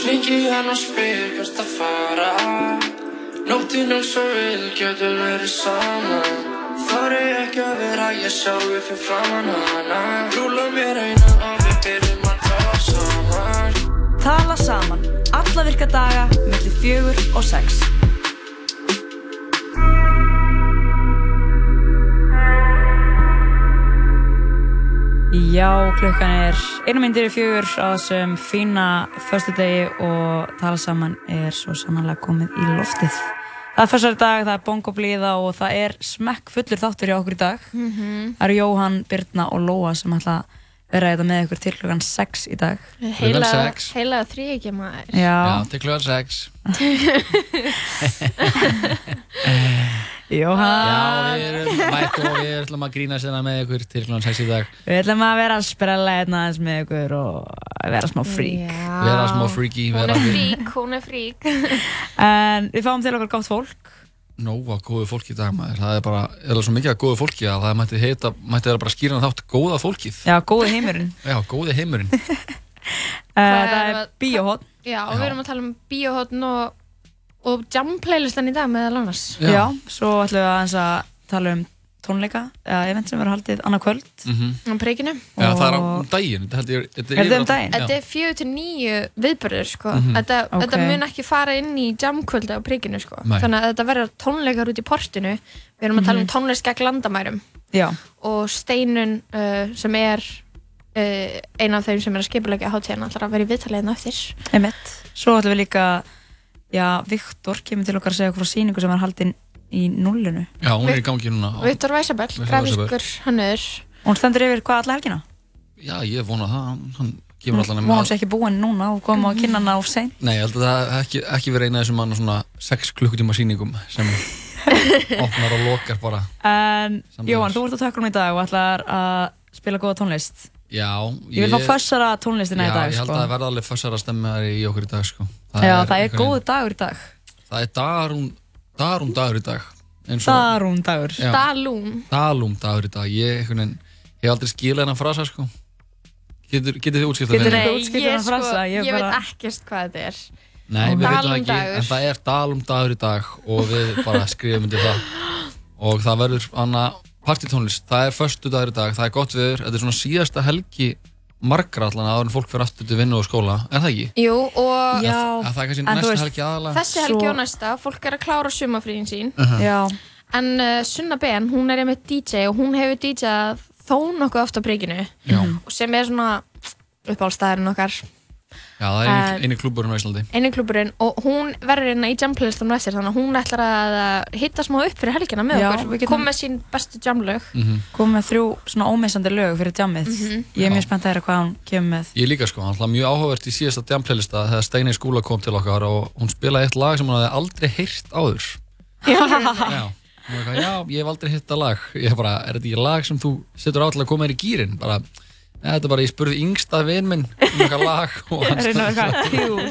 Hringi hann og spyr hvert að fara. Nóttinn eins og við getum verið saman Þarri ekki að vera ég sjálfi fyrir framann hana. Rúla mér eina og við byrjum að tala saman. Tala saman, alla virka daga, millir fjögur og sex. Já, klukkan er einu myndir í fjögur á þessum fína förstu degi og tala saman er svo sannanlega komið í loftið. Það er fyrstari dag, það er bongoblíða og það er smekk fullur þáttur hjá okkur í dag. Mhm. Það eru Jóhann, Birna og Lóa sem ætla að vera þetta með ykkur til klukkan 6 í dag. Heila, heila þrý ekki maður. Já, Já, til klukkan 6 Jóhann. Já, við erum mætt og við ætlum að grína sérna með ykkur til klukkan 6 í dag Við ætlum að vera að sprella hérna aðeins með ykkur og vera smá frík. Vera smá freaky Hún vera er frík, hún er frík. En við fáum til okkur gátt fólk. Nóa góðu fólki í dag maður Það er bara, er það svo mikið að góðu fólki að það mætti heita, mætti vera bara skýran þátt góða fólkið Já, góði heimurinn. Já, góði heimurinn Uh, það er er bíóhótt. Já, og við erum að tala um bíóhóttn og, og jam playlistan í dag meðal annars. Já. svo ætlum við aðeins að tala um tónleika, eða event sem verður haldið annað kvöld. mm Á príkinu. Já, það er á daginn Er þetta um daginn? Þetta Já. er fjögur til nýju viðbörður, sko. Mhm. Þetta, Ok. þetta mun ekki fara inn í jamkvöldi á príkinu, sko. Þannig að þetta verður tónleikar út í portinu. Við erum að tala um Mhm. tónlist gegn landamærum. Já, Og Steinun, uh, sem er uh, ein af þeim sem er að skipulegja hátíðan, ætlar að vera í viðtaliðin eftir. einmitt. Svo ætlum við líka, já, Viktor kemur til okkar að segja okkur frá síningu sem var haldin í nullinu. Já, hún er í gangi núna á- Viktor Væsabell, Viktor grafískur hannur. Hún stendur yfir hvað alla helgina? Já, ég vona það Hann- Hann kemur allan Hún sé ekki búin núna og kom á kynna hana of seint. Nei, ég held að það hef ekki, ekki verið eina af þessum mann svona 6 klukkutíma sýningum sem opnar og lokar bara En Samleiðis. Jóhann, þú ert á tökkunum í dag og ætlar að spila góða tónlist. Já, Ég vil fá fössara tónlistina Já, í dag, ég held sko. að það verða alveg fössara stemmiðar í okkur í dag, sko Já, það er góð dagur í dag. Það er darún, darún dagur í dag eins og- Darún dagur. Já. Dalún. Dalúm dagur í dag Ég, ég hef aldrei skilað hennar frasa, sko Getur, getur þið það fyrir þið mig? útskýrt ég, þennan sko, frasa? Ég ég bara- veit ekkert hvað þetta er. Nei, við veitum það Dalúm ekki, dagur. en það er dalum dagur í dag og við bara skrifum undir það og það verður anna partítónlist, það er förstu dagur í dag það er gott viður, þetta er svona síðasta helgi margra allan áður en fólk fyrir aftur til vinnu og skóla, er það ekki? Jú, og Já, Að það er kannski næsta veist, helgi aðalega þessi helgi Svo- og næsta, fólk er að klára sumafríðin sín. já, En uh, Sunna Ben, hún er einmitt DJ og hún hefur DJað þó nokkuð oft á príkinu. Já, Og sem er svona uppáhaldstæðurinn okkar, já það er eini, eini klúburinn á Íslandi eini klúburinn. Og hún verður hérna í jamplaylistunum eftir, þannig að hún ætlar að hitta smá upp fyrir helgina með Já, okkur. við getum- Kom með sín bestu jamlög. mm komið með þrjú svona ómissandi lög fyrir jammið. Mhm. Ég er Já. mjög spennt að heyra hvað hún kemur með. Ég líka sko, hann hlað mjög áhugavert í síðasta djamplaylista þegar Steinei skúla kom til okkar og hún spilaði eitt lag sem hún hafði aldrei heyrt áður Já, Já, ég hef aldrei hitt það lag Ég bara, er þetta ekki lag sem þú setur á til að koma þér í gýrin? Bara, þetta er bara, ég spurði yngsta vinn minn um eitthvað lag og hann reyna stóð- eitthvað tjúl.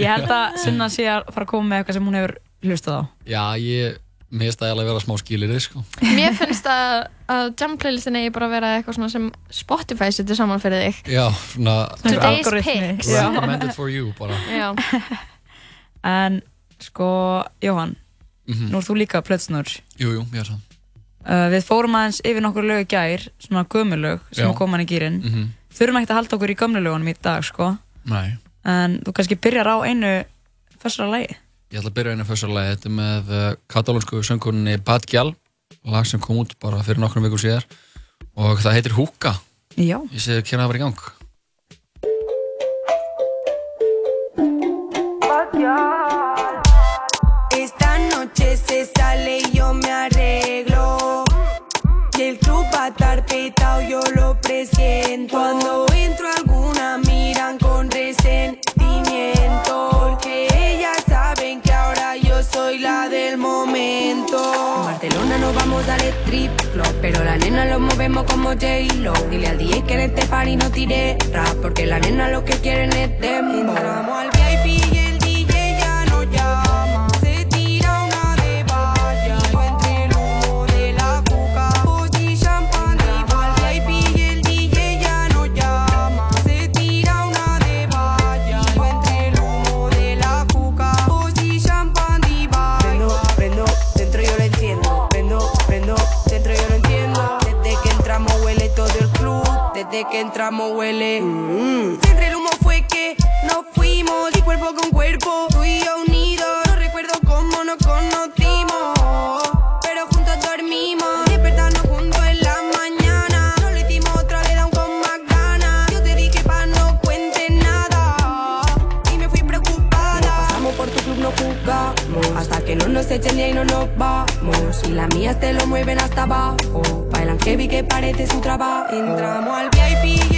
Ég held að Sunna sé að fara að koma með eitthvað sem hún hefur hlustað á. Já, ég, mér finnst það eiginlega að vera smá skilir sko. Mér finnst að, að jamplaylistin eigi bara að vera eitthvað svona sem Spotify setur saman fyrir þig. Já, svona Today's picks. Recommended for you bara Já. En sko, Jóhann, mm nú ert þú líka plötsnur. Jú, jú, ég er það Uh, við fórum aðeins yfir nokkur lög í gær, svona gömulög sem Já. koma hann í gýrin. mm -hmm. Þurfum ekkert að halda okkur í gömlu lögunum í dag, sko. Nei, En þú kannski byrjar á einu fyrsta lagi. ég ætla að byrja einu fyrsta lagi Þetta er með uh, katalónsku söngkunni Bad Gyal lag sem kom út bara fyrir nokkrum vikum síðar og það heitir Húka Já. Ég sé að kynna það bara í gang Esta petado, yo lo presiento. Cuando entro alguna miran con resentimiento. Porque ellas saben que ahora yo soy la del momento. En Barcelona nos vamos a darle trip club, pero la nena lo movemos como J-Lo. Dile al DJ que en este party no tire rap, porque la nena lo que quieren es demo. Al Desde que entramos huele. mm. Siempre el humo fue que nos fuimos y cuerpo con cuerpo, tú y yo unidos. No recuerdo cómo nos conocimos, ahí no nos vamos. Y las mías te lo mueven hasta abajo. Bailan heavy que parece su trabajo. Entramos al VIP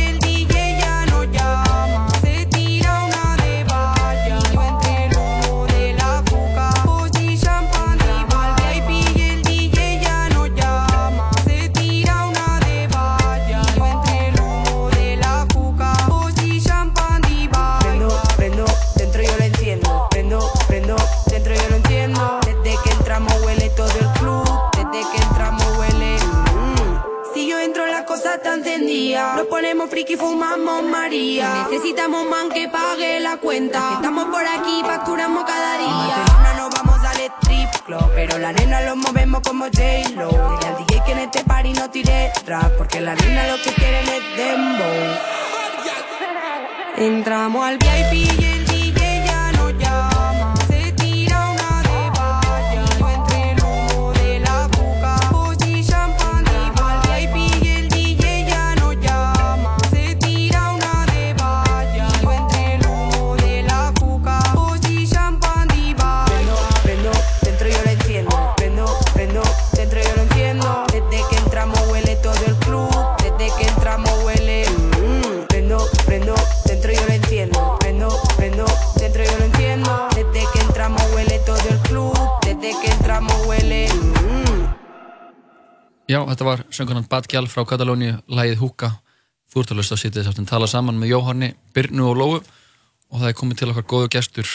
Nos ponemos friki, fumamos María. Necesitamos man que pague la cuenta. Estamos por aquí, facturamos cada día. Nos vamos al strip club. Pero la nena lo movemos como J-Lo. Dile al DJ que en este party no tire trap. Porque la nena lo que quieren es dembow. Entramos al VIP Já, þetta var söngunan Bad Gjall frá Katalóni, lagið Húka. Þú ert að hlusta að sitja þess að tala saman með Jóhanni, Byrnu og Lóu og það er komið til okkar góðu gestur,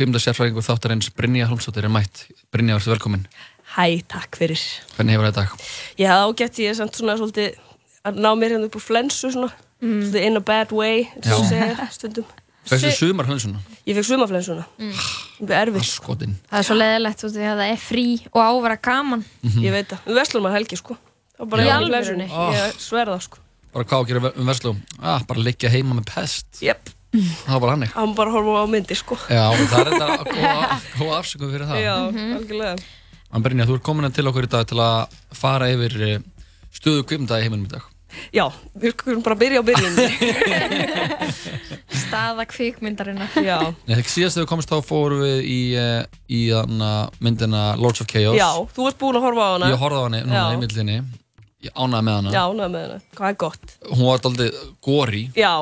kvimda sérfræðingur þáttarins Brynja Holmsdóttir er mætt. Brynja, verður velkomin. Hæ, takk fyrir. Hvernig hefur þetta dag? Já, gett ég samt svona svolítið að ná mér hérna upp úr flensu svona, svolítið in a bad way, eins og segir stundum. Þessu sumar hlönsuna, Ég fekk sumaflensuna. Mm. Það er erfið. skotin. Það er svo leðilegt út af því að það er frí og ávera gaman. Ég veit það. Við verslum að helgi, sko. Það var bara Í í alvörunni? flensunni. Ég sverða, sko. Bara hvað á að gera um verslu? Ah, bara liggja heima með pest. Jep. Það var bara hannig. Hann bara horfa á myndir, sko. Já, það er þetta góða, góða afsökum fyrir það. Já, algjörlega. En Brynja, þú ert komin til okkur í dag til að fara yfir eh, stöðu kvimda í heiminum í dag. Já, við skulum bara byrja á byrjunni. Staða kvikmyndarinnar. Já. Þegar síðast þegar við komist þá fórum við í, eh, í myndina Lords of Chaos. Já, þú varst búin að horfa á hana. Ég horfði á hana núna Já. í mildinni. Ég ánaði með hana. Já, náðu með hana. Hvað er gott? Hún var aldrei góri, Já,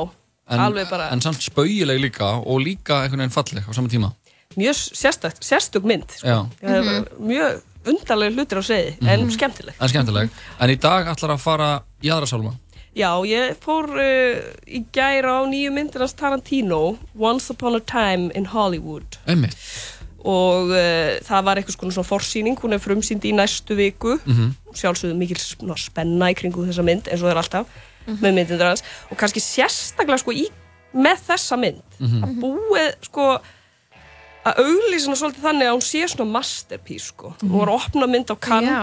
en, alveg bara en samt spaugileg líka og líka einhvern veginn falleg á sama tíma. mjög sérstakt, sérstök mynd. Sko. Já, er mjög undarlega hlutir á segi, en skemmtileg. en skemmtileg. En í dag ætlar að fara í aðra sálma. Já, ég fór uh, í gæra á nýju myndirnas Tarantino, Once Upon a Time in Hollywood. Einmitt. Og uh, það var eitthvað svona, svona forsýning, hún er frumsýnd í næstu viku. Mhm. Sjálfsögðu mikil spenna í kringu þessa mynd, eins og það er alltaf, með myndirnar hans. Og kannski sérstaklega sko, í, með þessa mynd, að búið sko, að auglýsa hana svolítið þannig að hún sé svona masterpiece sko. Hún var opna mynd á kann, Já.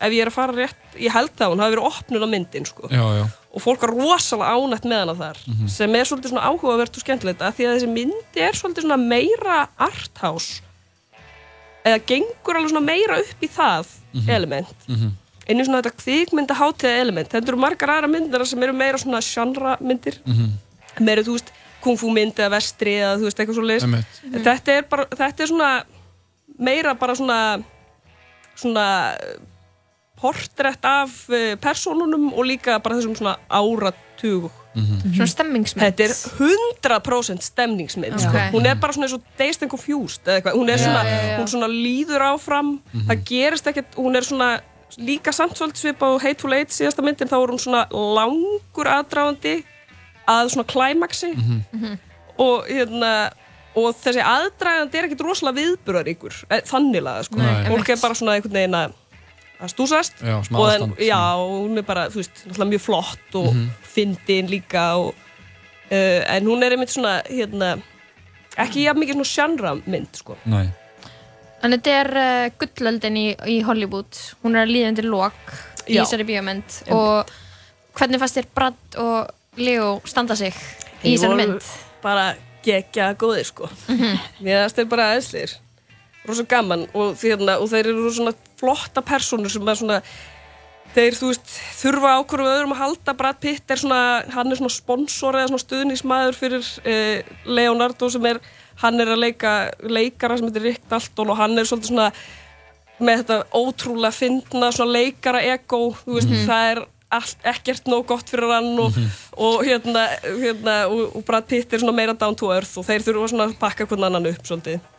ef ég er að fara rétt, ég held það, hún hafi verið opnun á myndin sko. Já, já. og fólk var rosalega ánætt með hana þar sem er svolítið svona áhugavert og skemmtilegt af því að þessi myndi er svolítið svona meira arthouse eða gengur alveg svona meira upp í það element. Inn í svona þetta kvikmynda hátíða element. Þetta eru margar aðra myndir sem eru meira svona genre myndir meira þú veist kung fu mynd eða vestri eða þú veist eitthvað svo leis Einmitt. þetta er bara þetta er svona meira bara svona svona portrætt af uh, persónunum og líka bara þessum svona áratug Svona stemmingsmynd. Þetta er 100% stemningsmynd sko. Ok. Hún er bara svona eins og Dazed and Confused eða eitthvað. Hún er svona, já, já. hún svona líður áfram Það gerist ekkert, hún er svona líka samt svolítið svipa á Hateful Eight síðasta myndin, þá er hún svona langur aðdráðandi að svona klæmaksi og hérna og þessi aðdragandi er ekkert rosalega viðburðaríkur, eh, þannig laga sko. Nei, fólk er bara svona einhvern veginn að að stúsast. Já, og aðstand, já, og hún er bara, þú veist, náttúrulega mjög flott og fyndin líka og, uh, en hún er einmitt svona hérna, ekki jafn mikið svona sjannra mynd sko. Nei. En þetta er uh, gullöldin í, í Hollywood. Hún er að líða undir lok í þessari bíómynd. Og hvernig fannst þér Brad og Leo standa sig í þessari mynd? bara gegja góðir sko. Mér finnst þeir bara aðeinslir rosa gaman og, því, hérna, og þeir eru svona flotta personur sem er svona þeir þú veist þurfa ákvörðu öðrum að halda. Brad Pitt er svona hann er svona sponsor eða svona stuðnismæður fyrir eh, Leonardo sem er hann er að leika leikara sem heitir Rick Dalton og hann er svolítið svona með þetta ótrúlega fyndna svona leikara ego þú veist það er allt, ekkert nóg gott fyrir hann og, og hérna, hérna og, og Brad Pitt er svona meira down to earth og þeir þurfa svona að pakka hvern annan upp svolítið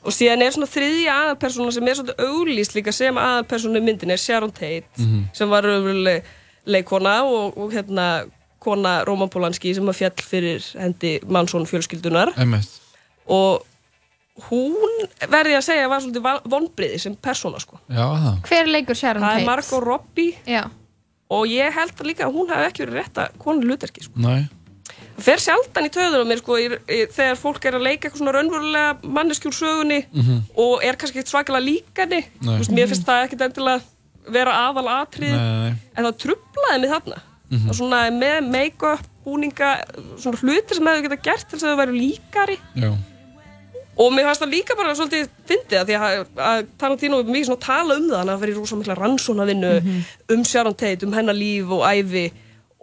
og síðan er svona þriðja aðalpersona sem er svolítið auglýst líka sem aðalpersona í myndin er Sharon Tate sem var öfruleg leikona og, og hérna kona Róman Polanski sem var fjall fyrir hendi Mansson fjölskyldunar Einmitt. og hún verði að segja var svolítið vonbriði sem persóna sko Já, það. Hver leikur Sharon það Tate? er Margot Robbie Já. Og ég held að líka að hún hafi ekki verið rétta konu hlutverki sko. Nei. það fer sjaldan í töðunum mér sko, þegar fólk er að leika eitthvað svona raunverulega manneskjúr sögunni og er kannski ekkert svakalega líkani veist, mér finnst það ekkert endilega vera aðal atrið en það trublaði mig þarna Mhm. og svona með make-up, búninga svona hlutir sem hefur geta gert til þess að þau væru líkari Já. Og mér fannst það líka bara svolítið fyndið að því að, að Tarantino er mikið svona að tala um það hann að vera í rosa mikla rannsónavinnu um Sharon Tate, um hennar líf og ævi.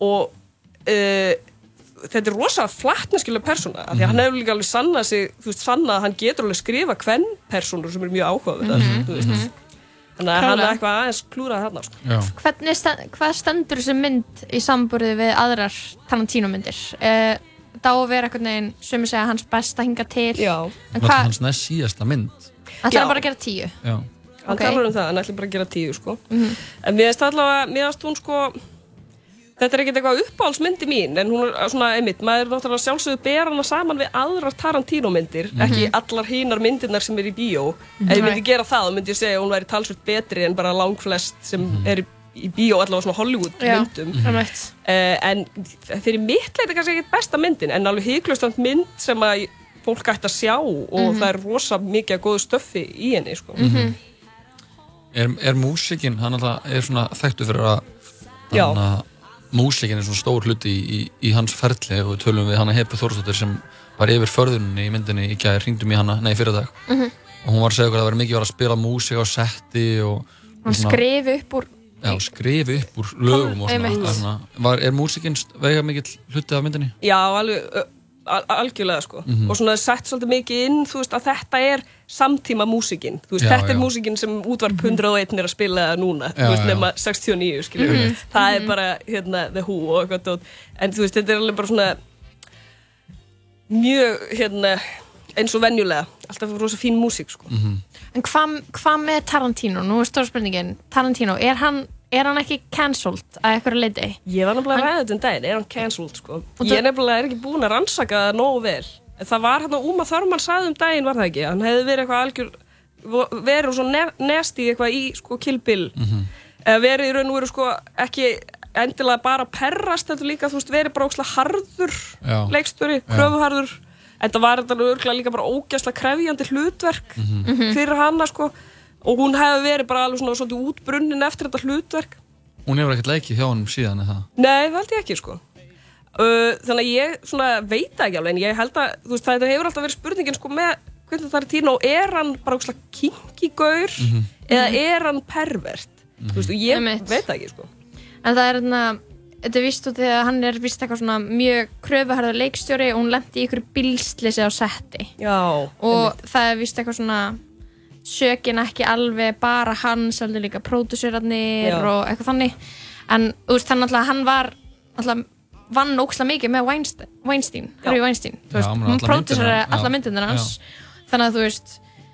Og uh, þetta er rosa flattneskjulega persóna af því að hann hefur líka alveg sannað sig þú veist, sannað að hann getur alveg skrifa hvern persónur sem er mjög áhugaverðar þú veist. Þannig að hann er Klálega. eitthvað aðeins klúrað þarna sko. Hvað stendur þessi mynd í samburði við aðrar Tarantino myndir? Uh, það á að vera einhvern veginn sem ég segja hans besta hinga til já, en Var hvað, hans næst síðasta mynd. ætlar Já. hann bara að gera tíu? Já. hann Ok. talar um það, hann ætli bara að gera tíu sko. en mér finnst allavega, mér finnst hún sko þetta er ekkert eitthvað uppáhaldsmyndi mín en hún er svona einmitt, maður er náttúrulega sjálfsögðu ber hana saman við aðrar Tarantino myndir ekki allar hinar myndirnar sem er í bíó ef ég myndi gera það, þá myndi ég segja að hún væri talsvert betri en bara langflest sem er í, í bíó allavega svona Hollywood Já. myndum. Einmitt. uh, en fyrir mitt leiti kannski ekki besta myndin en alveg hygglust mynd sem að fólk ætti að sjá og það er rosa mikið að góðu stöffi í henni sko. Er, er músikinn, hann alltaf er svona þekktu fyrir að hann að músikinn er svona stór hluti í, í, í hans ferli og við tölum við hann að Hepu Þórsdóttir sem var yfir förðunni í myndinni í gæði, hringdum í hana, nei fyrir dag og hún var að segja okkur að það var mikið að spila músik á setti og, og Hann skrifi upp úr já, skrifi upp úr lögum og svona, er var, er músikinn veiga mikill hluti af myndinni? Já, alveg, al algjörlega sko. Og svona sett svolítið mikið inn þú veist að þetta er samtíma músikinn þú veist, Já, þetta er já. músikinn sem útvarp 101 er að spila núna, Já, þú veist, já. nema 69 skiljum, það er bara hérna The Who og eitthvað dót, en þú veist, þetta er alveg bara svona mjög, hérna eins og venjulega, alltaf rosa fín músík sko. En hvað hva með Tarantino? Nú er stóra spurningin Tarantino, er hann, er hann ekki cancelled að eitthvað leiti? Ég var nefnilega að ræða þetta um daginn, er hann cancelled sko? Og Ég er nefnilega er ekki búin að rannsaka það nógu vel. En það var hérna Uma Thurman sagði um daginn, var það ekki? Hann hefði verið eitthvað algjör, verið svo ne nesti eitthvað í sko Kill Bill. Eða verið í raun og veru sko ekki endilega bara perrast, þetta líka, þú veist, verið bara ókslega harður Já. leikstjóri, kröfuharður. Það var þetta örgulega líka bara ógæslega krefjandi hlutverk fyrir hana sko. Og hún hefði verið bara alveg svona svolítið útbrunnin eftir þetta hlutverk. Hún hefur ekkert leikið hjá hann síðan eða það? Nei, það held ég ekki sko uh, Þannig að ég svona veit það ekki alveg en ég held að þú veist, þetta hefur alltaf verið spurningin sko með Quentin Tarantino, er hann bara ógeðslega kinky gaur eða er hann pervert þú veist, og ég Einmitt. veit það ekki sko En það er hérna, þetta er vist út að hann er vist eitthvað svona mjög kröfuharður leikstjóri og hún lendi í ykkur bílslisi á setti. Já, Og það er vist eitthvað svona sökin ekki alveg bara hans, heldur líka pródusörarnir Já. og eitthvað þannig. En þú veist, þannig að hann var alltaf vann ókslega mikið með Weinstein, Weinstein Harvey Weinstein, þú veist, hún já. alla myndirnar hans þannig að þú veist,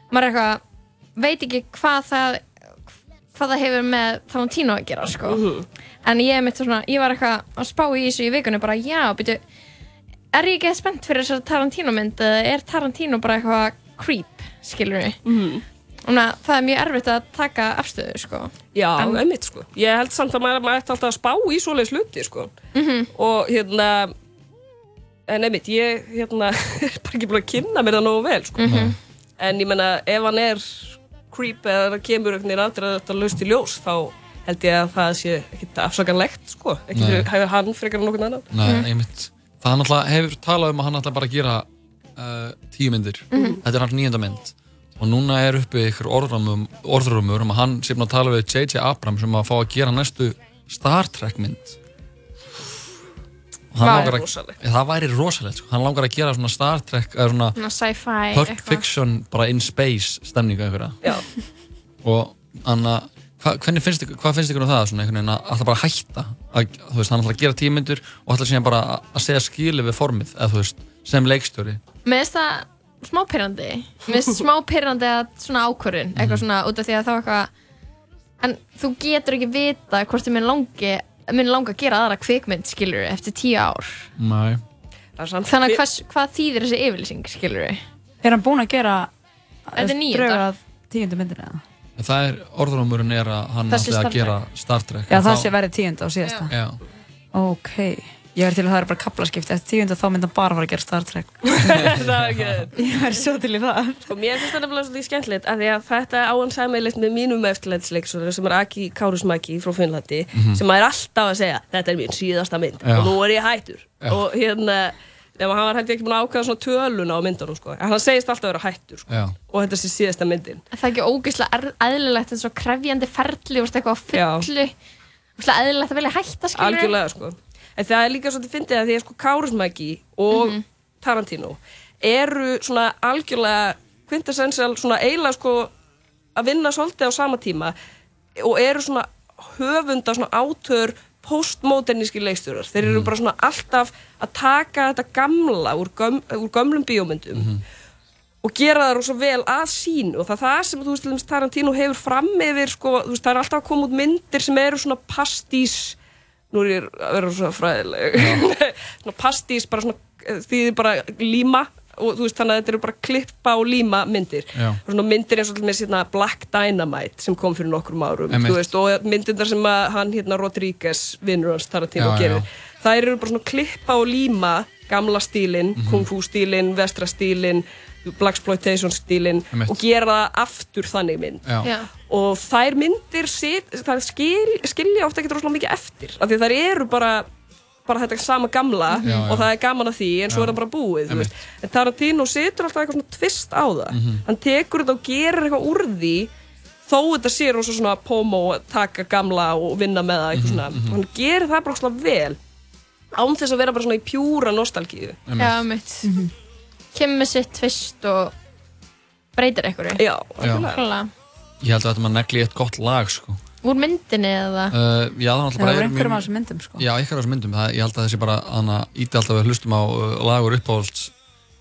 maður er eitthvað veit ekki hvað það hvað það hefur með Tarantino að gera sko. en ég, mitt svona, ég var eitthvað að spá í þessu í vikunni bara já, byrju er ég ekki spennt fyrir þessari Tarantino mynd eða er Tarantino bara eitthvað creep skilur við mm. það er mjög erfitt að taka afstöðu sko. Já, En- einmitt sko. Ég held samt að maður, ætti alltaf að spá í svoleiðis hluti sko. Og hérna en einmitt, ég hérna er bara ekki búin að kynna mér það nógu vel sko. En ég menna, ef hann er creep eða það kemur einhvern veginn aldrei að þetta laust í ljós þá held ég að það sé ekkert afsakanlegt sko, fyrir, hefur hann frekar en nokkurn annan Nei, einmitt. Það hann alltaf hefur talað um að hann alltaf bara að gera uh, tíu myndir. Þetta er hans nýjönda mynd. Og núna er uppi ykkur orðrumur, orðrumur um að hann sé að tala við J.J. Abrams um að fá að gera næstu Star Trek mynd. Það langar að- rosalegt. Það væri rosalegt, sko. Hann langar að gera svona Star Trek, eða svona Svona sci-fi Pulp eitthvað. Fiction bara in space stemningu. Já. Og Anna, hva, hvernig finnst hvað finnst ykkur um það svona einhvern veginn að alltaf bara hætta að, veist, hann ætla að gera tímyndur og ætla síðan bara að, að segja skili við formið eða veist, sem leikstjóri Mér finnst það smá pyrrandi Mér finnst smá pyrrandi að svona ákvörðun eitthvað svona út af því að þá eitthvað en þú getur ekki vita hvort þið minn langi minn langa að gera aðra kvikmynd skilur eftir tíu ár. Nei. Það samt- þannig að hvers, hvað þýðir þessi yfirlýsing skilur Er hann búinn að gera Þetta er draugur að tíundu myndinu eða? En það er, orðrumurinn er að hann Þessi ætla Star að gera Star Trek. Já, En það þá- sé verið tíunda og síðasta. Já, Ok, ég verði til að það er bara kaplaskipti Eftir tíunda þá myndi hann bara fara að gera Star Trek það er ekki Ég verði svo til í það Sko, mér finnst þetta nefnilega svolítið skemmtilegt af því að þetta á hann sammeilegt með mínum eftirlætsleiksóður sem er Aki Kárusmaki frá Finnlandi sem er alltaf að segja þetta er mín síðasta mynd Já. og nú er ég hættur Já. og hérna nema hann var hætti ekki búin að ákveða svona töluna á myndunum sko. en hann segist alltaf að vera hættur sko. og þetta sé síðasta myndin Er það ekki ógeðslega er- eðlilegt en svo krefjandi ferli og eitthvað á Já. fullu Ógeðslega eðlilegt að vilja hætta skilur algjörlega sko. En það er líka svolítið fyndið að því að sko Kárusmaki og Mhm. Tarantino eru svona algjörlega quintessential svona eiginlega sko að vinna svolítið á sama tíma og eru svona höfunda svona átör postmoderníski leikstjórar. Þeir eru bara svona alltaf að taka þetta gamla úr, göm, úr gömlum bíómyndum og gera það rosa vel að sín og það er það sem þú veist Tarantino hefur fram yfir sko, veist það er alltaf að koma út myndir sem eru svona pastís nú er ég að vera svona fræðileg. Svona pastís bara svona eh, því þið bara líma og þú veist þannig að þetta eru bara klippa og líma myndir. Og svona myndir eins og til með hérna Black Dynamite sem kom fyrir nokkrum árum veist, og myndirnar sem að hann hérna Rodríguez vinnur hans Tarantino Já, gerir. já. það eru bara svona klippa og líma gamla stílin, Mhm. kung fu stílin vestra stílin, blaxploitation stílin Einmitt. og gera það aftur þannig mynd. Já, Já. og þær myndir sit, þær skil, skilja ofta ekki rosalega mikið eftir af því þær eru bara bara þetta sama gamla Já, og já. það er gaman að því en svo er það bara búið en Tarantino setur alltaf eitthvað svona tvist á það. Mhm. hann tekur þetta og gerir eitthvað úr því þó þetta sé rosa svona pomo taka gamla og vinna með það Mhm, eitthvað svona, hann gerir það bara svona vel án þess að vera bara svona í pjúra nostalgíu. Já, mitt Kemur með sitt tvist og breytir einhverju. Já. Klálega. ég held að þetta maður negli eitt gott lag sko. Úr myndinni eða? Uh, já, það er alltaf Það bara voru er einhverjum af þessum myndum sko. Já, ykkur af þessum myndum, það, ég held að þessi bara hana, íti alltaf að hlustum á uh, lagur uppáhalds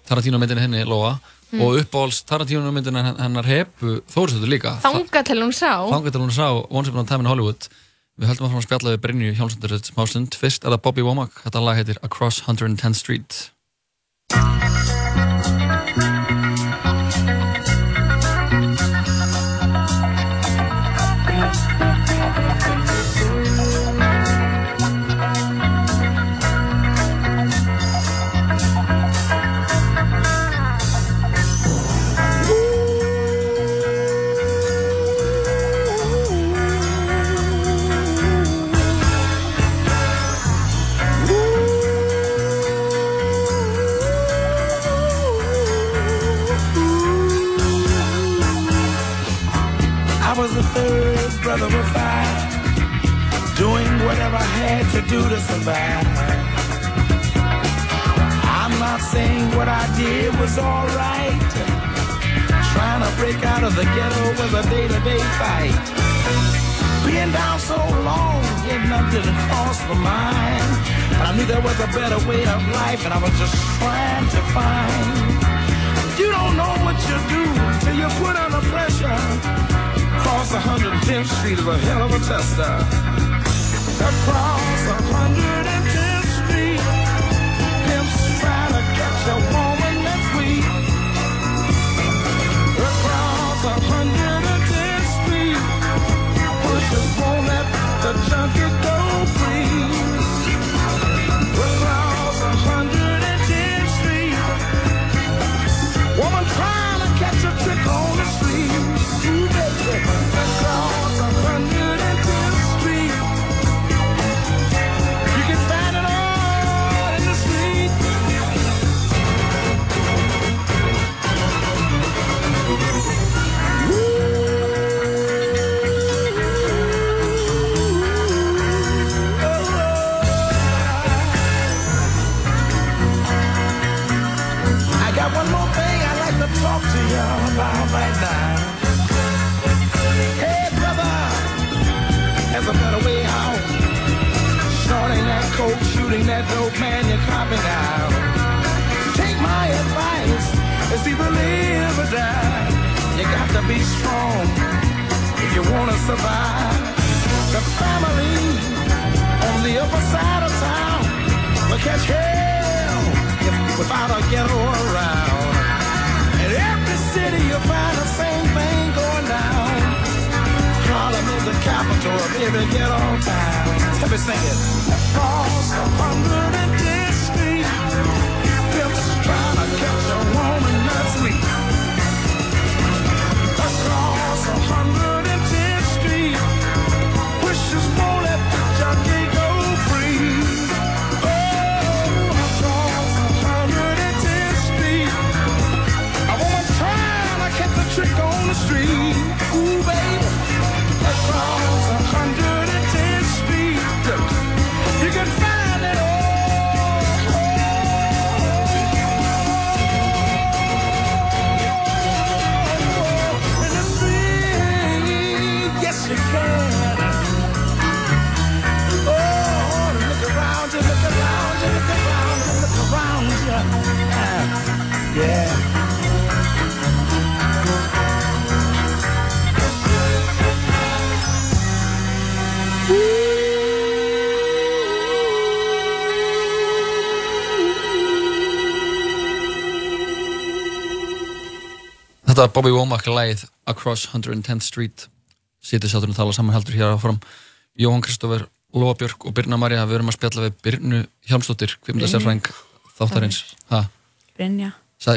Tarantino myndinu henni, Lóa. Og uppáhalds Tarantino myndinu hennar hepu Þórisötu líka. Þanga til hún sá. Þangar til hún sá Once Upon a Time in Hollywood. Við höldum að fara að spjalla við Brynju Hjónsdóttir þetta smá stund. Fyrst er það Bobby Womack, þetta lag heitir Across 110th Street knew there was a better way of life, and I was just trying to find. You don't know what you do till you put under pressure. Across 110th Street is a hell of a tester. Across 110th Street, pimps trying to catch a woman that's weak. Across 110th Street, pushers won't let the junkie it's either live or die. You got to be strong if you wanna survive. The family on the upper side of town will catch hell if without a ghetto around. In every city you'll find the same thing going down. Harlem is the capital of every ghetto town. Let me sing it. Across the 110th Across Þetta Bobby Womack lægið Across 110th Street. Sýtið sáturinn tala saman heldur hér áfram. Jóhann Kristófer, Lóa Björk og Birna Marja við erum að spjalla við Birnu Hjálmsdóttir kvimda sérfræðing þáttarins. Ha, Brynja.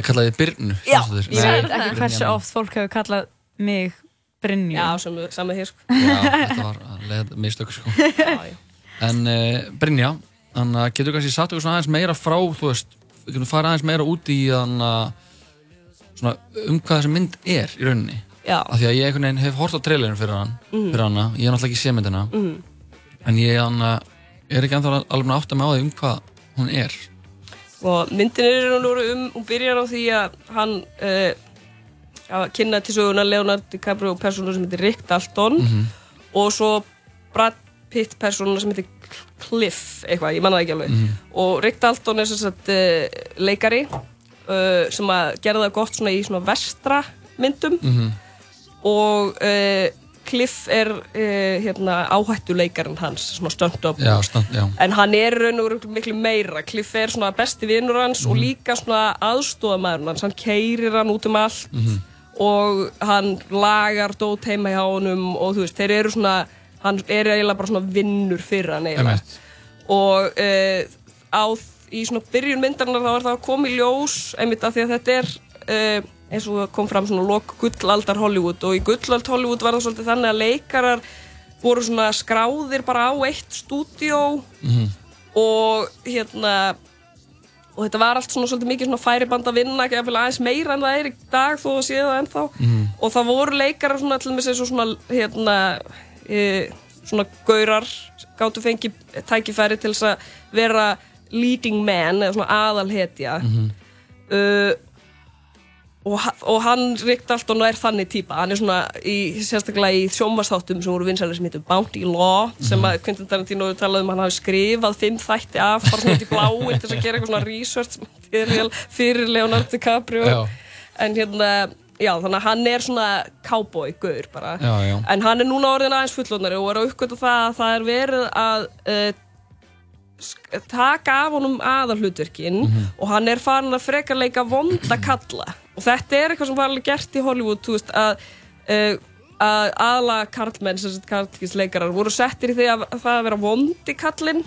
Kallaði þið Birnu Já, Hjálmsdóttir? ég veit ekki hversu oft fólk hefur kallað mig Brynju. Já, saman sam hér sko. Já, þetta var að mistök sko. En uh, Brynja þannig að getur kannski satt okkur svona aðeins meira frá þú veist, við getum farið aðeins meira út í þannig að svona um hvað þessi mynd er í rauninni Já. af því að ég einhvern veginn hef hort á trailerin fyrir, hann, Mhm. fyrir hana ég er náttúrulega ekki sé myndina Mhm. en ég hana, er ekki ennþá alveg að átta mig á því um hvað hún er Og myndin er og veru um, hún byrjar á því að hann uh, að kynna til söguna Leonardo DiCaprio persónu sem heitir Rick Dalton Mhm. og svo Brad Pitt persónu sem heitir Cliff eitthvað, ég manna það ekki alveg Mhm. og Rick Dalton er sem sagt uh, leikari uh, sem að gera það gott svona í svona vestra myndum Mhm. og uh, Cliff er uh, hérna, áhættuleikarinn hans, svona stunt-up Já, stand, já En hann er raun og veru miklu meira. Cliff er svona besti vinnur hans og Mhm. líka svona aðstofamæður hans. Hann keirir hann út um allt Mhm. og hann lagar dót heima hjá honum og þú veist, þeir eru svona, hann er eiginlega bara svona vinnur fyrir hann eiginlega. Og uh, á, í svona byrjun myndarinnar þá er það að koma í ljós einmitt af því að þetta er uh, eins og kom fram svona lok gullaldar Hollywood og í gullald Hollywood var það svolítið þannig að leikarar voru svona skráðir bara á eitt stúdíó Mhm. og hérna og þetta var allt svona svolítið mikið svona færiband að vinna ekki aðeins meira en það er í dag þó að sé það ennþá Mhm. og það voru leikarar svona til með sér svona hérna e, svona gaurar gáttu fengi tækifæri til þess að vera leading man eða svona aðalhetja Mhm. uh, og, og hann Rick Dalton er þannig típa hann er svona í, sérstaklega í sjónvastáttum sem voru vinsalir sem heitum Bounty Law sem að Quentin Tarantino hefur talað um hann hafi skrifað fimm þætti af bara svona út í bláin til að gera eitthvað svona research material fyrir Leonardo DiCaprio Já. en hérna já þannig að hann er svona cowboy gaur bara Já, já. en hann er núna orðin aðeins fullorðnari og er að uppgöta það að það er verið að uh, taka af honum aðalhlutverkin Mhm. og hann er farin að frekar leika vonda kalla og þetta er eitthvað sem var alveg gert í Hollywood veist að uh, að aðla karlmenn sem sagt karlkisleikarar voru settir í því að að það að vera vondi kallinn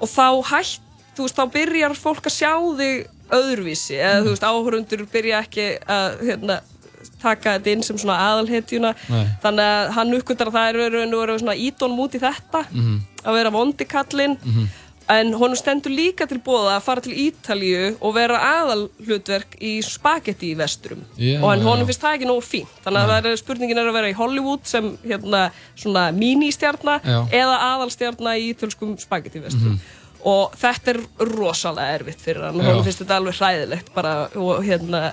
og þá hætt veist þá byrjar fólk að sjá þig öðruvísi eða þú veist áhörundur byrja ekki að hérna, taka þetta inn sem svona aðalhetjuna Nei. þannig að hann uppgötar að það er verið að vera svona ídón múti þetta Mhm. að vera vondi kallinn Mhm. En honum stendur líka til bóða að fara til Ítalíu og vera aðal hlutverk í spagetti í vesturum Já, og en honum já. finnst það ekki nógu fínt. Þannig að er, spurningin er að vera í Hollywood sem hérna Já. eða aðalstjarna í ítölskum spagetti vesturum og þetta er rosalega erfitt fyrir hann. Honum finnst þetta alveg hræðilegt bara og hérna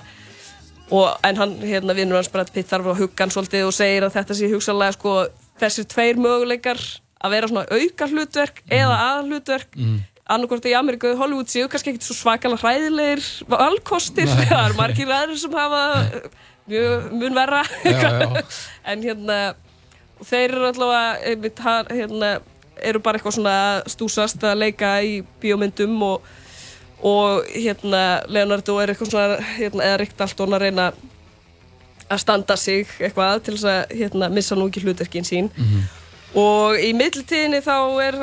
og, en hann, hérna, vinnur hans Brad Pitt þarf að hugga hann svolítið og segir að þetta sé hugsalega sko, þessir tveir möguleikar að vera svona auka hlutverk eða aðal hlutverk mm. annarkort í Ameríku og Hollywood séu kannski ekkert svo svakalega hræðilegir valkostir, það er margir aðrir sem hafa mjög mun verra. Já, já. en hérna og þeir eru allavega hann- hérna, eru bara eitthvað svona stúsast að leika í bíómyndum og, og hérna Leonardo er eitthvað svona hérna, eða Rick Dalton að reyna að standa sig eitthvað til þess að hérna, missa nú ekki hlutverkin sín og í millitíðinni þá er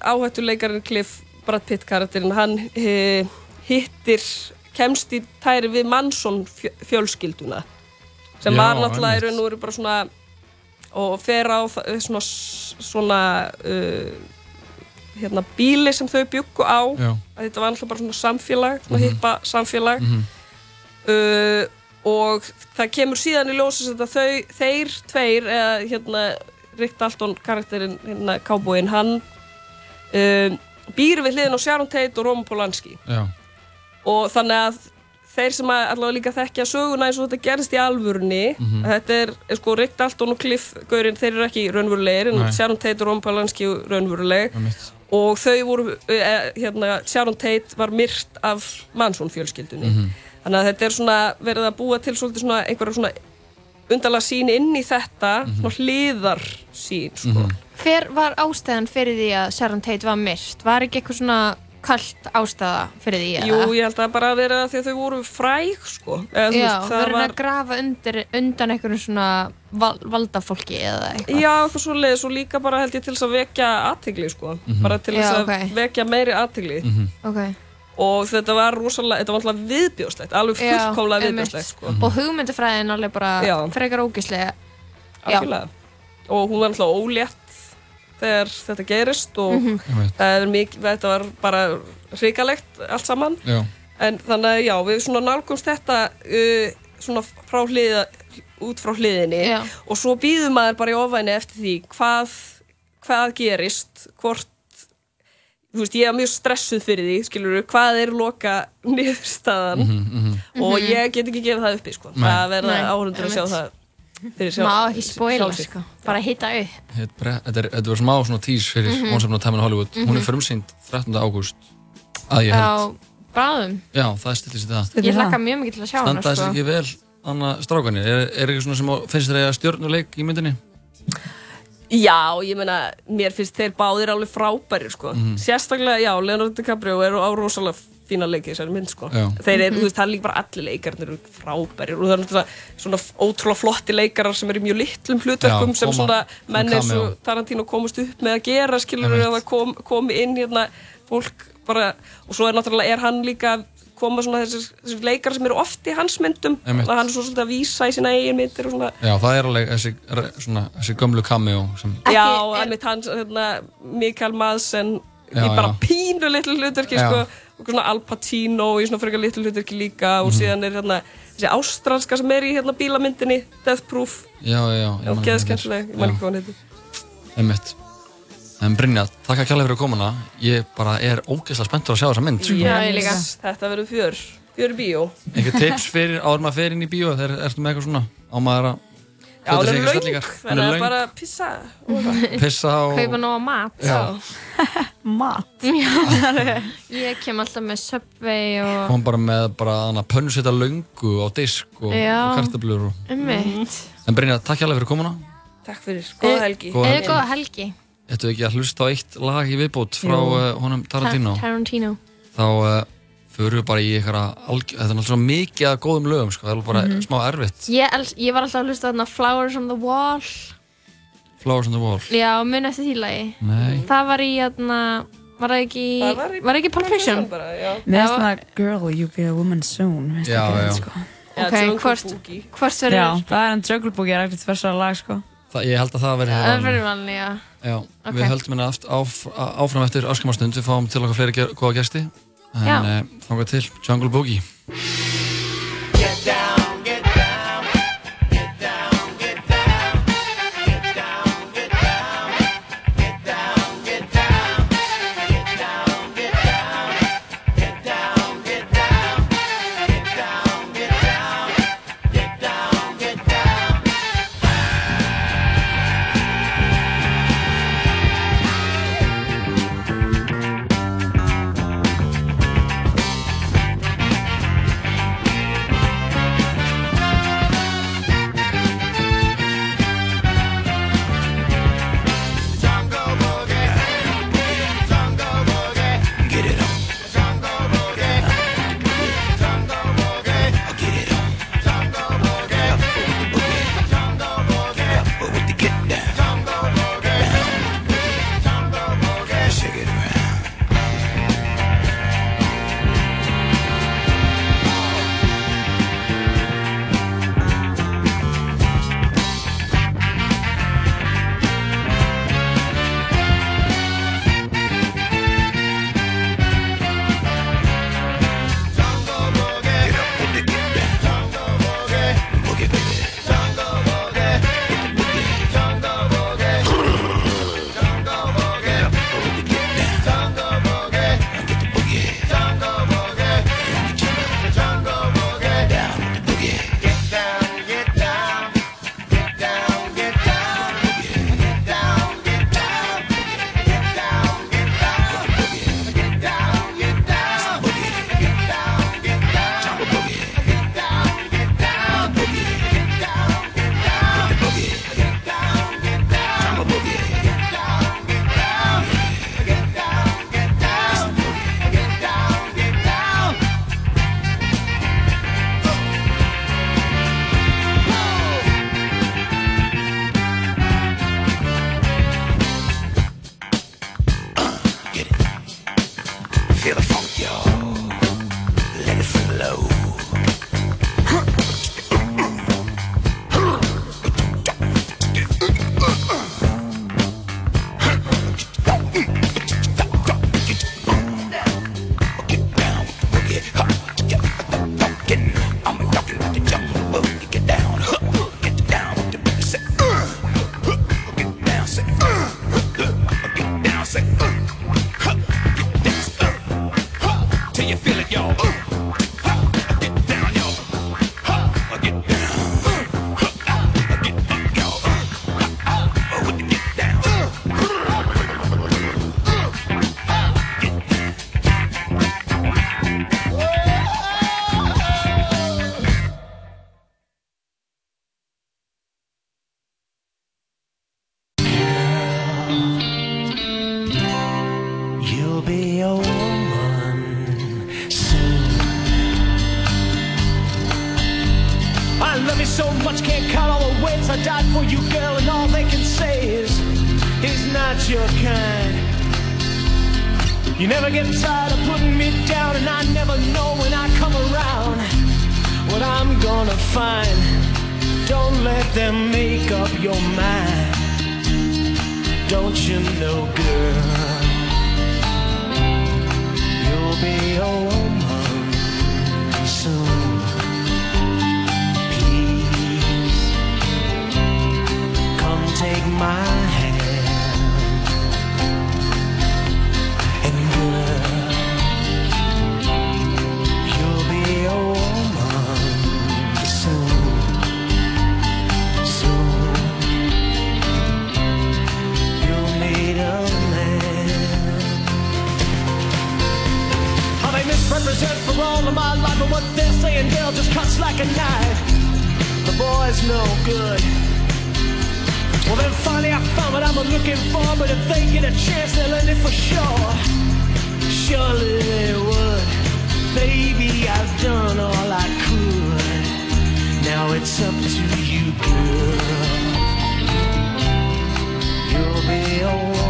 áhættuleikarinn Cliff Brad Pitt karakterinn. Hann e, hittir kemst í tæri við Manson fjö- fjölskylduna sem Já, var náttúrulega í raun og veru bara svona og fer á svona, svona uh, hérna, bíli sem þau bjuggu á. Þetta var náttúrulega bara svona samfélag svona hippa samfélag. Mhm. uh, og það kemur síðan í ljósa að þau, þeir tveir eða hérna Rick Dalton karakterinn hérna cowboyin hann um, býr við hliðin á Sharon Tate og Roman Polanski Já. og þannig að þeir sem að allavega líka þekkja söguna eins og þetta gerist í alvörunni Mhm. að þetta er, er sko Rick Dalton og Cliff Gaurin, þeir eru ekki raunverulegir en Nei. Sharon Tate og Roman Polanski eru raunveruleg og þau voru, eh, hérna, Sharon Tate var myrt af Manson fjölskyldunni Mhm. þannig að þetta er svona verið að búa til svona einhverja svona undarlega sín inn í þetta Mhm. svona hliðar sín sko. Hver var ástæðan fyrir því að Sharon Tate var myrt? Var ekki eitthvað svona kallt ástæða fyrir því? eða? Jú, ég held að bara að vera því að þau voru fræg sko. Eða, þú Já, veist, það var, að grafa undir, undan einhverjum svona val, valdafólki eða eitthvað? Já, eitthvað svo leiðis og líka bara held ég til þess að vekja aðtegli sko. bara til þess Já, að ok. vekja meiri aðtegli Ok. Og þetta var rosalega, þetta var alltaf viðbjóðslegt alveg einmitt. viðbjóðslegt sko. Og hugmyndafræðin alveg bara Já. frekar ógíslega. og hún var alltaf ólétt þegar þetta gerist og það er mikið, þetta var bara hrikalegt allt saman Já. en þannig að já, við svona nálgumst þetta uh, svona frá hliða út frá hliðinni Já. og svo býður maður bara í ofæni eftir því hvað, hvað gerist hvort veist, ég er mjög stressuð fyrir því skilur hvað er loka niðurstaðan og ég get ekki gefið það uppi sko. Nei. það verða Nei, áhörundur að sjá það fyrir sjálf Má ekki sig. sko. Bara hitta upp. Þetta bre- Þetta er- þetta var smá svona tís fyrir mm Mhm. -hmm. Once Upon a Time in Hollywood. Hún er frumsýnd 13. ágúst að ég held. Á bráðum. Já, það stillist í það. Ég hlakka mjög mikið til að sjá hana, sko. ekki vel, Anna strákanir? Er, er eitthvað svona sem finnst þér eiga stjörnuleik í myndinni? Já, ég meina, mér finnst þeir báðir alveg frábærir, sko. Mhm. Sérstaklega, já, Leonardo DiCaprio er á rosalega fína leiki í þessari mynd, sko. Já. Þeir eru, þú veist, það er líka bara allir leikarnir eru frábærir og það er náttúrulega svona ótrúlega flotti leikarar sem eru í mjög litlum hlutverkum Já, sem koma- svona menn eins og Tarantino komast upp með að gera, skilur að það kom, komi inn hérna fólk bara, og svo er náttúrulega, er hann líka koma svona þessir, þessir leikarar sem eru oft í hans myndum, Einmitt. að hann er svo svolítið að vísa í sína eigin myndir og svona Já, það er alveg þessi, svona, þessi gömlu cameo sem, Já, einmitt hans, hérna, Mikael Madsen Já, í bara já. pínu litlu hlutverki, Já. sko, og svona Al Pacino í svona frekar litlu hlutverki líka og síðan er hérna þessi ástralska sem er í hérna bílamyndinni, Death Proof, já, já, já. ég og skemmtileg, ég man ekki hvað hann heitir. Einmitt. En Brynja, takk að kjærlega fyrir komuna. Ég bara er ógeðslega spenntur að sjá þessa mynd. sko. Já, ég líka. Þetta verður fjör, fjör bíó. Eitthvað tips fyrir áður maður fer inn í bíó þegar ertu með eitthvað svona á maður að Já, hún sé er stellingar. Hún er þannig að bara pissa og það. pissa og Kaupa nóga mat. Já. Mat. Ég kem alltaf með Subway og kom bara með bara hana pönnusetta löngu á disk og, og kartablur og... En Brynja, takk kjærlega fyrir komuna. Takk fyrir, góða helgi. Góða helgi. Helgi. Ættu ekki að hlusta á eitt lag í viðbót frá Jú. uh, honum Tarantino. Tarantino. Þá uh, förum við bara í eitthvað algjör... Þetta er náttúrulega svo mikið að góðum lögum, sko. Það er bara Mhm. smá erfitt. Ég, ég var alltaf að hlusta þarna Flowers on the Wall. Flowers on the Wall. Já, mun eftir því lagi. Nei. Það var í, þarna, var það ekki, Það var var ekki Pulp Fiction? Finnst það Girl, you be a woman soon. Mér finnst Já, það sko. Já, Ok, Jungle hvort- Boogie. Hvort Já, verður? það er Jungle Book, ég er ekkert þessara lag, sko. Það, ég held að það verði Það verður vanlega, já. Já, Ok. við höldum hérna áf, áfram eftir öskamastund, við fáum til okkar fleiri góða gesti. En Já. uh, þangað til, Jungle Boogie. Gonna. Don't let them make up your mind. Don't you know, girl? You'll be a woman soon. Please come take my all of my life, but what they're saying, girl, just cuts like a knife. The boy's no good. Well, then finally I found what I'm looking for, but if they get a chance, they'll end it for sure. Surely they would. Baby, I've done all I could. Now it's up to you, girl. You'll be a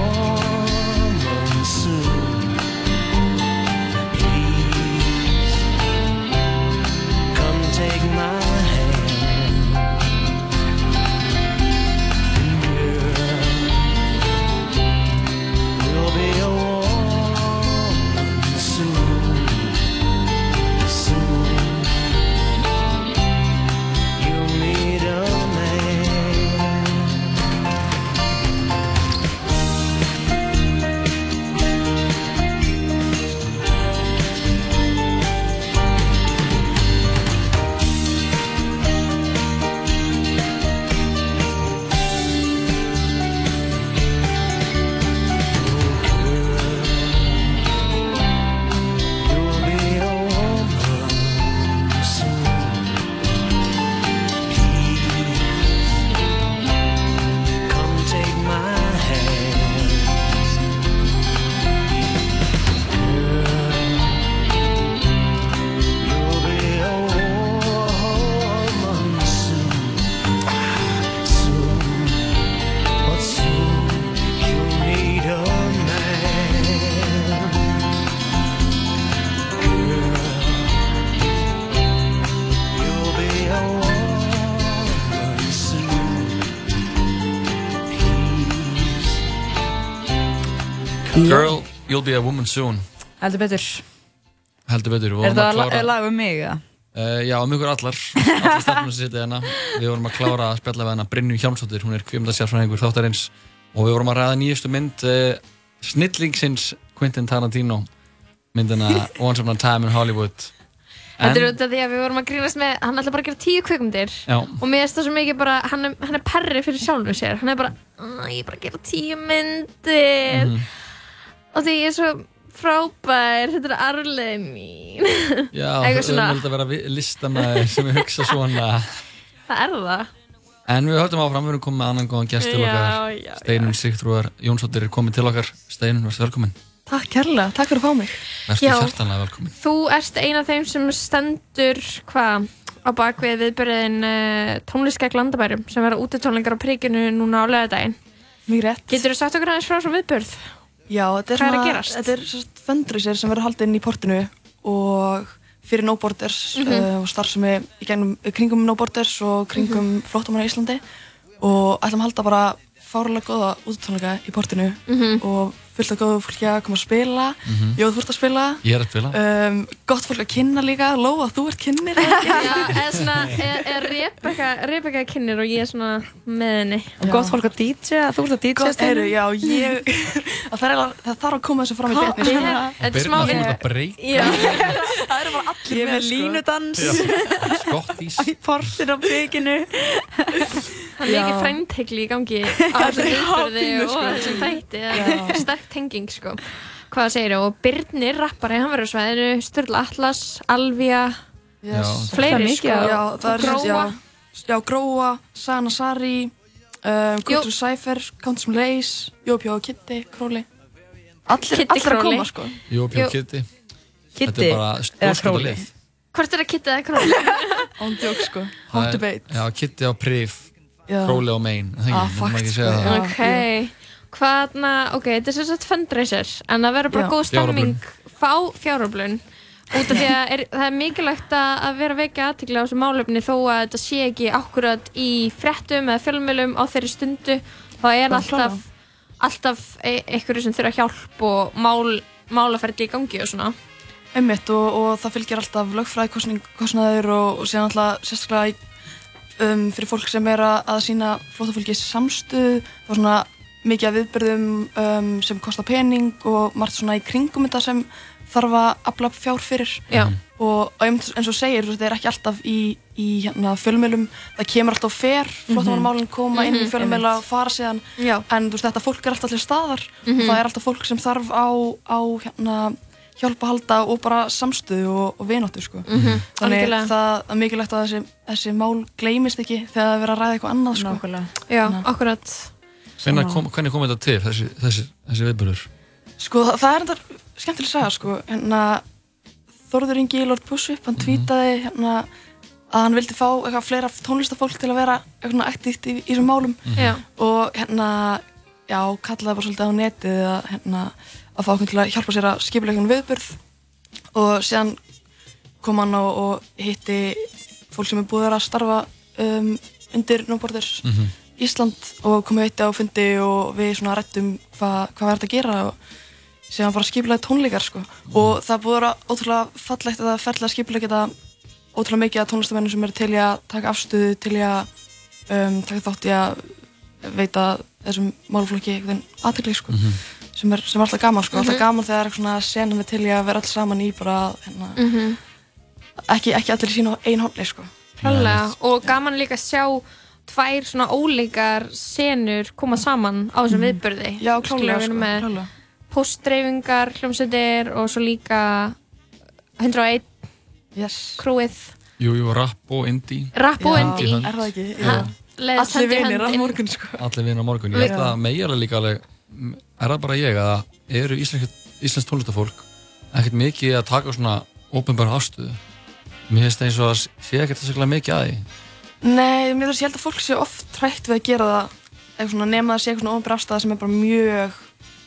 you'll be a woman soon Heldur betur. heldur betur Við Er það klára- lag um mig, eða? Uh, já, um ykkur allar, allar stefnum sem sitja hérna. Við vorum að klára að spjalla við hérna Brynju Hjálmsdóttir, hún er kvimdagsjárfræðingur þáttarins og við vorum að ræða nýjustu mynd uh, snillingsins Quentin Tarantino, myndina Once Upon a Time in Hollywood. Þetta er út af því að við vorum að grínast með, hann ætla bara að gera tíu kvikmyndir Já. og mér finnst það svo mikið bara, hann er, hann er perri fyrir sjálfum sér, hann er bara, "Ah, ég er bara að gera tíu myndir Mhm. Og því ég er svo frábær, þetta er arleið mín. Já, við svona. höfum að vera listamæður sem við hugsa svona. það er það. En við höfum áfram, við erum komið með annan góðan gest til okkar. Steinun Sigtrúar Jónsdóttir er komið til okkar. Steinun, verður velkomin. Takk kærlega, takk fyrir að fá mig. Já. hjartanlega velkomin. Þú ert ein af þeim sem stendur, hvað, á bakvið viðbyrðin uh, tónlistkæk landabærum sem verða útitónlingar á prikinu núna á lögadaginn. Mjög rétt. Getur þú sagt okkur aðeins frá svo viðbörð? Já, þetta er er að svona-? Þetta er svona fundraiser sem verður haldinn í portinu og fyrir No Borders Mhm. uh, og starfsemi í gegnum, kringum No Borders og kringum Mhm. flóttamann í Íslandi og ætlum að halda bara fárlega góða úttónleika í portinu Mhm. og fullt af góðu fólki að koma að spila Mhm. Jóð, þú ert að spila Ég er að spila. um, Gott fólk að kynna líka Lóa, þú ert kynnir? Já, er, er Rebecca kynir og ég er svona með henni. Og gott fólk að DJ, þú ert að DJ Gott, Steinunn. heyrðu, já, ég það, þarf eiginlega- það þarf að koma þessu fram í er- þetta er smá- Birna, þú ert að breyta. Já. Það eru bara allir Ég er með sko. línudans Skottís. í portin á bygginu. Það er mikið fræntegli í gangi á þessum er hapínu, og sko. þessum þætti. Það er sterk tenging, sko. Hvað segir þú? Og Birnir, rappari, hann verður svæðinu, Sturla Atlas, Alvía, Yes. fleiri, mikið sko. Já, það er Gróa. sem já, já, Gróa, Sana Sari, um, Kultur Cypher, Countess Lace, Jópjó og Kitty, Króli. Allir, Kitty allir að koma, sko. Jú, Jú. Pjó Kitty. Þetta Kitty er bara eða Króli? Hvort er það Kitty eða Króli? Ándjók sko, hot debate. Já, Kitty á Prif, Á Main. Það Ah, sko. Ok, hvaðna, ok, þetta er sem sagt fundraiser en það verður bara Já. góð stemming fá fjáröflun út af því að er, það er mikilvægt að, að vera vekja aðtekla á þessu málefni þó að þetta sé ekki akkurat í fréttum eða fjölmjölum á þeirri stundu þá er alltaf alltaf e einhverju sem þurfa hjálp og mál, málaferdi í gangi og svona Einmitt og, og það fylgir alltaf lögfræði kostnaður og, og síðan alltaf sérstaklega í- um, fyrir fólk sem er að, að sína flótafólki samstuð og svona mikið af viðbyrðum um, sem kostar pening og margt svona í kringum þetta sem þarf að afla fjár fyrir Já. og, eins og segir, þetta er ekki alltaf í, í hérna, fjölmjölum, það kemur alltaf fer, flóttamannamálinn koma inn í Mhm, fjölmjöla og fara síðan Já. en veist, þetta fólk er alltaf til staðar Mhm. og það er alltaf fólk sem þarf á, á hérna, hjálpa að halda og bara samstöðu og, og vináttu sko. Mhm, þannig algjörlega. það er mikilvægt að þessi, þessi mál gleymist ekki þegar það er verið að ræða eitthvað annað sko. Nákvæmlega. Já, að- akkurat kom, hvernig kom þetta til, þessi, þessi, þessi viðbörður? Sko það, það er enda skemmtileg saga sko, hérna Þórður Ingi Lord Busup, hann tweetaði hérna að hann vildi fá eitthvað fleira tónlistafólk til að vera eitthvað aktíft í, í þessum málum Já. og hérna, já, kallaði bara svolítið á netið að hérna að fá okkur til að hjálpa sér að skipulega einhvern viðburð og síðan kom hann og, og hitti fólk sem er búið að starfa um, undir No Borders Mhm. Ísland og komið eitt á fundi og við svona rættum hva, hvað þetta að gera og síðan bara skipulega tónleikar sko. og það búið að vera ótrúlega fallegt að það ferðlega skipulega geta ótrúlega mikið af tónlistamennum sem eru til í að taka afstöðu til í að um, taka þátt í að veita þessum málflokki einhvern aðtekli sko. Sem, er, sem er alltaf gaman sko. alltaf Mhm. gaman þegar svona senum við til í að vera alls saman í bara hérna, Mhm. ekki, ekki allir í sínu ein hófni sko. Klálega, og gaman líka að sjá tvær svona ólíkar senur koma saman á þessum viðburði Mhm. Já, Skilur, klálega, sko, klálega. postdreifingar, hljómsveitir og svo líka 101 yes. krúið Jú, jú, rap og indie. Rapp og Já. indie. Er það ekki? Já. Allir vinir á morgun sko. Allir vinna á morgun. Ég Já. held að megi alveg líka alveg, er það bara ég að eru íslensk, íslensk tónlistafólk ekkert mikið að taka svona ópenbæra afstöðu? Mér finnst það eins og að sé ekkert þess mikið að því. Nei, mér finnst ég held að fólk sé oft trætt við að gera það nema það sé eitthvað svona ofnbæra afstæða sem er bara mjög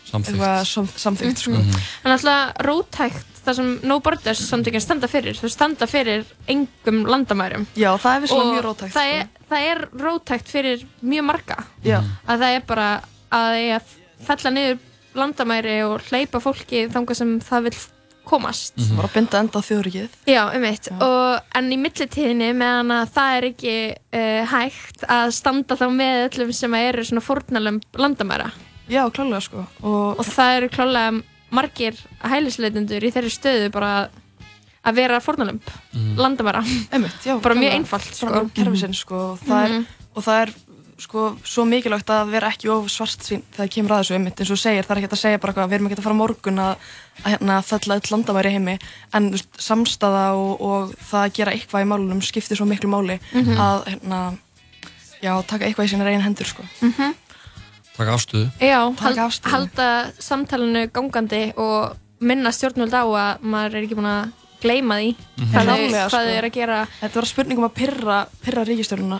Samþykkt. eitthvað sam- samþykkt sko. Mhm. En alltaf rótækt það sem No Borders samtökinn standa fyrir þau standa fyrir engum landamærum Já, það er vissulega Og mjög róttækt, það er, það er rótækt fyrir mjög marga Já. að það er bara að ég að fella niður landamæri og hleypa fólki þangað sem það vil komast bara að binda enda á þjóðrikið Já, um eitt. En í millitíðinni meðan að það er ekki uh, hægt að standa þá með öllum sem eru svona fórnalum landamæra. Já, klálega sko. Og, og það eru klálega margir hælisleitundur í þeirri stöðu bara að vera fórnalömb Mhm. landamæra. Einmitt, já, bara mjög einfalt. Sko. bara kerfisinn sko. og það er, Mhm. og það er sko, svo mikilvægt að vera ekki of svart sín þegar það kemur að þessu einmitt eins og segir, það er ekki að segja bara hvað, við erum ekki að fara morgun að, að hérna, fella öll landamæri heimi en veist, samstaða og, og það að gera eitthvað í málunum skiptir svo miklu máli Mhm. að hérna, já, taka eitthvað í sína reyn hendur sko. Mm Taka afstöðu. Já, Taka afstöðu. halda samtalenu gangandi og minna stjórnvöld á að maður er ekki búin að gleyma því Mhm. hvað, þau, sko. eru að gera. Þetta var spurning um að pyrra, pyrra ríkistörnuna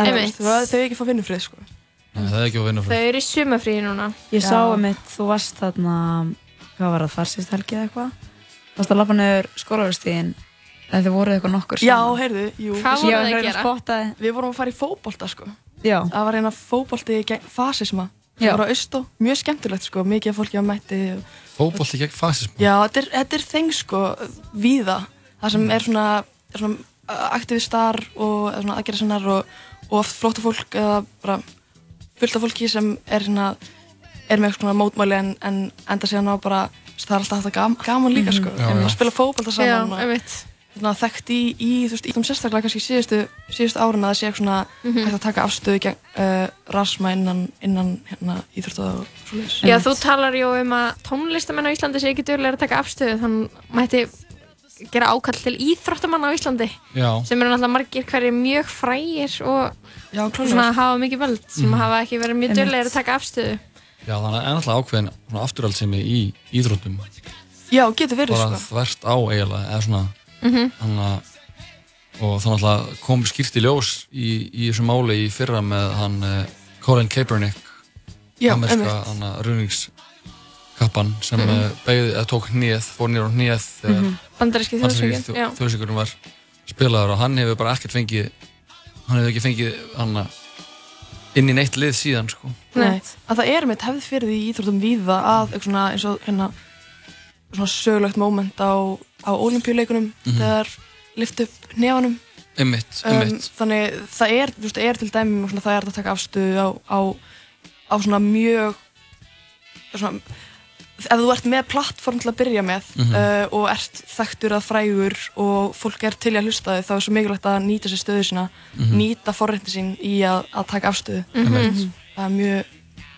Einmitt. þau þau ekki fá vinnufrið sko. Nei, það er ekki að vinna Þau eru í sumafríi núna. Ég Já. sá um mitt, þú varst þarna, hvað var það, þar síst helgi eða eitthvað? Þú varst að lappa niður skólaverstíðin, eða þið voruð eitthvað nokkur Já, saman. heyrðu, jú Hvað voruð þið að að gera? spottaði. Við vorum að fara í fótbolta sko. Já. Það var eina fótbolti gegn fasisma Já. Það var á Austó, mjög skemmtilegt sko, mikið af fólki á mætti og... Fótbolti gegn fasismu. Já, þetta er, þetta er þeng sko, víða Það sem er svona, er svona uh, aktivistar og aðgerðasinnar og, og oft flótta fólk eða bara fullt af fólki sem er svona er með svona mótmæli en, en enda síðan á bara það er alltaf þetta gaman, gaman líka sko Já, já. að spila fótbolta Já, saman og, einmitt. svona, þekkt í, í, þú veist, í þeim sérstaklega kannski síðustu, síðustu árin að það sé eitthvað svona Mhm. hægt að taka afstöðu gegn uh, rasma innan, innan hérna, íþrótta og svo leiðis. Já, þú talar jú um að tónlistamenn á Íslandi sé ekki dörlega að taka afstöðu þannig mætti gera ákall til íþróttamann á Íslandi Já. sem eru náttúrulega margir hverju mjög frægir og Já, svona hafa mikið völd sem Mhm. hafa ekki verið mjög dörlega að taka afstöðu Já, þannig að ennallega ákveðin svona afturhaldsemi í íþróttum. Já, getur verið Bara sko. þvert á eiginlega, eða svona Mhm. Þannig að og þannig að kom skýrt í ljós í, í þessu máli í fyrra með hann uh, Colin Kaepernick Já, einmitt. hann að ruðningskappan sem mm Mhm. beigði, eða tók hnið, fór nýr á hnið þegar Mhm. Bandaríski þjóðsöngin, já. þjóðsöngurinn var spilaður og hann hefur bara ekkert fengið hann hefur ekki fengið hann inn í neitt lið síðan sko. Nei, að það er meitt hefð fyrir því í íþróttum víða að svona eins og hérna svona sögulegt moment á, á olimpíuleikunum Mhm. þegar lift upp nefanum einmitt, um, einmitt þannig það er, veist, er til dæmi svona, það er að taka afstöðu á, á, á svona mjög svona ef þú ert með plattform til að byrja með Mhm. uh, og ert þekktur að frægur og fólk er til að hlusta þig þá er svo mikilvægt að nýta sér stöðu sína Mhm. nýta forrétti sín í að, að taka afstöðu Mhm. Einmitt. það er mjög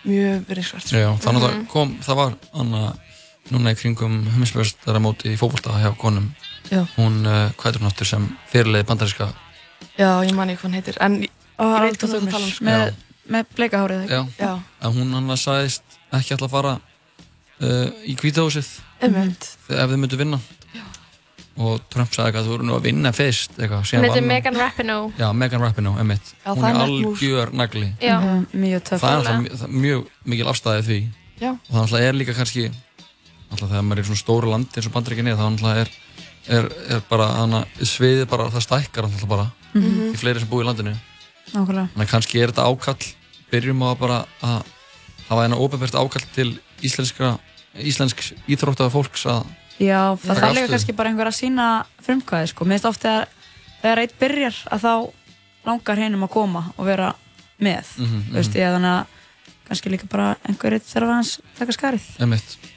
mjög veriðsvært Já, þannig að það kom, það var Anna, núna í kringum heimsbjörnstara móti í fókbalta hjá konum Já. hún, uh, hvað er hún áttur sem fyrirleiði bandaríska Já, ég man ekki hvað hann heitir en ég, veit hvað þú Arnþór að tala um sko. með, með bleika hárið Já, Já. að hún hann sagðist ekki ætla að fara uh, í kvítahúsið ef þið myndu vinna Já. og Trump sagði eitthvað að þú voru nú að vinna fyrst eitthvað, síðan Hún heitir vann hún. Megan Rapinoe. Já, Megan Rapinoe, einmitt Já, hún það er er nett mús. algjör nagli Já. Mhm, Mjög töff það er alltaf mjög- það er mjög mikil afstæði því Já. og það alltaf er líka kannski alltaf þegar maður er í svona stóru landi eins og bandaríkinni þá alltaf er, er, er bara hana, sviðið bara, það stækkar alltaf bara Mhm. í fleiri sem búi í landinu Nákvæmlega þannig að kannski er þetta ákall byrjum á að bara að hafa eina óbefært ákall til íslenskra íslensk íþróttaða fólks að Já, það þarf líka kannski bara einhver að sína frumkvæði sko. Mér finnst oft þegar, þegar eitt byrjar að þá langar hennum að koma og vera með Mhm, Þú veist mhm. ég þannig að kannski líka bara einhver eitt þarf aðeins taka skarið.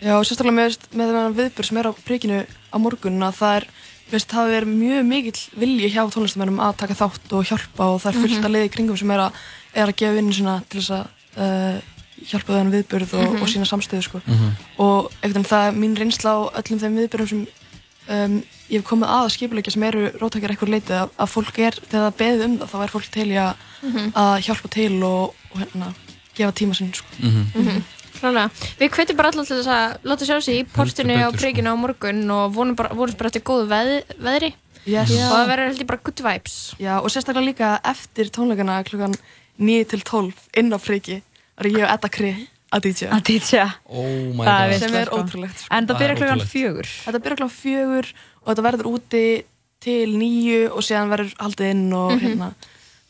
Já, og sérstaklega með, með þennan viðbjörn sem er á príkinu á morgun að það er, veist, það er mjög mikill vilji hjá tónlistamennum að taka þátt og hjálpa og það er fullt Mhm. að liði í kringum sem er að, er að gefa svona til þess að uh, hjálpa þennan viðbjörð og, Mhm. og sína samstöðu sko. Mhm. og einhvern veginn það er mín reynsla á öllum þeim viðbjörnum sem um, ég hef komið að að skipuleikja sem eru róttakir eitthvað leitið að, að fólk er, þegar það beðið um það þá er fólk til að, Mhm. að hjálpa til og, og hérna, gefa tíma sinn sko. Mhm. Klálega. Við hvetjum bara alltaf til þess að láta sjá sig í portinu á sko. príkinu á morgun og vonum bara, vonum bara eftir góðu veð, veðri Yes. og það verður held ég bara good vibes. Já, og sérstaklega líka eftir tónleikana klukkan 9 til 12 inn á friki ég og Edda Kri að DJ Að DJ Oh my Það god. sem er ótrúlegt sko. En það byrjar klukkan fjögur Þetta byrjar klukkan fjögur og þetta verður úti til nýju og síðan verður haldið inn og Mhm. hérna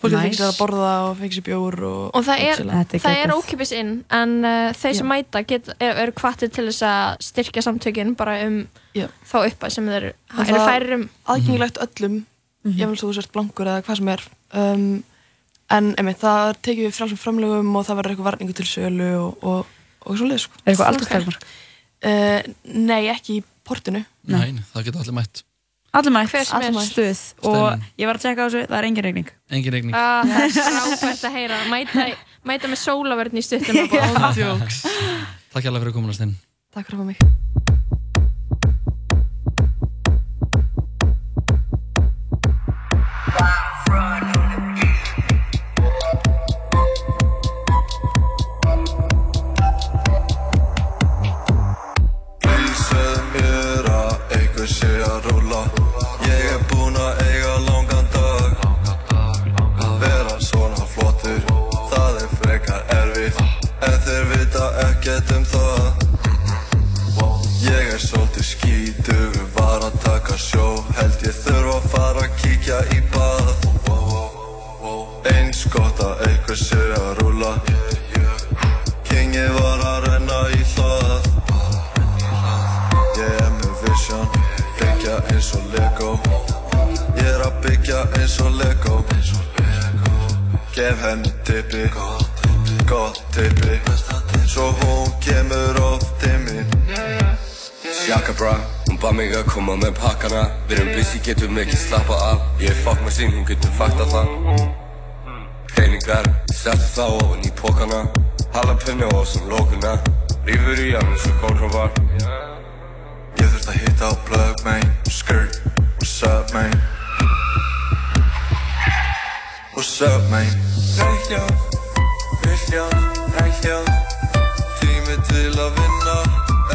fólk getur Nice. fengið sér að borða og fengið sér bjór og, Og það er, er ókipis inn en uh, þeir sem mæta get, er, eru kvartir til þess að styrkja samtökin bara um Já. þá uppa sem þeir eru færir um. aðgengilegt öllum ég vil svo þú sért blankur eða hvað sem er um, en einmitt, það er tekið við frálsum framlögum og það verður eitthvað varningu til sölu og, og, og svo leið sko. Er eitthvað aldurstakmark? Uh, nei, ekki í portinu. Nei, það geta allir mætt. Allir mætt, allir mætt. Stuð. Og Steinunn. ég var að tjekka á þessu, það er engin regning engin regning Ah, það er frábært að heyra. Mæta, mæta með sólavörn í stuttum Takk hjá fyrir kominast inn Takk fyrir að fá mig. Segðu Gef henni tippi, gott tippi Svo hún kemur oft til mín. Sjaka bra, hún bað mig að koma með pakkana. Við erum busy, getum ekki slappa af. Ég er með sín, hún getur fakta það. Hreiningar, settu þá ofan í pókana Jalapeno á sem lókuna Rífur í hann eins og gólhrófar Ég þurft að hitta á plug, man Skirt, what's up, man What's up, man Rækjað, villjað, rækjað Tími til að vinna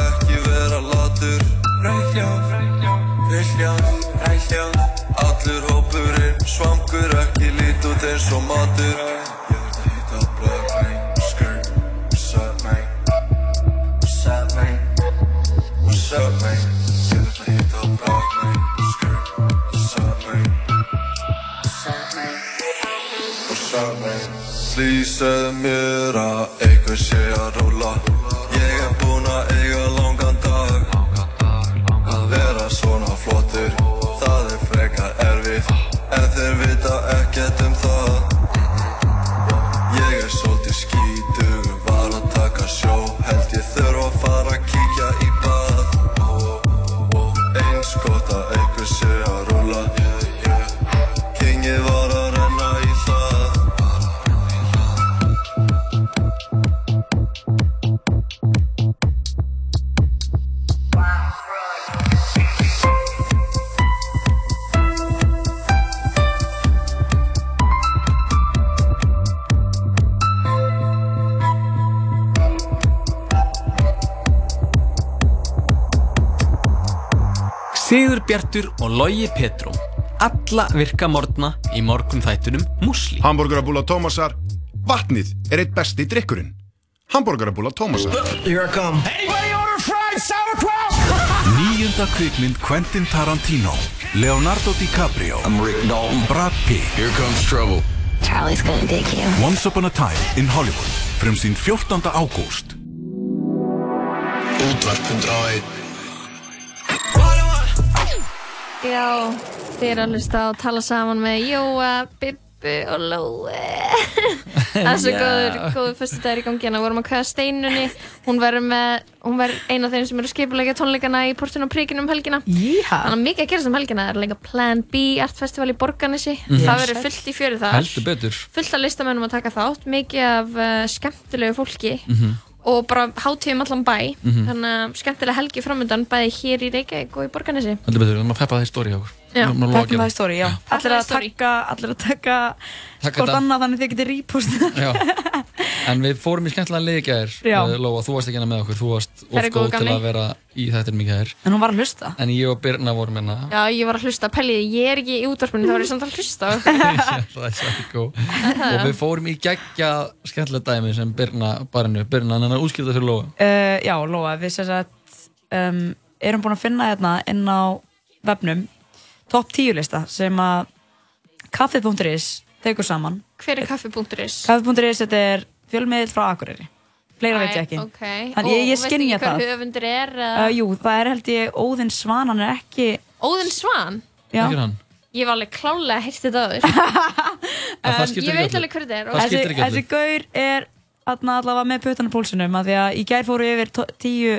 Ekki vera latur. Rækjað, villjað, rækjað Allur hópurinn svangur ekki lít út eins og matur. What's up man What's up man man Please segðu mér að Sigur Bjartur og Logi Petró. Alla virka morgna í morgun þættunum Musli Hamburgerabúla Tómasar Vatnið er eitt besti drikkurinn Hamburgerabúla Tómasar. Here I come. Anybody order fried sauerkraut? Níunda kvikmynd Quentin Tarantino Leonardo DiCaprio I'm Rick Dalton. Brad Pitt. Here comes trouble. Charlie's gonna dig you. Once upon a time in Hollywood Frumsýnd 14. ágúst. Útvarp Já, þið er að hlusta og tala saman með Jóa, Bibbi og Lói. Það er svo Já. góður, góður fyrstu dagur í gangi hérna. Við vorum að kvæða steinunni. Hún verður með, hún verður eina af þeim sem eru skipulegja tónleikana í Portun og Príkinu um helgina. Jíha. Þannig að mikið að gerast um helgina. Það er leika Plan B Art Festival í Borgarnesi. Mhm. Það verður fullt í fjöru þar. Heldur betur Fullt af listamennum að taka þátt. Mikið af uh, skemmtilegu fólki. Mhm. Og bara hátíðum allan bæ. Mhm. Þannig að skemmtilega helgi framöndan bæði hér í Reykjavík og í Borgarnesi. Heldur betur, við erum að peppa það í stóri hjá okkur Já. Að að það í stóri, já. Allir að taka, allir að taka Taka hvort annað þannig þið getið reposta. Já. En við fórum í skemmtilega gær Já. Lóa, þú varst ekki hérna með okkur. Þú varst of Herri, góðu góð til að vera í þættinum í gær. En hún var að hlusta. En ég og Birna vorum hérna. Já, ég var að hlusta, pæliði, ég er ekki í útvarpinu, þá er ég samt að hlusta. Á ykkur. Það er sækó Og við fórum í geggja skemmtilega dæmi sem Birna barinu Birna, hann er að útskýrta fyrir Lóa. Uh, já, Lóa, við sem sagt um, erum búin að finna hérna inn á vefnum topp 10 lista sem að kaffi.is tekur saman Hver er kaffi.is? kaffi.is þetta er fjölmiðl frá Akureyri fleira veit ég ekki Ok, Þannig ég, ég og skynja veistu það ekki hver höfundur er? uh, Jú, það er held ég Óðinn Svan, hann er ekki Óðinn Svan? Já. Ekki hann Ég var alveg klálega að heyrst þetta áður. það En skiptir ég veit alveg hver þetta er. Það og- skiptir þessi, ekki öllu. þessi gaur er allavega með putan á pólsunum að því að í gær fóru yfir tíu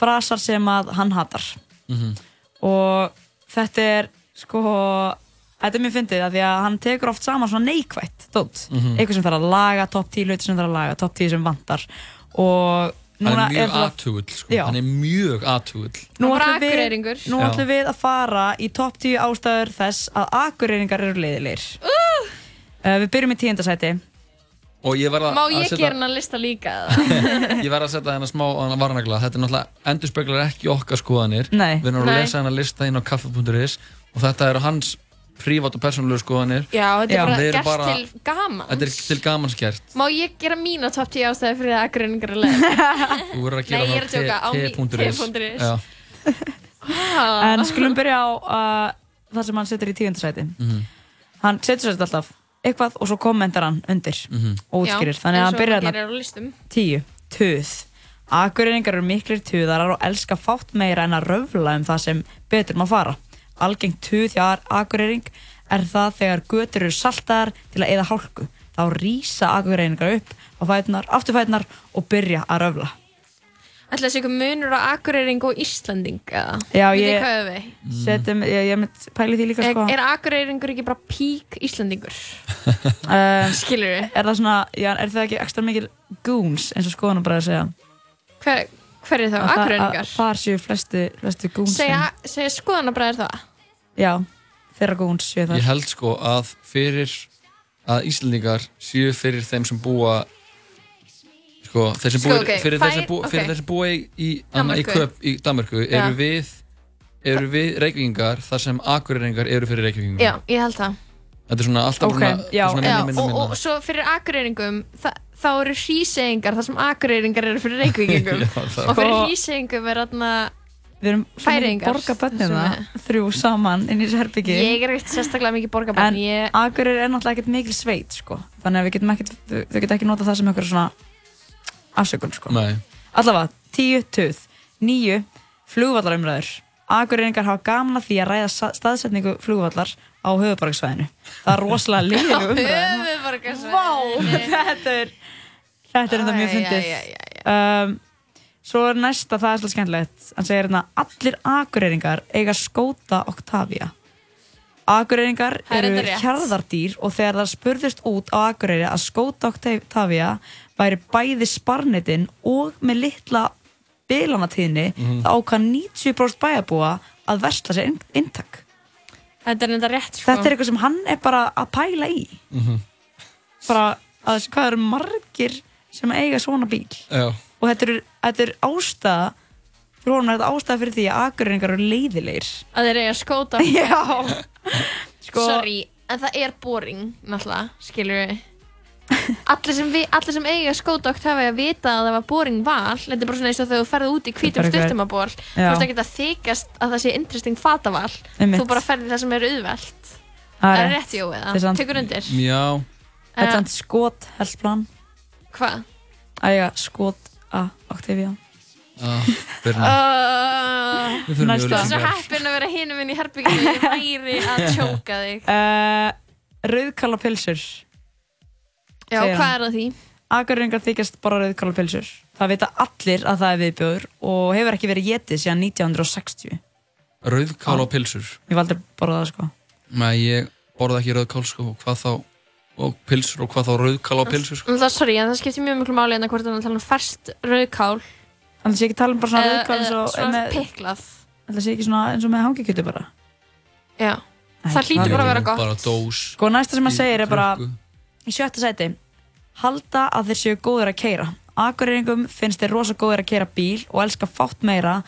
frasar sem að hann hatar Mhm. og þetta er sko þetta er mjög fyndið að því að hann tekur oft saman svona neikvætt dót, Mhm. eitthvað sem þarf að laga topp 10 hluti sem þarf að laga, topp 10 sem vantar og Hann núna er mjög það- aðtugull sko. Hann er mjög aðtugull Nú Hann ætlum við, Akureyringur. nú Já. ætlum við að fara í topp 10 ástæður þess að akureyringar eru leiðilegir uh! Við byrjum í tíundasæti Og ég verða Má að ég setja- gera hennar lista líka? eða? Ég verð að setja hérna smá hana varnagla Þetta er náttúrulega endur speklar ekki okkar skoðanir Nei. Við erum að Nei. lesa hérna lista inn á kaffe.is Og þetta eru hans prívat og persónulegu skoðanir Já, þetta er bara gert bara- til gaman. Þetta er til gamans gert Má ég gera mína top 10 ástæði fyrir að aðgreiningar er leið? Þú verður að gera Nei, ég er að tjóka, á t.is. En skulum byrja á uh, það sem hann setur í tíundasæti Mhm. Hann setur sér alltaf eitthvað og svo kommentar hann undir Mhm. og útskýrir, Já, þannig að hann maður þarna gerir á listum. tíu, tuð Akureyringar eru miklir tuðarar og elska fátt meira en að röfla um það sem betur má fara Algengt hjá Akureyring er það þegar götur eru saltaðar til að eða hálku þá rýsa Akureyringar upp á fætunar, afturfætunar og byrja að röfla Ætla þessi ykkur munur á akureyring og Íslanding eða? Já, ég- hvað við? Setjum, ég, ég mynd pæli því líka Er, sko er akureyringur ekki bara pík Íslandingur? um, Skilur við? Er það svona, já, er það ekki ekstra mikil goons eins og skoðanum bara að segja Hver, hver er þá? Það- að Þar séu flestu, flestu goons Segja, segja skoðanabræðir það? Já, þeirra goons séu þar Ég held sko að fyrir að Íslandingar séu fyrir þeim sem búa sko, þeir sem Sko, búa ok, fyrir, fær- þeir sem búa, fyrir ok. þeir sem búa í, í, í köp í Danmarku eru við eru við reykvíkingar þar sem akureyringar eru fyrir reykvíkingum. Já, ég held það. Þetta er svona alltaf Ok, svona, já. svona Já, minna, minna, og, minna. og svo fyrir akureyringum, þa þá eru hríseyingar þar sem akureyringar eru fyrir reykvíkingum. Og fyrir hríseyingum er þarna Við erum sem það, þrjú saman inn í þessu herbyggi. Ég er ekkert sérstaklega mikið borgarbönn. En Ég, Akureyri er náttúrulega ekkert mikil sveit, sko. Þannig að við getum ekkert, þau geta ekki notað það sem eitthvað svona afsökun, sko. Nei. Allavega, tíu, tuð, níu, flugvallarumræður. Akureyringar hafa gaman að því að ræða staðsetningu flugvallar á höfuborgarsvæðinu. Það er rosalega liðlega umræðin. Höfuðborgarsvæðinu. þetta er, þetta er enda mjög æ, Um, svo er næsta, það er svolítið skemmtilegt. Hann segir hérna, allir akureyringar eiga skóta Octavia. Akureyringar er eru hjarðardýr og þegar það spurðist út á Akureyri að skóta Octavia væri bæði sparnitinn og með litla bilanatíðni Mhm. þá ákvað 90% bæjarbúa að versla sér inn- inntak. Þetta er enda rétt, sko. Þetta er eitthvað sem hann er bara að pæla í. Mhm. Bara að hvað eru margir sem eiga svona bíl. Já. Og þetta er, þetta er ástæða, fyrir honum er þetta ástæða fyrir því að akureyringar eru leiðilegir. Að þeir eiga skóta. Já. Sko- Sorry, en það er boring, náttúrulega, skilur við. Allir sem, sem eiga skóta Octavia vita að það var boring val Þetta er bara svona eins og þegar þú ferði út í eitthvað- stuttumaból Þú veist ekki að þykjast að það sé interesting fataval Einmitt. Þú bara ferði það sem er auðvelt Það er rétt. er eða? Tekur undir Já. Þetta er Eh. samt skot helsplan. Hvað? Að eiga skot að Octavia. Byrna. Uh. Þú er svo heppin að vera hinum inn í herbygginu Ég væri að tjóka þig Uh, rauðkala pilsur. Já, segir hvað er það því? Akureyringar þykjast bara rauðkala pilsur. Það vita allir að það er viðbjóður og hefur ekki verið getið síðan 1960. Rauðkál og pilsur. Ég valdi að borða það sko. Nei, ég borða ekki rauðkál sko, og hvað þá, og pilsur og hvað þá rauðkál og pilsur sko. Um það, sorry, en það skiptir mjög miklu máli en hvort það er að tala um ferskt rauðkál Þannig sé ekki tala um bara svona eða- rauðkál eins eða og svona með, piklað Það sé ekki svona eins og með hangikjötu bara. Já, Nei, það hlýtur bara að vera gott Bara dós. Sko næsta sem hann í segir er bara í sjötta sæti halda að þeir séu góðir að keira Akureyringum finnst þeir rosa góðir að keira bíl og elska fátt meira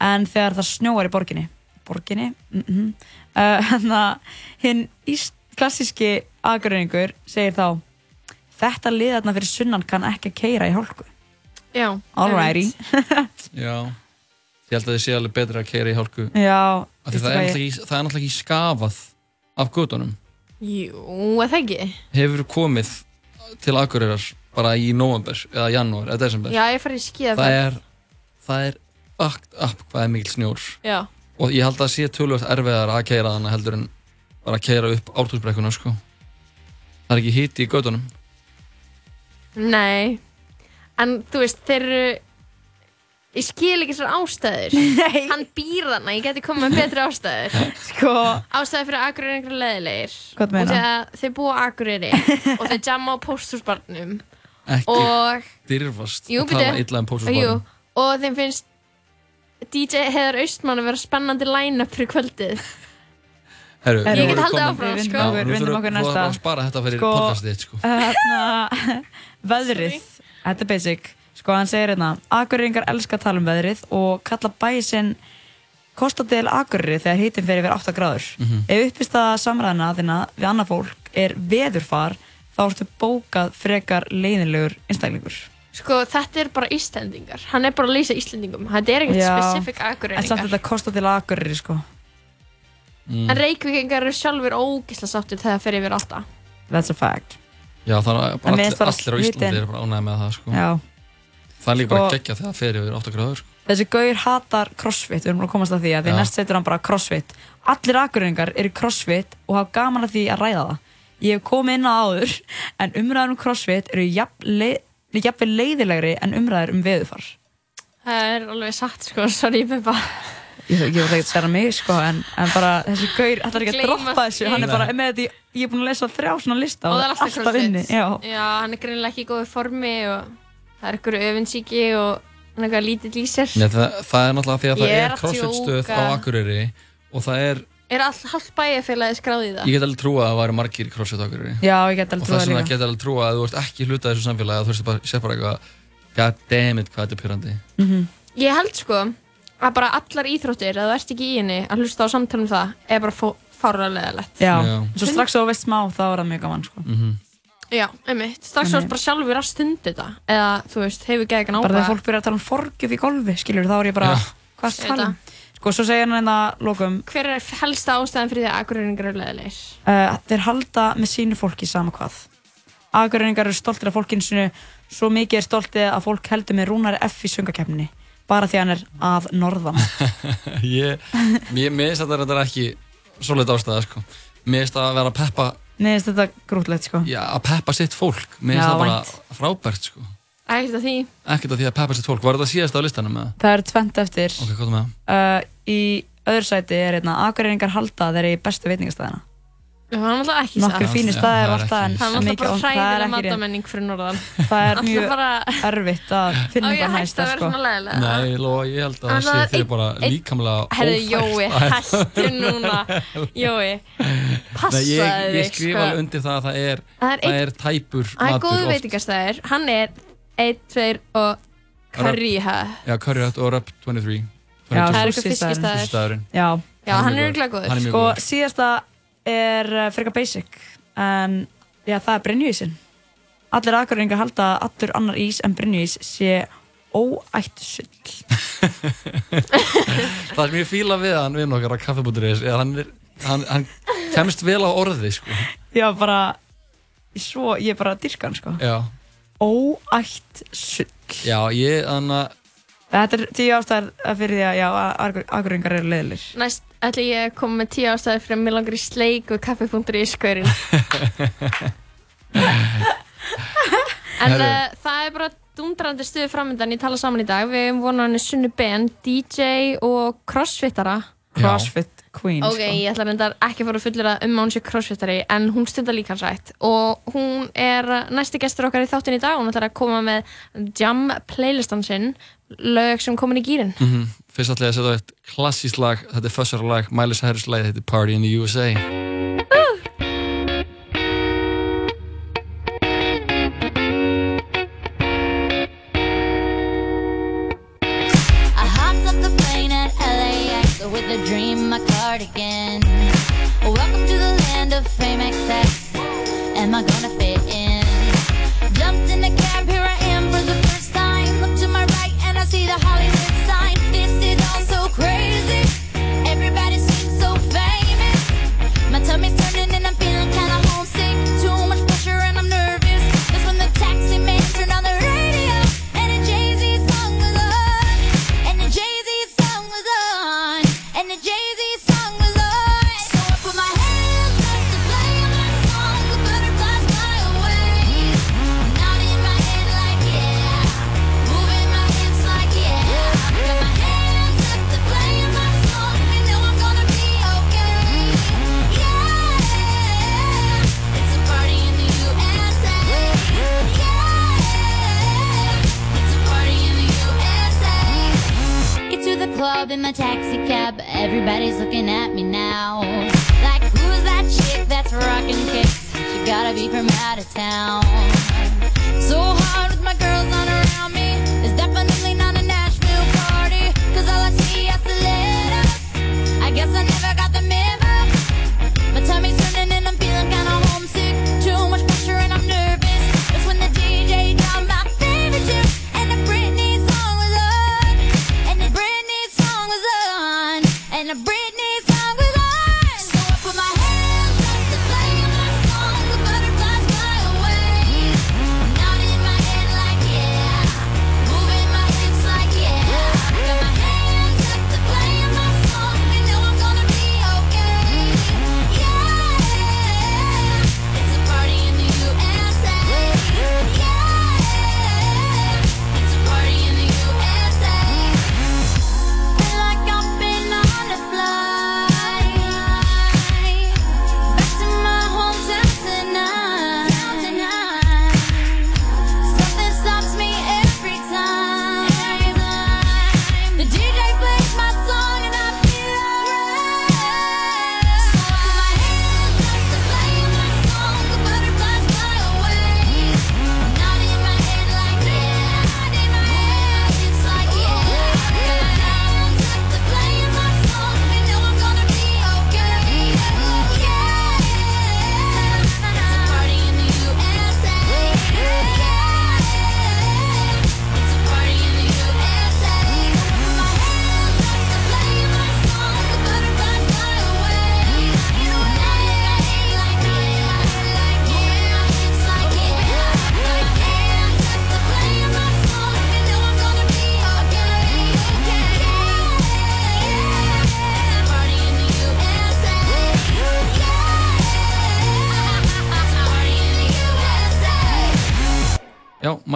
en þegar það snjóar í borginni borginni mm -hmm. uh, hinn ís- klassíski Akureyringur segir þá þetta liðarna fyrir sunnan kann ekki að keira í hálku Já, alrighty Já. Ég held að þið sé alveg betra að keira í hálku. Já, Af því veistu það er, ég- það er náttúrulega ekki skafað af gödunum. Jú, er það ekki? Hefur komið til Akureyrar bara í november eða janúar eða desember. Já, ég farið í skíða það er, það er fucked up hvað er mikill snjór. Já, Og ég held að það sé tölvöld erfiðar að keira þannig heldur en bara að keira upp ártúrsbrekkuna sko. Það er ekki hiti í gödunum. nei En þú veist, þeir eru Ég skil ekki svona ástæður Nei Hann býr þarna, ég geti komið með betri ástæður Sko Ástæður fyrir Akureyri er einhverju leðilegir Hvað meina? Og þegar þeir búa Akureyri Og þeir jamma á pósthúsbarnum Ekki Og dyrfast Jú, að tala byrju. illa um Jú, póstusbarnum. og þeim finnst DJ Heiðar Austmann að vera spennandi line-up fyrir kvöldið Herru, Ég nú get haldið áfram, Við sko. vindum okkur, Já, nú vindum þurfum- okkur næsta bara að spara þetta fyrir Sko, podcastið sko. Hérna, veðrið Þetta er basic Sko hann segir hérna Akureyringar elska að tala um veðrið og kalla bæði sinn kostadel Akureyri þegar hitin fer yfir 8 gráður. Mhm. Ef uppist að samræðina þína við annað fólk er veðurfar þá ertu bókað frekar leiðinlegur einstaklingur. Sko, þetta er bara Íslendingar. Hann er bara að lýsa Íslendingum. Þetta er ekkert Já. specific En samt þetta kostadel Akureyri sko. En Reykjavíkingar eru sjálfur ógisla sáttir þegar það fer yfir átta. That's a fact. Já, þannig að allir, allir á Íslandi eru bara ánægði með það, sko. Já. Það er líka bara Sko- geggja þegar það fer yfir 8 gráður. Þessi gaur hatar crossfit, við erum að komast að því að því næst setur hann bara crossfit. Allir akureyringar eru crossfit og hafa gaman að því að ræða það. Ég hef komið inn á áður, en umræður um crossfit eru jafn le jafnvel leiðilegri en umræður um veðufar. Það er alveg satt, sko, sorry Bubba Ég, ég veit ekki að stæra mig, sko, en, en bara þessi gaur, ætlar ekki að droppa þessu, hann er bara með þetta, í- ég er búin að lesa þrjá svona lista Og og það er alltaf alltaf inni. Já. Já, hann er greinilega ekki í góðu formi og það er ykkur öfinsíki og er lítill í sér Nei, það, það er náttúrulega því að það Ég er er að crossfit stöð djóka. á Akureyri og það er, Er all, halvt bæjarfélagi skráð í það? ég get alveg trúa að það væri margir í crossfit á Akureyri. Já, ég get alveg Og trúað þess vegna líka. get alveg trúa að þú ert ekki hluta þessu samfélagi að þú veist bara, sé bara eitthvað, god damn it, hvað þetta er pyrrandi. Mhm. Ég held sko að bara allar íþróttir, að þú ert ekki í henni að hlusta á samtalum það, er bara fárlega leðilegt. Já, svo strax þegar þú veist smá þá er það mjög gaman sko. Já, einmitt. Strax þú Þannig- ert bara sjálfur að stundi þetta, eða þú veist, hefur ekki eitthvað bara þegar fólk byrjar að tala um forgjöf í golfi skilur, þá er ég bara, Já. hvað er Ég tala um sko, svo segja hann hérna lokum Hver er helsta ástæðan fyrir því að akureyringar eru leðilegir? uh, þeir halda með sínu fólki sama hvað Akureyringar eru stoltir af fólkinu sinu svo mikið er stoltið að fólk heldur með Rúnari F í söngakeppninni bara því hann er að norðan ég, mér mér finnst þetta reyndar ekki svolítið ástæða sko. mér finnst það að vera að peppa Nei, finnst þetta grútlegt sko já, að peppa sitt fólk mér finnst það bara vænt. frábært sko. Ekkert af því. ekkert að því að peppa sitt fólk var þetta síðast á listanum með Það er tvent eftir ok, hvað er með það? uh, Í öðru sæti er hérna Akureyringar halda þeir eru í bestu veitingastæðina það er náttúrulega ekki satt. fínir Já, staðir það er alltaf en ekki- Það er mikið- náttúrulega bara það er hræðilega ekki rétt. matamenning fyrir norðan. Það er mjög bara- erfitt að finna Á ég eitthvað hægt næsta að vera sko. svona leðilega? Nei, Lóa, ég held að það sé það er þér bara líkamlega ófært Jói, að- hættu núna. Jói, passaði Nei, ég, ég þig, skrifa sko. alveg undir það að það er, Það er það einn- er tæpur Það er matur góðu oft. veitingastæðir. Hann er 1, 2 og Curry Hut og Rub 23 Já, 22. Það er eitthvað sushi-staðurinn. fiskistaður. Sushi-staðurinn. Já, Já, hann er örugglega góður. Er Sko, síðasta er uh, frekar basic en já, það er Brynjuísinn. Allir aðgörðingar halda að allur annar ís en Brynjuís sé óætt sull. Það sem ég fíla við hann við nokkar er að hann, er, hann, hann kemst vel á orði sko. Já, bara svo, ég bara dyrka hann sko. Óætt sull. Já ég þannig að Þetta er tíu ástæðar fyrir því að já, aðgörðingar eru leiðilir Næst ætla ég að koma með tíu ástæði fyrir að mér langar í sleik og kaffi.í skaurin. en uh, það er bara dundrandi stuði framöndan í tala saman í dag. Við hefum vonað henni Sunnu Ben, DJ og crossfittara. Crossfit Queen Ok, sko. ég ætla reyndar ekki að fara að fullera um að hún sé crossfittari en hún stundar líka hans rætt og hún er næsti gestur okkar í þáttin í dag. Hún ætlar að koma með jam playlistan sinn lög sem komin í gýrin mm -hmm. Fyrst ætla ég að setja á eitt klassískt lag. Þetta er fussara lag, Miley Cyrus lag Þetta er Party in the USA to in my taxi cab. Everybody's looking at me now. Like, who's that chick that's rocking kicks? She gotta be from out of town. So hard with my girls not around me. It's definitely not a Nashville party. Cause all I see is the letters. I guess I never got the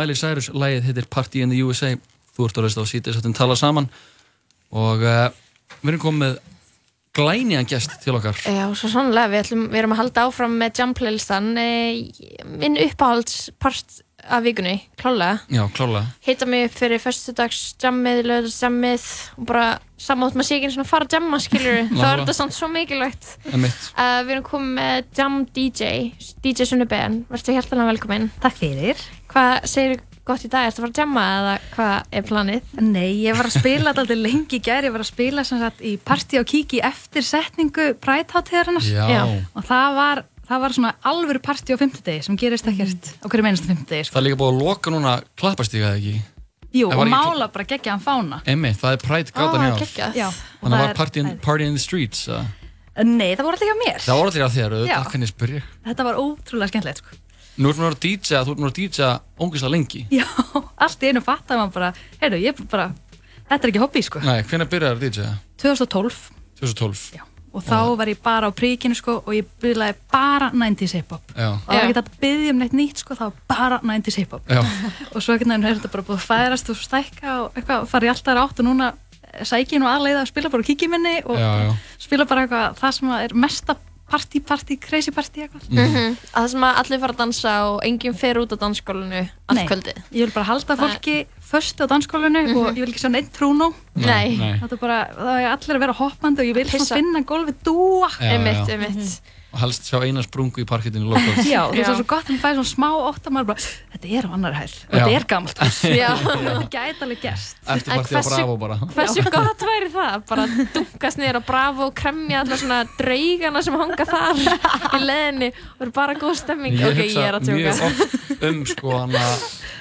Miley Cyrus, lagið heitir Party in the USA Þú ert að hlusta á sítis að tala saman. Og uh, við erum komið með glæniðan gest til okkar. Já, svo sannlega, við, ætlum, við erum að halda áfram með jam playlistan e, minn uppáhaldspart af vikunni, klálega Já, klálega Hita mig upp fyrir fyrstudags jammið, lögadagsjammið og bara samátt maður sé ekki einu svona að fara að jamma, skilur þá er þetta samt svo mikilvægt. Einmitt. uh, Við erum komið með jam DJ DJ Sunnubén, verður hjertalega velkominn Takk fyrir Hvað segir gott í dag, ertu að fara að jamma eða hvað er planið? Nei, ég var að spila þetta alltaf lengi í gær, ég var að spila sem sagt í partí á kíki eftir setningu. Já. og það var, það var svona alvöru partí á fimmtudegi sem gerist ekkert á hverju meinast fimmtudegi sko. Það er líka búið að loka núna klappastíka eða ekki? Jú, og mála bara geggjaðan fána. Emmi, það er Pride gatan í ár Já, og Þannig að það var er- party in, party in the streets uh. Nei, það voru alltaf hjá mér. Það voru allir að þér, auðvitað kann ég spyrja Þetta var ótrúlega skemmtilegt sko. Nú ertu mér að DJ, þú ert mér að DJ óngislega lengi Já, allt í einu fattaði maður bara heyrðu, ég bara, þetta er ekki hobby sko Nei, hvenær byrjaði að DJ? 2012 2012 og þá var ég bara á príkinu sko og ég byrjaði bara 90s hip-hop Já. og það var ekki að byggja um neitt nýtt sko, það var bara 90s hip-hop Já. og svo veginn er þetta bara búið að færast og stækka og eitthvað, fara í alltaf átt og núna sæki ég nú aðleiða að spila bara á kíkiminni og Já, já. spila bara eitthvað það sem er mesta party, party, crazy party eitthvað Mm Það sem að allir fara að dansa og enginn fer út á dansskólinu allt Nei, kvöldi ég vil bara halda fólki föstu á dansskólinu og ég vil ekki sjá neitt trúnó Nei. Nei. þetta er bara, það er allir að vera hoppandi og ég vil Pissa. svona finna gólfið dúa Já, Einmitt, já. einmitt Og helst sjá eina sprungu í parkettinu lokal Já, það er svo gott að maður fæði svona smá ótt að maður bara, þetta er á annar hæð. Og þetta er gamalt hús. Já. þetta gæti alveg gerst. Eftir En partí á hversu- Bravo bara? Hversu gott væri það? Bara dunkast niður á Bravo og kremja alla svona draugana sem hanga þar í leðinni og er bara góð stemming. Ég Ok, hugsa ég er að mjög oft um sko hana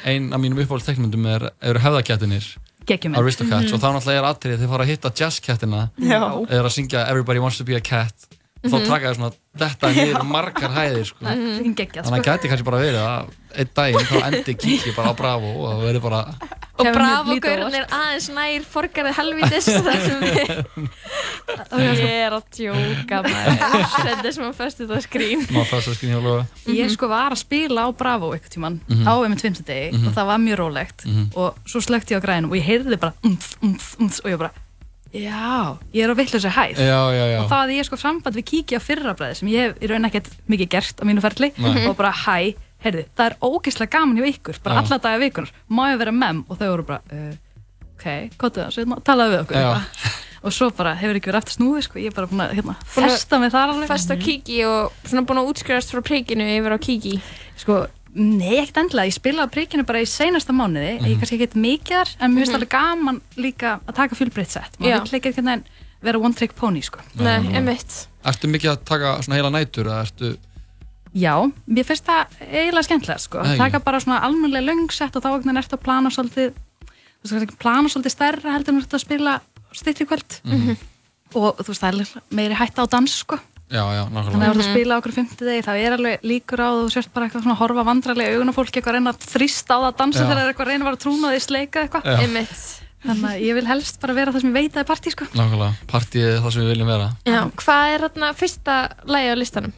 ein af mínum uppáhaldsteknmyndum er, eru hefðakettinir. Aristocats. Mhm. og þá náttúrulega er atrið þeir fara að hitta jazzkettina Já. eða að syngja Everybody Wants to be a Cat þá Mhm. taka þeir svona þetta niður margar hæðir sko. Það þannig að sko. gæti kannski bara verið að einn daginn þá endi kíkja bara á Bravo og það verið bara Og Kemur Bravo lítið á gaurinn er aðeins nær forgarið helvitis þar sem við Ég er að tjóka maður Þetta er sem að festu þetta skrín maður fæst að skynja alveg Ég sko var að spila á Bravo eitthvað tíman Mhm. á einmitt 50 degi Mhm. og það var mjög rólegt Mhm. og svo slökti ég á grænum og ég heyrði bara umf, umf, umf, og ég bara já, ég er á vittlösa hæð. Já, já, já. og þá hafði ég sko samband við kíkja á fyrrabræði sem ég hef í raun ekkert mikið gert á mínu ferli Nei. og bara hæ, heyrði, það er ógeðslega gaman hjá ykkur, bara alla daga vikunar má ég vera mem? Og þau voru bara uh, ok, hvað það, svo talaðu við okkur. Og svo bara hefur ekki verið aftur snúið sko, ég er bara búin að hérna, að festa mig þar alveg. Fest á kíki og svona búin að útskrifast frá príkinu yfir á kíki. Sko, nei, ekkert endilega, ég spilaði príkinu bara í seinasta mánuði, Mhm. ég kannski ekkert mikið þar, en mér finnst Mhm. alveg gaman líka að taka fjölbreytt sett, maður vill ekki einhvern veginn vera one trick pony, sko. Nei, einmitt Ertu mikið að taka svona heila nætur eða ertu Já, mér finnst það eiginlega skemmtilega, sko, Nei. taka bara svona almennilega löngsett og þá veginn ertu að plana svolítið, þú veist, kannski plana svolítið stærra heldur en þú ert að spila styttri kvöld Mhm. og þú veist, það er meiri hætta á dans, sko. Já, já, Þannig að nákvæmlega þú ert að spila á okkur fimmtudegi þá er alveg líkur á að þú sérst bara eitthvað svona að horfa vandrarlega í augun á fólki eitthvað að reyna að þrýsta á það að dansa Já. þegar það er eitthvað að reyna að vera trúna því sleika eitthvað. Einmitt. Þannig að ég vil helst bara vera það sem ég veit að er partí sko. Nákvæmlega, partíið er það sem við viljum vera Já, hvað er þarna fyrsta lagi á listanum?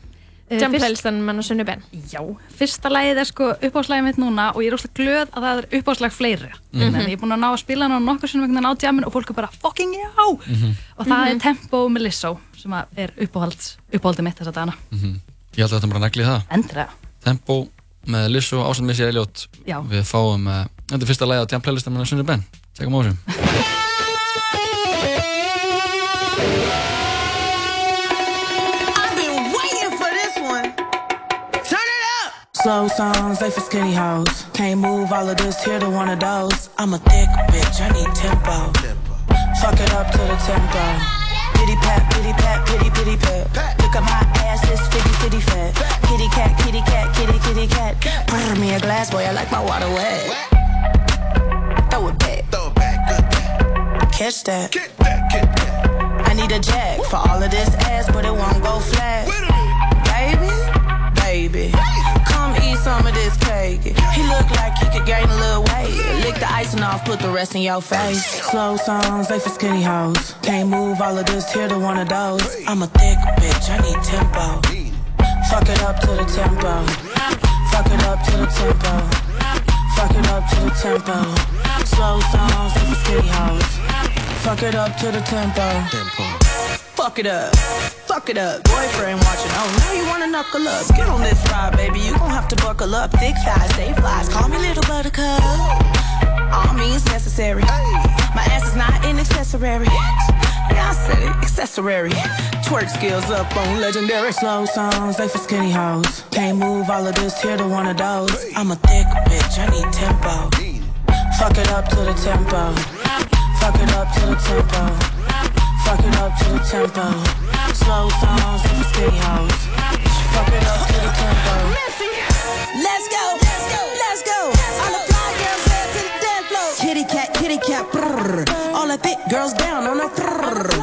Eh, Jam fyrst- playlistanum en á sunnu ben Já, fyrsta lagið er sko uppáhaldslægið mitt núna og ég er óslega glöð að það er uppáhaldslag fleiri. Mhm. Mm Ég er búin að ná að spila hana nokkur sem einhvern veginn á djamin og fólk er bara fucking já! Mhm. Og það Mhm. er Tempo með Lizzo sem að er uppáhalds, uppáhaldið mitt þessa dagana. Mhm. Ég held að þetta bara negli það Endilega. Tempo með Lizzo ásand Missy Elliot Já. Við fáum, uh, þetta er fyrsta lagi á Jam Playlistan með Sunni Ben Tjekkum á þessum Slow songs, they for skinny hoes. Can't move all of this here to one of those. I'm a thick bitch, I need tempo. Fuck it up to the tempo. Pity pat, pity pat, pity pity pat. Look at my ass, it's fitty fitty fat. Kitty cat, kitty cat, kitty kitty cat. Pour me a glass, boy, I like my water wet. Throw it back. Throw it back, good Catch that. I need a jack for all of this ass, but it won't go flat. Baby, baby, some of this cake. He look like he could gain a little weight. Lick the icing off, put the rest in your face. Slow songs, they for skinny hoes. Can't move all of this here to one of those. I'm a thick bitch, I need tempo. Fuck it up to the tempo. Fuck it up to the tempo. Fuck it up to the tempo. Slow songs, they for skinny hoes. Fuck it up to the tempo. Fuck it up. Fuck it up. Boyfriend watching. Oh, now you wanna knuckle up. Get on this ride, baby. You gon' have to buckle up. Thick thighs, stay flies. Call me little buttercup. All means necessary. My ass is not an accessory. Yeah, I said it. Accessory. Twerk skills up on legendary. Slow songs, they for skinny hoes. Can't move all of this here to one of those. I'm a thick bitch, I need tempo. Fuck it up to the tempo. Fuck it up to the tempo. Fuck it up to the tempo. Slow songs, for skinny hoes. Fuck it up to the tempo. Let's go, let's go, let's go. All the fly girls head to the dance floor. Kitty cat, kitty cat. All the thick girls down on the brrr.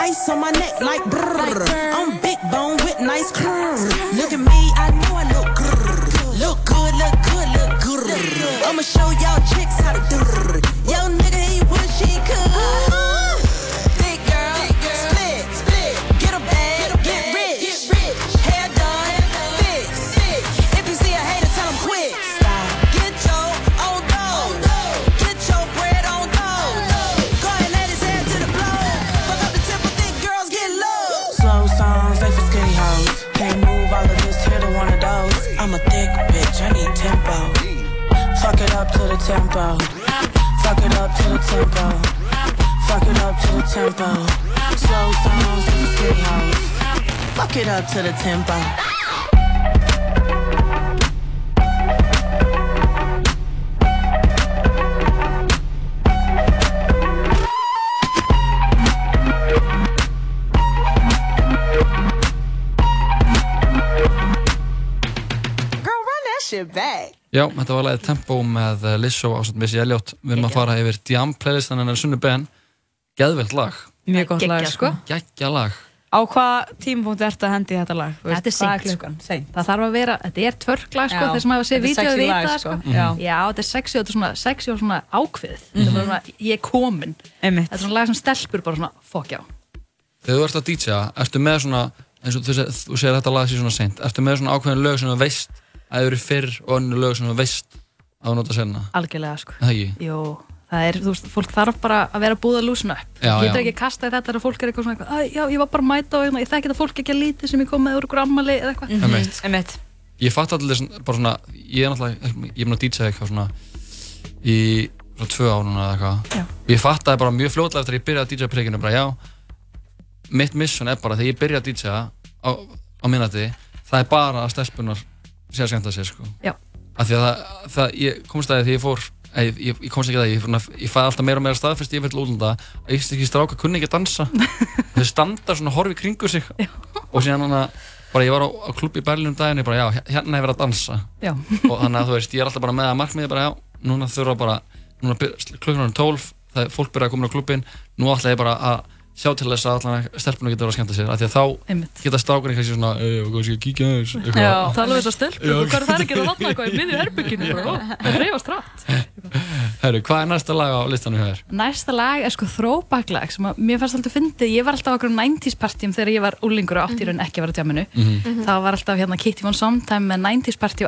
Ice on my neck like brrr. I'm big bone with nice curves. Look at me, I know I look grrr. Look good, look good, look grrr. I'ma show y'all up to the tempo. Fuck it up to the tempo. Fuck it up to the tempo. Slow songs, they for skinny hoes. Fuck it up to the tempo. Shit back. Já, þetta var lagið Tempo með eh, Lizzo ásett Missy Elliot. Við erum að fara yfir Jam playlistan hennar Sunnu Ben. Geðvelt lag. Mjög gott lag, Geggjað, sko. Geggja lag. Á hvað tímapunkti ertu að hendi þetta lag? Þú veist, Þetta er seint, sko. Það þarf að vera, þetta er tvörklag sko, þeir sem hafa séð er sexy vita lag, það sko. sko. Já. Já, þetta er sexy og þetta er svona sexy og svona ákveðið. Þetta er svona, ég er komin. Einmitt. Þetta er svona lag sem stelpur bara svona, fokk já. Þegar þú ert að DJa, ertu með svona, eins og þú segir, þetta lag sé svona seint, ertu með svona ákveðin lög sem þú veist að þau eru fyrr og önnur lög sem þú veist að þú nota senna? Algjörlega sko. Það ekki? Jú, það er, þú veist, fólk þarf bara að vera búið að lúsna upp. Já, Getur já. ekki kasta í þetta þegar fólk er eitthvað svona eitthvað, "Æ, já, ég var bara að mæta og hérna, ég þekki þetta fólk ekki að lítið sem ég kom með úr ykkur ammali eða eitthvað. Einmitt. Einmitt. Ég fatt alltaf bara svona, ég er náttúrulega, ég er búin að DJa eitthvað svona í svona tvö ár núna eða eitthvað. Já. Ég fattaði bara mjög fljótlega eftir að ég byrjaði að DJa príkinu, bara já, mitt mission er bara þegar ég byrja að DJa á, á minnati, það er bara að stelpunar sé að skemmta sér, sko. Já. Af því að það, það ég komst að því þegar ég fór, ég, ég, ég komst ekki að það, ég, ég fæði alltaf meira og meira staðfest ég fyrir útlanda að íslenski stráka kunni ekki að dansa. Þau standa svona horfi kringu sig og síðan hann að bara ég var á, á klubbi í Berlín um daginn ég bara já, hérna hefur að dansa Já. og þannig að þú veist, ég er alltaf bara með að markmiði bara já, núna þurfa bara klukkan er 12, það er fólk byrja að koma á klubbin nú ætla ég bara að sjá til þess að allan stelpunum getur að skemmta sér af því að þá Einmitt. geta strákunni kannski svona eða, hvað sé ég að kíkja eitthvað. Já, tala um þess að stelpur, Já. og hvað er það að gera þarna eitthvað í miðju herbygginu, það reyfast rætt. Herru, hvað er næsta lag á listanum hér? Næsta lag er sko throwback lag sem að mér fannst alltaf fyndið, ég var alltaf á okkur 90s partjum þegar ég var úlingur og átt í raun ekki að vera á tjáminu Mhm. þá var alltaf hérna Kitty Von Sometime með 90s party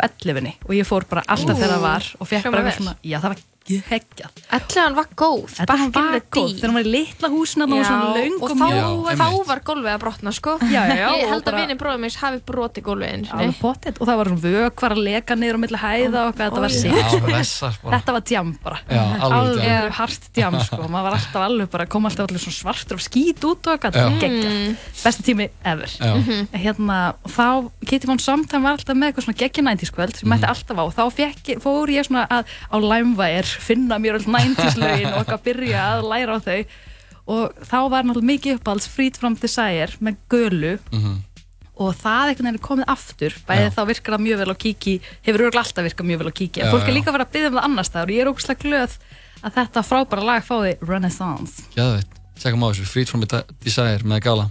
á 11 og ég fór bara alltaf Ú, þegar það var og fekk hljómar bara vel. eitthvað svona, já það var geggjað. 11 var góð, Þetta back in var góð, þegar hún var í litla svona löng og og þá, mjó þá var gólfið að brotna sko. Já, já, já, Ég held að vinni bróðum eins hafi broti gólfið og það var svona vökvar að leka niður á milli hæða og þetta var Já, bara. Þetta var djam bara. Já, alveg hart djam sko. Maður var alltaf alveg bara Kom alltaf allir svona svartur og skít út og eitthvað. Já. Gekkja Besti tími ever. Já. Mhm. Hérna þá Kitty Von Sometime var alltaf með eitthvað svona geggja 90s kvöld Sem mætti alltaf á. Og þá fór ég svona að Á Limewire Finna mér öll 90s lögin Og eitthvað byrja að læra á þau. Og þá var náttúrulega mikið uppáhalds Freed from Desire Með gölu. Og það veginn er komið aftur. Bæði Já. þá virkar það mjög vel á kíki hefur örgulega alltaf virkað mjög vel á kíki en Já, fólk er líka að vera að byggja um það annars staðar og ég er ógustlega glöð að þetta frábæra lag fáði Renaissance. Gæðveit, tjekkum á þessu, Freed from De- Desire með Gala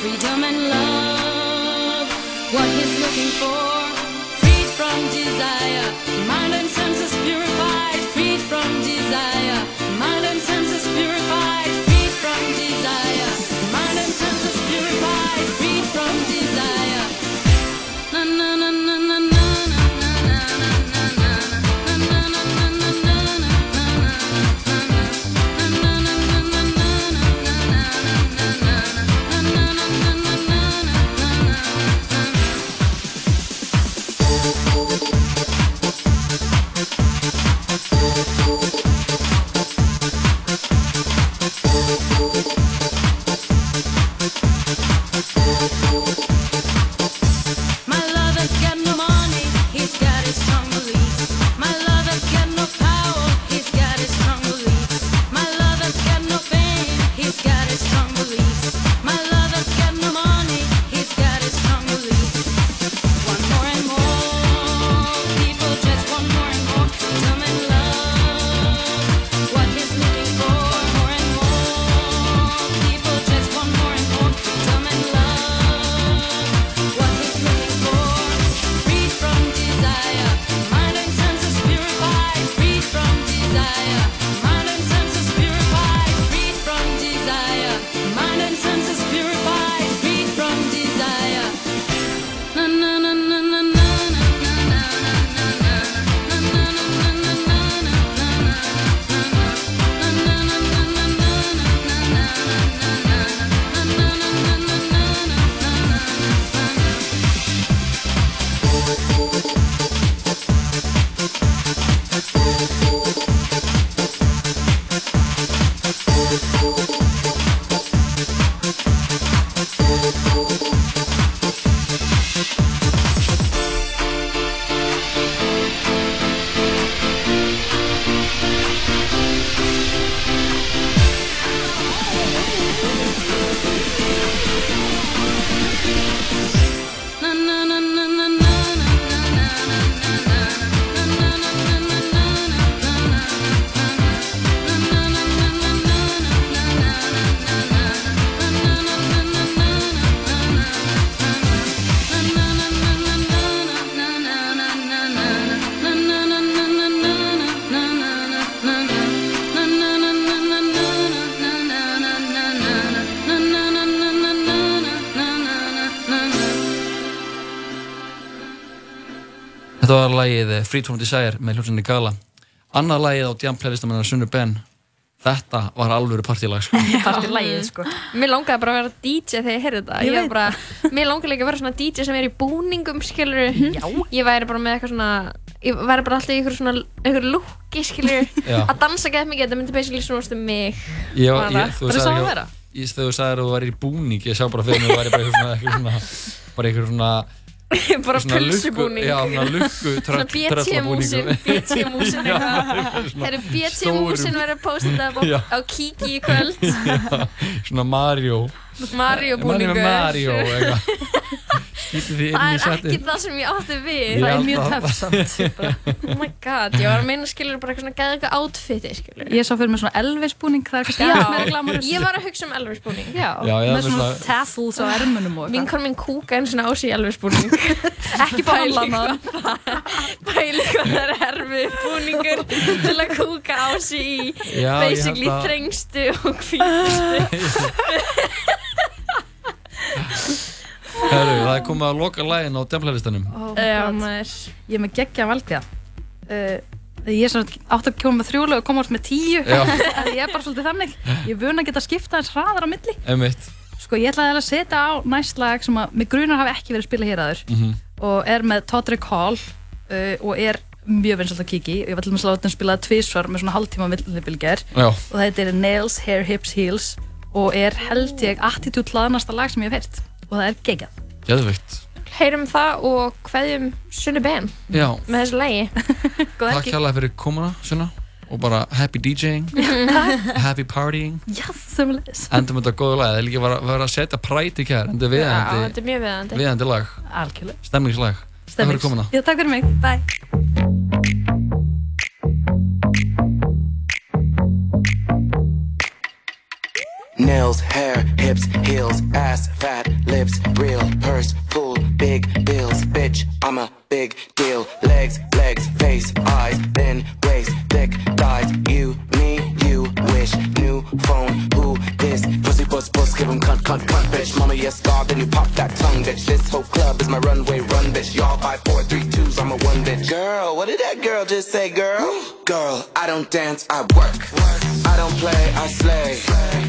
freedom and love. What he's looking for, Freed from Desire með hljómsveitinni Gala. Annað lagið á Jam playlistamennar Sunnu Ben. Þetta var alvöru partílag sko. Partílagið, sko. Mér langaði bara að vera DJ þegar ég heyrði þetta. Ég Ég bara, mér langaði líka að vera svona DJ sem er í búningum, skilur. Já. Ég væri bara með eitthvað svona, ég væri bara alltaf í eitthvað svona, eitthvað looki, skilur. Já. að dansa gett mikið, þetta myndi basically snúast um mig. Ég, Bara ég, það. sagði sá að vera. Ég, þegar þú sagði að þú væri í búning, ég sá bara fyrir mig að þú væri bara eitthvað svona, eitthvað svona, bara eitthvað svona, bara pulsubúning. Svona BT-músin, BT-músin. Herru, BT-músin verður að posta þetta Já. á, Kiki í kvöld. Svona Mario. Mario búningur. Mario, eitthvað. Það er ekki það sem ég átti við. Ég Það er mjög töffsamt. Oh my god, ég var að meina skilur bara eitthvað svona gæða eitthvað outfiti skilur. Ég sá fyrir mig svona Elvis búning, það er kannski meira glamurous. ég var að hugsa um Elvis búning. Já, Já, ég með svona svona- tassels á ermunum og Vinkon minn kúka einu svona á sig í Elvis búning. Ekki bara hann Pæli hvað það er erfið búningur til að kúka á sig í basically þrengstu og hvítustu. Herru, það er komið að loka lægin á Jam-playlistanum. Oh. Ég er með geggja valgja. Uh, ég er svona átt að koma með þrjúlega og koma út með tíu. Ég er bara svolítið þannig. Ég er vun að geta skipta eins hraðar á milli. Einmitt. Sko ég ætlaði að setja á næst lag sem að mig grunar hafi ekki verið spilað hér aður Mhm. og er með Todrick Hall uh, og er mjög vinsalt að kiki ég var til dæmis að láta hann spilaði tvísvar með svona hálftíma millibilger Já. og það heitir Nails, Hair, Hips, Heels og er held ég attitude hlaðnasta lag sem ég hef heyrt og það er geggjað. Geðveikt. heyrum það og kveðjum Sunni Ben Já. með þessu lægi Góð Takk kærlega fyrir komuna, Sunna og bara happy DJing. Happy partying. Yes, sömulegis endum þetta góðu lag, það er líka að vera að setja præt í kær, þetta er Já, viðandi þetta er mjög viðandi viðandi lag, Algjörlega. Stemningslag. Takk fyrir komuna. Já, takk fyrir mig, bye Nails, hair, hips, heels, ass, fat, lips, real, purse, full, big bills, bitch, I'm a big deal. Legs, legs, face, eyes, thin waist, thick thighs. You, me, you wish. New phone, who this? Pussy, puss, puss, give him cunt, cunt, cunt, bitch. Mama, yes, God, then you pop that tongue, bitch. This whole club is my runway, run, bitch. Y'all five, four, three, twos, I'm a one, bitch. Girl, what did that girl just say, girl? Girl, I don't dance, I work. I don't play, I slay.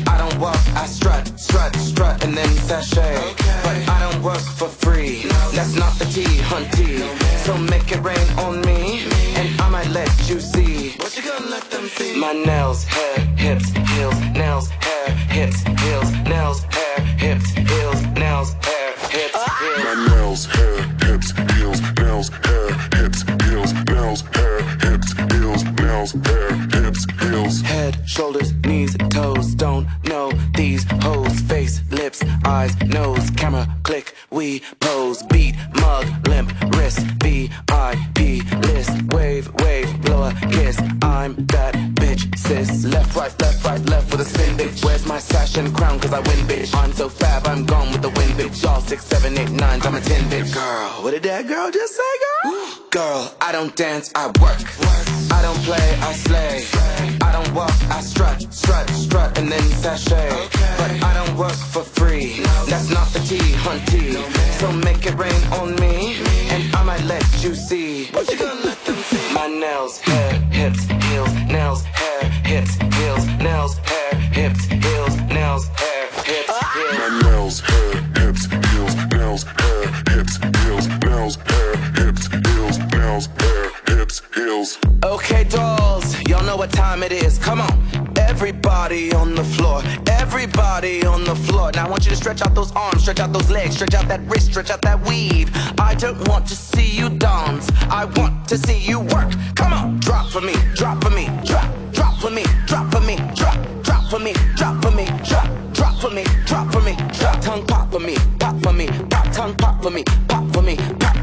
I don't walk, I strut, strut, strut, and then sashay. But I don't work for free. That's not the T, hunty. So make it rain on me, and I might let you see. What you gonna let them see? My nails, hair, hips, heels, nails, hair, hips, heels, nails, hair, hips, heels, nails, hair, hips, ah! heels. My nails, hair, heels, hair, hips, heels. Head, shoulders, knees, toes, don't know these hoes. Face, lips, eyes, nose, camera, click, we pose. Beat, mug, limp, wrist, VIP list. Wave, wave, blow a kiss. I'm that bitch, sis. Left, right, left, right, left with a spin, bitch. Where's my sash and crown? Cause I win, bitch. I'm so fab, I'm gone with the wind, bitch. Y'all six, seven, eight, nines, I'm a ten, bitch. Girl, what did that girl just say, girl? Girl, I don't dance, I work. I don't play, I slay. I don't walk, I strut, strut, strut, and then sashay. But I don't work for free. That's not the T, hunty. So make it rain on me, and I might let you see. What you gonna let them see? My nails, hair, hips, heels, nails, hair, hips, heels, nails, hair, hips, heels, nails, hair, hips, heels. My nails, hair, hips, heels, nails, hair, hips, heels, nails, hair, hips, heels, nails, hair, hips, heels. Okay, y'all know what time it is. Come on. Everybody on the floor, everybody on the floor. Now I want you to stretch out those arms, stretch out those legs, stretch out that wrist, stretch out that weave. I don't want to see you dance, I want to see you work. Come on, drop for me, drop for me, drop, drop for me, drop for me, drop, drop for me, drop for me, drop, drop for me, drop for me, drop tongue pop for me, pop for me, pop tongue pop for me, pop for me,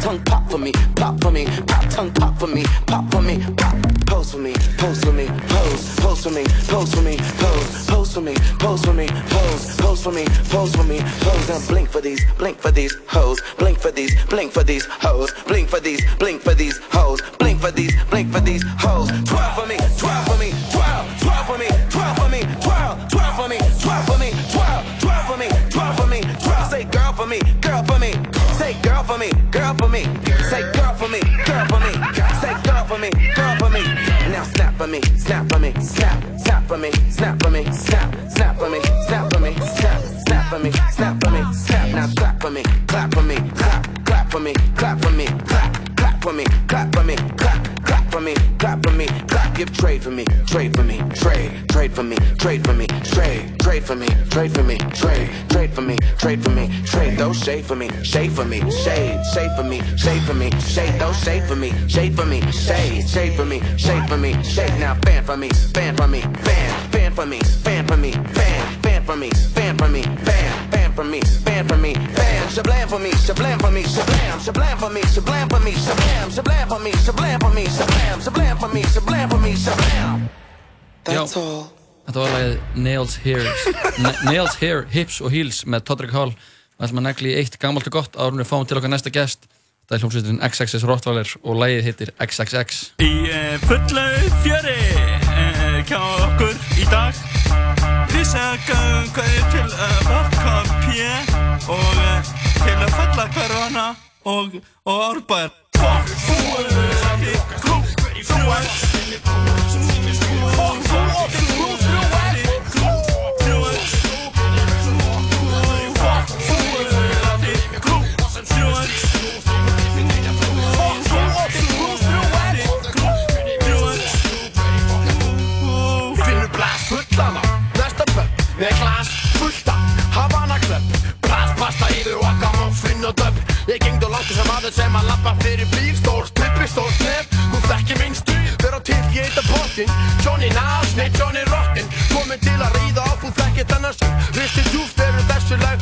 tongue pop for me, pop for me, pop tongue pop for me, pop for me, pop. Pose for me, pose for me, pose, pose for me, pose for me, pose, pose for me, pose for me, pose, pose for me, pose for me, pose. Now blink for these, blink for these hoes, blink for these, blink for these hoes, blink for these, blink for these hoes, blink for these, blink for these hoes. Twirl for me, twirl for me, twirl, twirl for me, twirl for me, twirl, twirl for me, twirl for me, twirl, twirl for me, twirl for me, twirl. Say girl for me, girl for me, say girl for me, girl for me, say girl for me, girl for me, say girl for me, girl for me. Now snap for me, snap for me, snap, snap for me, snap for me, snap, snap for me, snap for me, snap, snap for me, snap for me, snap. Now clap for me, clap for me, clap, clap for me, clap for me, clap, clap for me, clap for me, clap, clap for me, Give trade for me, trade for me, trade, trade for me, trade for me, trade, trade for me, trade for me, trade, trade for me, trade for me, trade. Those shade for me, shade for me, shade, shade for me, shade for me, shade. Those shade for me, shade for me, shade, shade for me, shade for me, shade. Now fan for me, fan for me, fan, fan for me, fan for me, fan, fan for me, fan for me, fan, for me, fan for me, fan. Shablam for me, shablam for me, shablam, shablam for me, shablam for me, shablam, shablam for me, shablam for me, shablam, shablam for me, shablam for me, shablam. That's all. Þetta var lagið Nails, Nails, Hair, Hips og Heels með Todrick Hall. Við ætlum að negli í eitt gammalt og gott árum við fáum til okkar næsta gest. Það er hljómsveitin XXS Rottweiler og lagið heitir XXX. Í uh, fullu fjöri uh, hjá okkur í dag Segum hvað er til uh, Valkapé og uh, til að falla hverfana og, og árbæðar Fokk, þú er klúk, þú yfir okkar og og döp Ég gengd og langt fyrir bíl, stór stuppi, stór snef Þú þekkir minn stíl, vera til í eitt af pottin. Johnny Nass, nei Johnny Rotten. Komin til að ríða á, þú þekkir þennan sem Risti djúft eru þessi lag.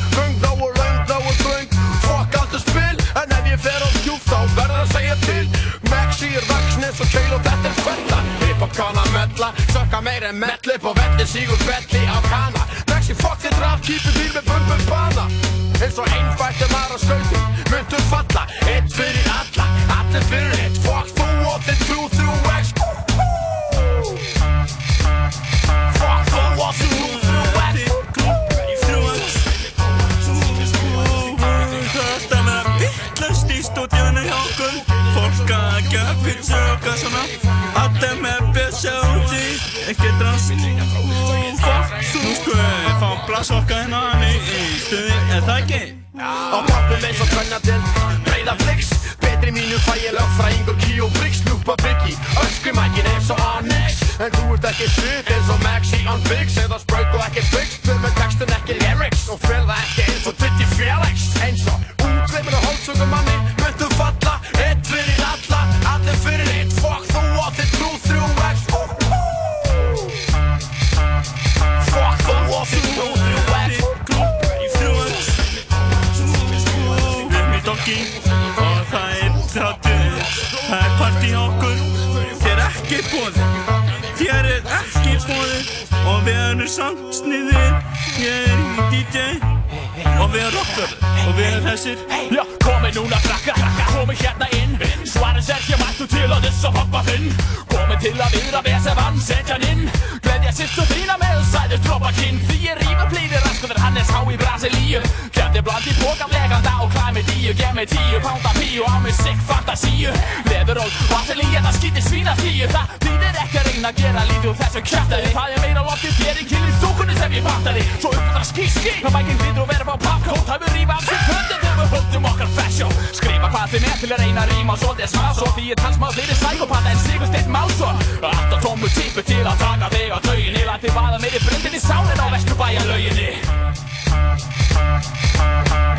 Og röng þá og þröng Fuck allt að spil, en ef ég fer á djúft þá verður að segja til. Maxi er vaksnes og keil og þetta er fella. Hip-hop kann að mella, sökka meir en metli På velli sígur belli á kana. Maxi fuck þitt raf, kýpur til með bumbum bana Eins og einfalt er maður að skautum Myndu falla, eitt fyrir alla Allir fyrir eitt, fuck þú og þitt crew through X Fuck þú og þitt crew through X Það er alltaf með að vittlast í stúdíunni hjá okkur Fólk að gera pizza og eitthvað svona Allir með bjössa úti Ekki drast Ú, Fuck Nú sko við fá blasokka hérna í, í stuði Er það ekki? Á toppum eins og kvennadild Breiða blix Betri mínu fæ ég lögfræðingur Kí og Briggs Lúpa Biggie. Öskrimækin eins og Onyx En þú ert ekki shit eins og Maxi on Biggs. Eða spraut og ekki fix Fyrir með textin ekki lyrics. Og fel það ekki eins og Diddy Felix. Eins og samt sniðir. Ég er DJ og við erum rockar og við erum þessir. Já, komið núna krakka, komið hérna inn. Svarins er hér mættu til að þess að pappa þinn Komið til að viðra með sem hann setja hann inn. Gleðja sitt og þína með sæðist droppa kinn. Því ég rífur plýðir raskuður Hannes Há í Brasilíu. Kæfti bland í bókan leganda og klæmi díu Gef mig tíu pánda píu á mig sick fantasíu. Leðuról, vaselíu, það skýtir svína tíu. Það þýðir ekki að reyna að gera lítið úr þessu kjæftæði Það er meira loftið þér í kynlið stúkunni sem ég fattaði Svo uppfæra skí skí, það bækinn hlýður og verður á pappkót Við rífa af sér föndið þegar við höldum okkar fashion Skrifa hvað þeim er til að reyna rýma svolítið smá Svo því ég tals maður fleiri sækopata en Sigur Steinn Málsson Alltaf tómu típu til að taka þig á tauginni Lætti vaða meiri brundin í sánin á Vesturbæja lauginni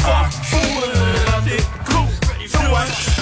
Fuck fúður Þitt grú, þú ert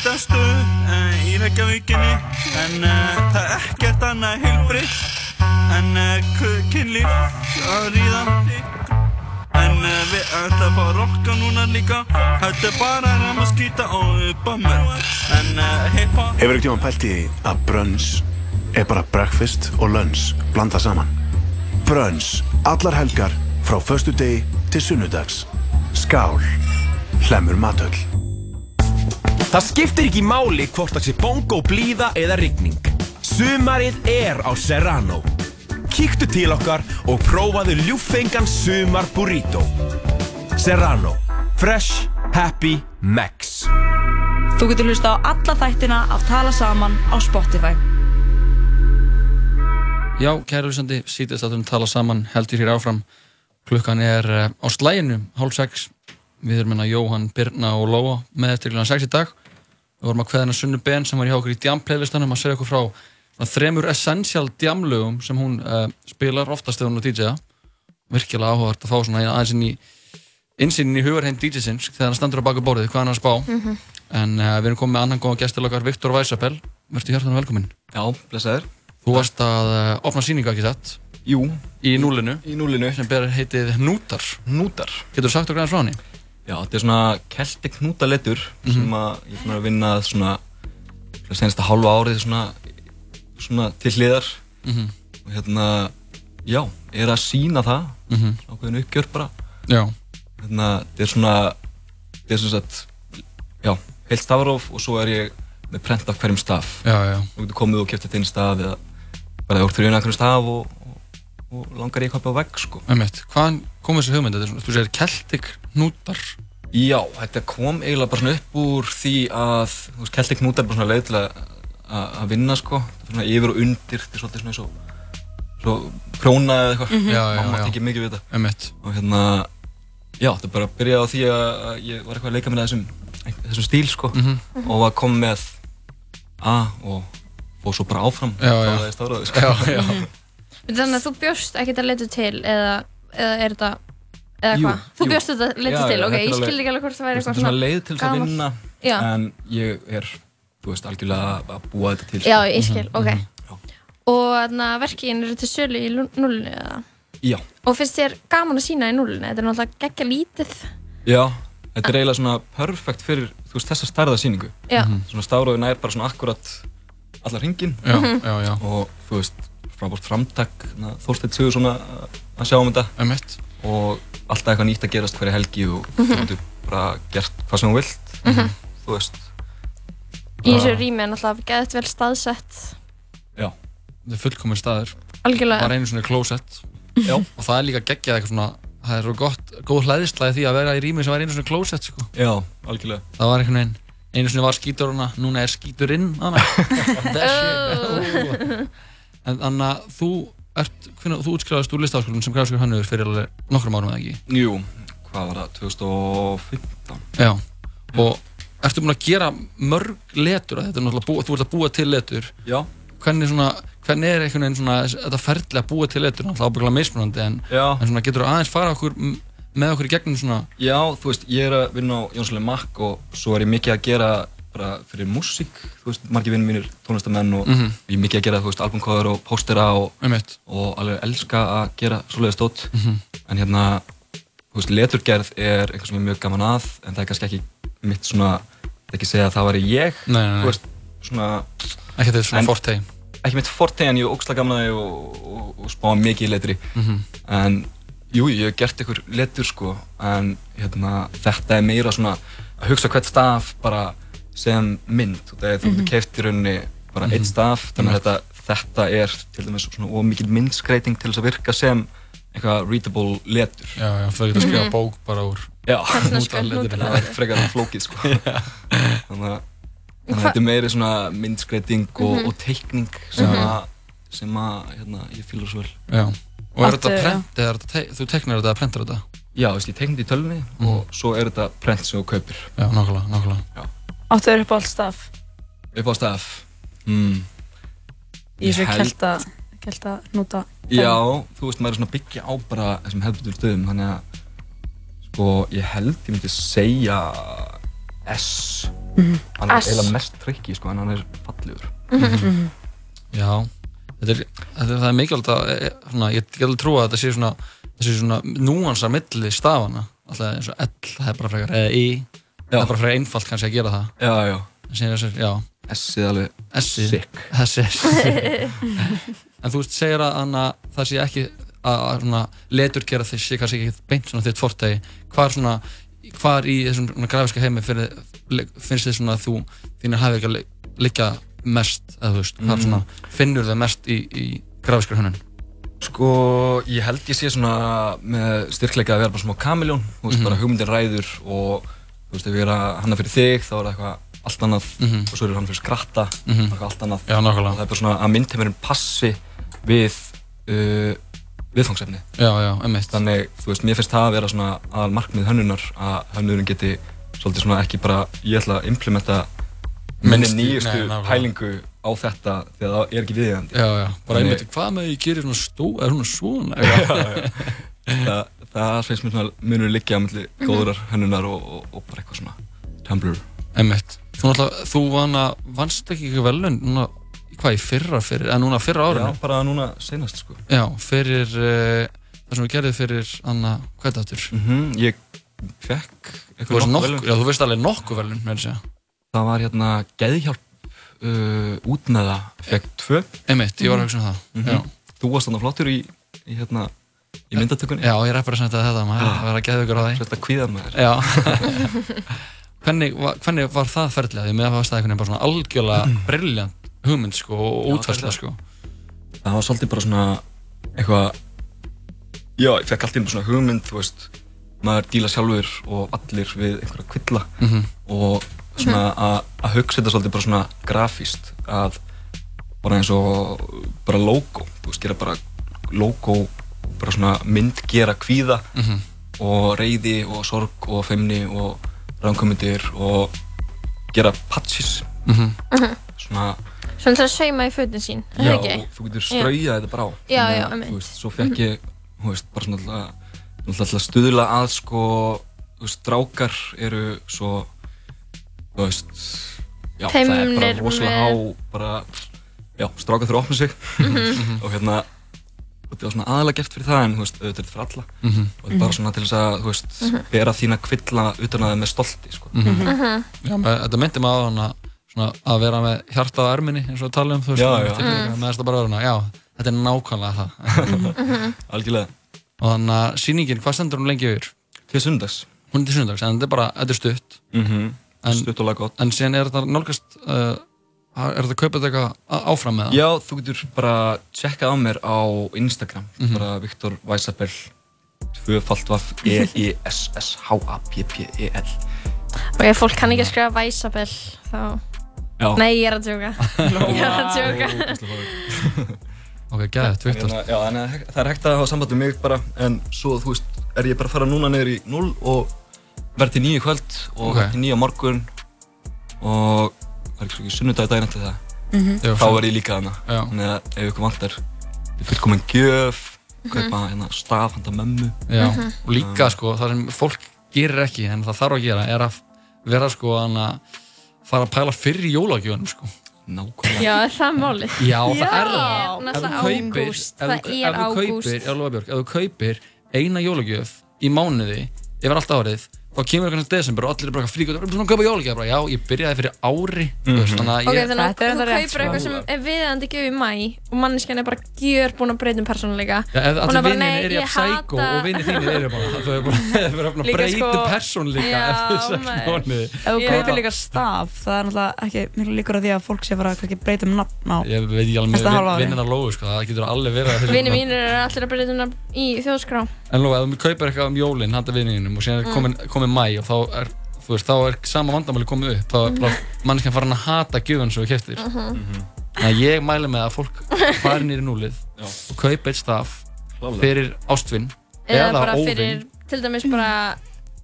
destu uh, í Reykjavíkinni en uh, það er ekkert annað heilbritt en uh, kynlíf að ríða en við ætlum að fá að rocka núna líka þetta er bara að skýta og bömmur en uh, hip-hop Hefur ekkert tíma pælt í að brunch er bara breakfast og lunch blanda saman? Brunch, allar helgar frá föstu degi til sunnudags. Skál, hlemur matöll. Það skiptir ekki máli hvort það sé bongo blíða eða rigning. Sumarið er á Serrano. Kíktu til okkar og prófaðu ljúffengan sumar burrito. Serrano. Fresh, happy, max. Þú getur hlusta á alla þættina af Tala Saman á Spotify. Já, kæru hlustandi, sítist að við tala saman heldur hér áfram. Klukkan er uh, á slæginu, hálf sex. Við erum hérna Jóhann, Birna og Lóa með eftir klukkan sex í dag. Við vorum að kveða hennar Sunnu Ben sem var hjá okkur í Djam playlistanum að segja okkur frá þremur essential djamlögum sem hún uh, spilar oftast þegar hún er DJ-a. Virkilega áhugavert að fá svona aðeins inn í insýnin í hugarheim DJ-sins þegar hann standur á baka borðið, hvað hann er að spá. Mhm. En uh, við erum komið með annan góða gestil okkar, Viktor Weissapel. Verður hjartanum velkominn. Já, blessaður. Þú varst að uh, opna sýningu ekki sett Jú Í núlinu Í núlinu Sem ber heitið Hnútar Hnútar Getur þú sagt okkur aðeins frá henni? Já, þetta er svona Celtic hnútaletur Mhm. sem að ég er búin að vinna svona svona senasta hálfa árið svona, svona til hliðar Mhm. og hérna, já, er að sína það Mhm. svona ákveðin uppgjör bara Já. hérna, þetta er svona þetta er svona sagt já, heilt stafróf og svo er ég með prent af hverjum staf Já, já. Þú getur komið og kæft þetta inn staf eða bara það voru fyrir einhverjum staf og, og, og langar ég eitthvað upp á vegg sko. Hvaðan kom þessi hugmynd? Þetta er svona, þú segir Celtic hnútar. Já, þetta kom eiginlega bara svona upp úr því að, þú veist, Celtic Knúta er bara svona leið til að, að, að vinna, sko. Er svona yfir og undir, þetta er svolítið svona eins og, svo króna eða eitthvað. Mhm. Já, já, Mamma já. tekið mikið við þetta. Einmitt. Og hérna, já, þetta bara byrjaði á því að að ég var eitthvað að leika með þessum, þessum stíl, sko. Mhm. Og var komið með A og fóð svo bara áfram. Já, já. Það er stafraði, sko. Já, já. Þannig að þú bjóst ekkert að leita til eða, eða er þetta eða hvað? Þú jú. bjóst þetta að leita Já, til, já, ok, er ég alveg- skildi ekki alveg hvort það væri Þetta eitthvað er svona leið til þess að vinna, Já. en ég er, þú veist, algjörlega að búa þetta til. Já, sko. ég skil, Mhm, ok. mhm. Og þannig að verkin eru til sölu í núllinu eða? Já. Og finnst þér gaman að sína í núllinu? Þetta er náttúrulega geggja lítið. Já, þetta er eiginlega svona perfekt fyrir þú veist, þessa stærða sýningu. Já. Mhm. Svona stafróðin nær bara svona akkurat allar hringin. Já, Mhm. já, já. Og þú veist, frábort framtak, Þorsteinn Sigur svona að sjá um þetta. Emitt. Og alltaf eitthvað nýtt að gerast hverja helgi og Mhm. þú getur bara gert hvað sem þú vilt. Mhm. Þú veist. Í þessu rými er náttúrulega geðt vel staðsett. Já. Þetta er fullkominn staður. Algjörlega. Var einu svona klósett. Já. Og það er líka geggjað eitthvað svona, það er svo gott, góð hlæðislega því að vera í rými sem var einu svona klósett, sko. Já, algjörlega. Það var einhvern veginn, einu svona var skítur hana, núna er skíturinn. En þannig að þú ert, hvernig, þú útskrifaðist úr listaháskólanum sem grafiskur hannur fyrir alveg nokkrum árum eða ekki? Jú, hvað var það, 2015? Já, og ertu búinn að gera mörg letur að þetta er búa, þú ert að búa til letur Já. Hvernig svona, hvernig er einhvern veginn svona þetta ferli að búa til letur, náttúrulega ábygglega mismunandi en, en svona getur þú aðeins fara okkur með okkur í gegnum svona Já, þú veist, ég er að vinna á Jónslega Makk og svo er ég mikið að gera bara fyrir músík, þú veist, margir vinnir mínir tónlistamenn og Mhm. ég er mikið að gera, þú veist, albumkóður og póstera og, Einmitt. og alveg elska að gera svoleiði stótt Mhm. en hérna, þú veist, leturgerð er eitthvað sem ég er mjög gaman að en það er kannski ekki mitt svona, er ekki segja að það væri ég, Nei, nei, nei. þú veist, svona Ekki þetta svona en- forte. Ekki mitt forte en ég er ógslag gaman að því og, og, og spá mikið í letri Mhm. en jú, ég hef gert einhver letur sko en hérna, þetta er meira svona að hugsa hvert staf bara sem mynd er þú Mhm. getur keift í rauninni bara eitt Mhm. staf þannig að Einmitt. þetta, þetta er til dæmis svona ómikið myndskreiting til þess að virka sem eitthvað readable letur Já, já, þú getur að skrifa Mhm. bók bara úr Já, hnúta letur. það er frekar flókið sko þannig að þannig að þetta er meiri svona myndskreiting og, Mhm. og teikning sem Mhm. að sem að hérna, ég fýlar svo vel Já, og er þetta prent eða er þetta te- þú teknar þetta eða prentar þetta? Já, þú veist, ég teikndi í tölvunni og svo er þetta prent sem þú kaupir Já, nákvæmlega, nákvæmlega Já. Áttu þér upp á allt staf Upp á staf mm. í þessu Ég held- kelta, kelta hnúta Já, þú veist, maður er svona að byggja á bara þessum hefðbundur stöðum þannig að sko, ég held ég myndi segja S Mhm. Hann er S. eiginlega mest trikki, sko, en hann er fallegur Mhm. Já, þetta er, þetta er, það er mikilvægt að, e, svona, ég get alveg trúa að þetta sé svona, þessi svona núansar milli stafana, alltaf eins og L, það er bara frekar, eða I, það er bara frekar einfalt kannski að gera það. Já, já. Þessi, já. S-ið alveg S-ið, sick. Þessi er en þú segir að hana, það sé ekki að, letur gera þess, sé kannski ekki beint svona þitt fortegi, hvar svona, hvar í þessum grafiska heimi fyrir, finnst þið svona að þú, þínir hafi ekki að li- liggja mest, eða þú veist, Mm. svona, finnur þið mest í, í grafískar hönnun? Sko, ég held ég sé svona með styrkleika að vera bara smá kamiljón, þú veist, Mhm. bara hugmyndir ræður og þú veist, ef ég er að hanna fyrir þig þá er það eitthvað allt annað Mhm. og svo er hann fyrir skratta, Mhm. eitthvað allt annað Já, nákvæmlega. það er bara svona að myndheimurinn passi við uh, viðfangsefni Já, já, einmitt Þannig, þú veist, mér finnst það að vera svona aðal markmið hönnunar að hönnurinn geti svolítið svona ekki bara, ég ætla að implementa minni nýjustu nei, pælingu á þetta þegar það er ekki viðjandi Já, já, bara einmitt, hvað með ég gerir svona stó, er hún svona? það, finnst mér svona munur liggja á milli góðurar hönnunar og, og, og bara eitthvað svona Tumblr Einmitt. Þú vana, vannst ekki ekki velun núna, hvað, í fyrra fyrir, eða núna fyrra árinu? Já, bara núna senast, sko. Já, fyrir uh, það sem við gerðum fyrir, Anna, hvað er þetta aftur? Mhm, ég fekk veist nokkuð verðlaun. já, þú veist alveg nokkuð velun, með að segja. Það var hérna geðhjálp uh, út með það, fekk tvö. Einmitt, ég var að hugsa um það, Mhm. já. Þú varst þannig flottur í, í hérna, í myndatökunni. Já, ég representaði þetta, maður Ah. að vera að geða ykkur á því. Svolítið að kvíða maður. Já. hvernig, var, hvernig var það ferðlega? Því með að það var einhvern veginn bara svona algjörlega brilljant hugmynd, sko, og útfærsla, það sko. Það var svolítið bara svona eitthvað, já, ég fekk alltaf svona hugmynd, þú veist, maður díla sjálfur og allir við einhverja kvilla Mhm. og svona að að hugsa þetta svolítið bara svona grafíst að bara eins og bara logo, þú veist, gera bara logo, bara svona mynd gera kvíða Mhm. og reyði og sorg og feimni og ránkomindir og gera patches Mhm. svona Svona til að sauma í fötin sín, er Já, það ekki? og þú getur strauja þetta bara á Já, já, þú veist, Svo fekk ég, þú veist, bara svona alltaf alltaf að stuðla að sko þú veist, strákar eru svo þú veist já, það er bara rosalega há bara, já, strákar þurfa að opna sig Mhm. og hérna þetta var svona aðalega gert fyrir það en þú veist, auðvitað er þetta fyrir alla Mhm. og þetta er bara svona til þess að, þú veist, Mhm. bera þína kvilla utan að það með stolti, sko Mhm. Já, með, þetta myndi maður á hana svona að vera með hjarta á erminni eins og við talum, þú veist, Já, með já. með þess að bara vera hana, já, þetta er nákvæmlega það. Mhm. Algjörlega. Og þannig að sýningin, hvað stendur hún lengi yfir? Til sundags. Hún er til sundags, en þetta er bara, þetta er stutt. Mhm. En, Stutt og laggott. En síðan er þetta nálgast, uh, er þetta kaupað eitthvað áfram með það? Já, þú getur bara tjekkað á mér á Instagram Mhm. bara Viktor Weissabell tvöfalt vaff E E-I-S-S-H-A-P-P-E-L Og ef fólk kann ekki að skrifa Væsabell, þá... Já. Nei, ég er að djóka. ég er að djóka. Ok, gæðið, Viktor. Hérna, Já, en það er- það er hægt að hafa samband með mig bara en svo, þú veist, er ég bara að fara núna niður í 0 og verð til 9 í kvöld og Ok. verð til 9 á morgun og ekki sunnudag daginn eftir það Mhm. Já, þá er ég líka þarna þannig að ef ykkur vantar ég fyrir komin gjöf kaupa hérna staf handa mömmu Já, og líka sko, það sem fólk gerir ekki, en það þarf að gera, er að vera sko að fara að pæla fyrir í jólagjöfunum sko. Nákvæmlega. Já, er það málið? Já, það er það. Ef þú kaupir, Það þú- er ágúst. ef þú kaupir eina jólagjöf í mánuði yfir allt árið, þá kemur eitthvað sem desember og allir er bara fríkut, þú erum svona að kaupa jólagjöf, bara, já, ég byrjaði fyrir ári, þú veist, þannig að Ok, ég... þannig að Þetta er þú enda rétt, kaupir eitthvað sko. sem er viðandi gjöf í mæ og manneskjan er bara gjör búin að breyta um persónuleika. Já, ef Hún allir er bara, vinnir "Nei, eru ég jafn sækó hata-" og vinnir þínir eru bara, þau eru bara, þau eru bara Líka breytum sko- persónleika Já, eftir sex maður. mánuði. Ef þú Já. kaupir líka staf, það er náttúrulega ekki miklu líkur að því að fólk sé að fara að kannski breyta um nafn á Ég veit ekki alveg Næsta með hálfa ári. vinnin að lógu, sko, það getur alveg verið að Vinni mínir eru allir að breyta um nafn í þjóðskrá. En lóga, ef þú kaupir eitthvað um jólinn, handa vinninum og síðan er Mm. komin, komin mæ og þá er, þú veist, þá er sama vandamáli komið upp, þá er bara manneskjan farin að hata gjöfun sem þú keftir. Mhm. Þannig að ég mæli með að fólk fari nýri núlið og kaupa eitt staf fyrir ástvinn Eða eða bara óvinn. fyrir, til dæmis bara,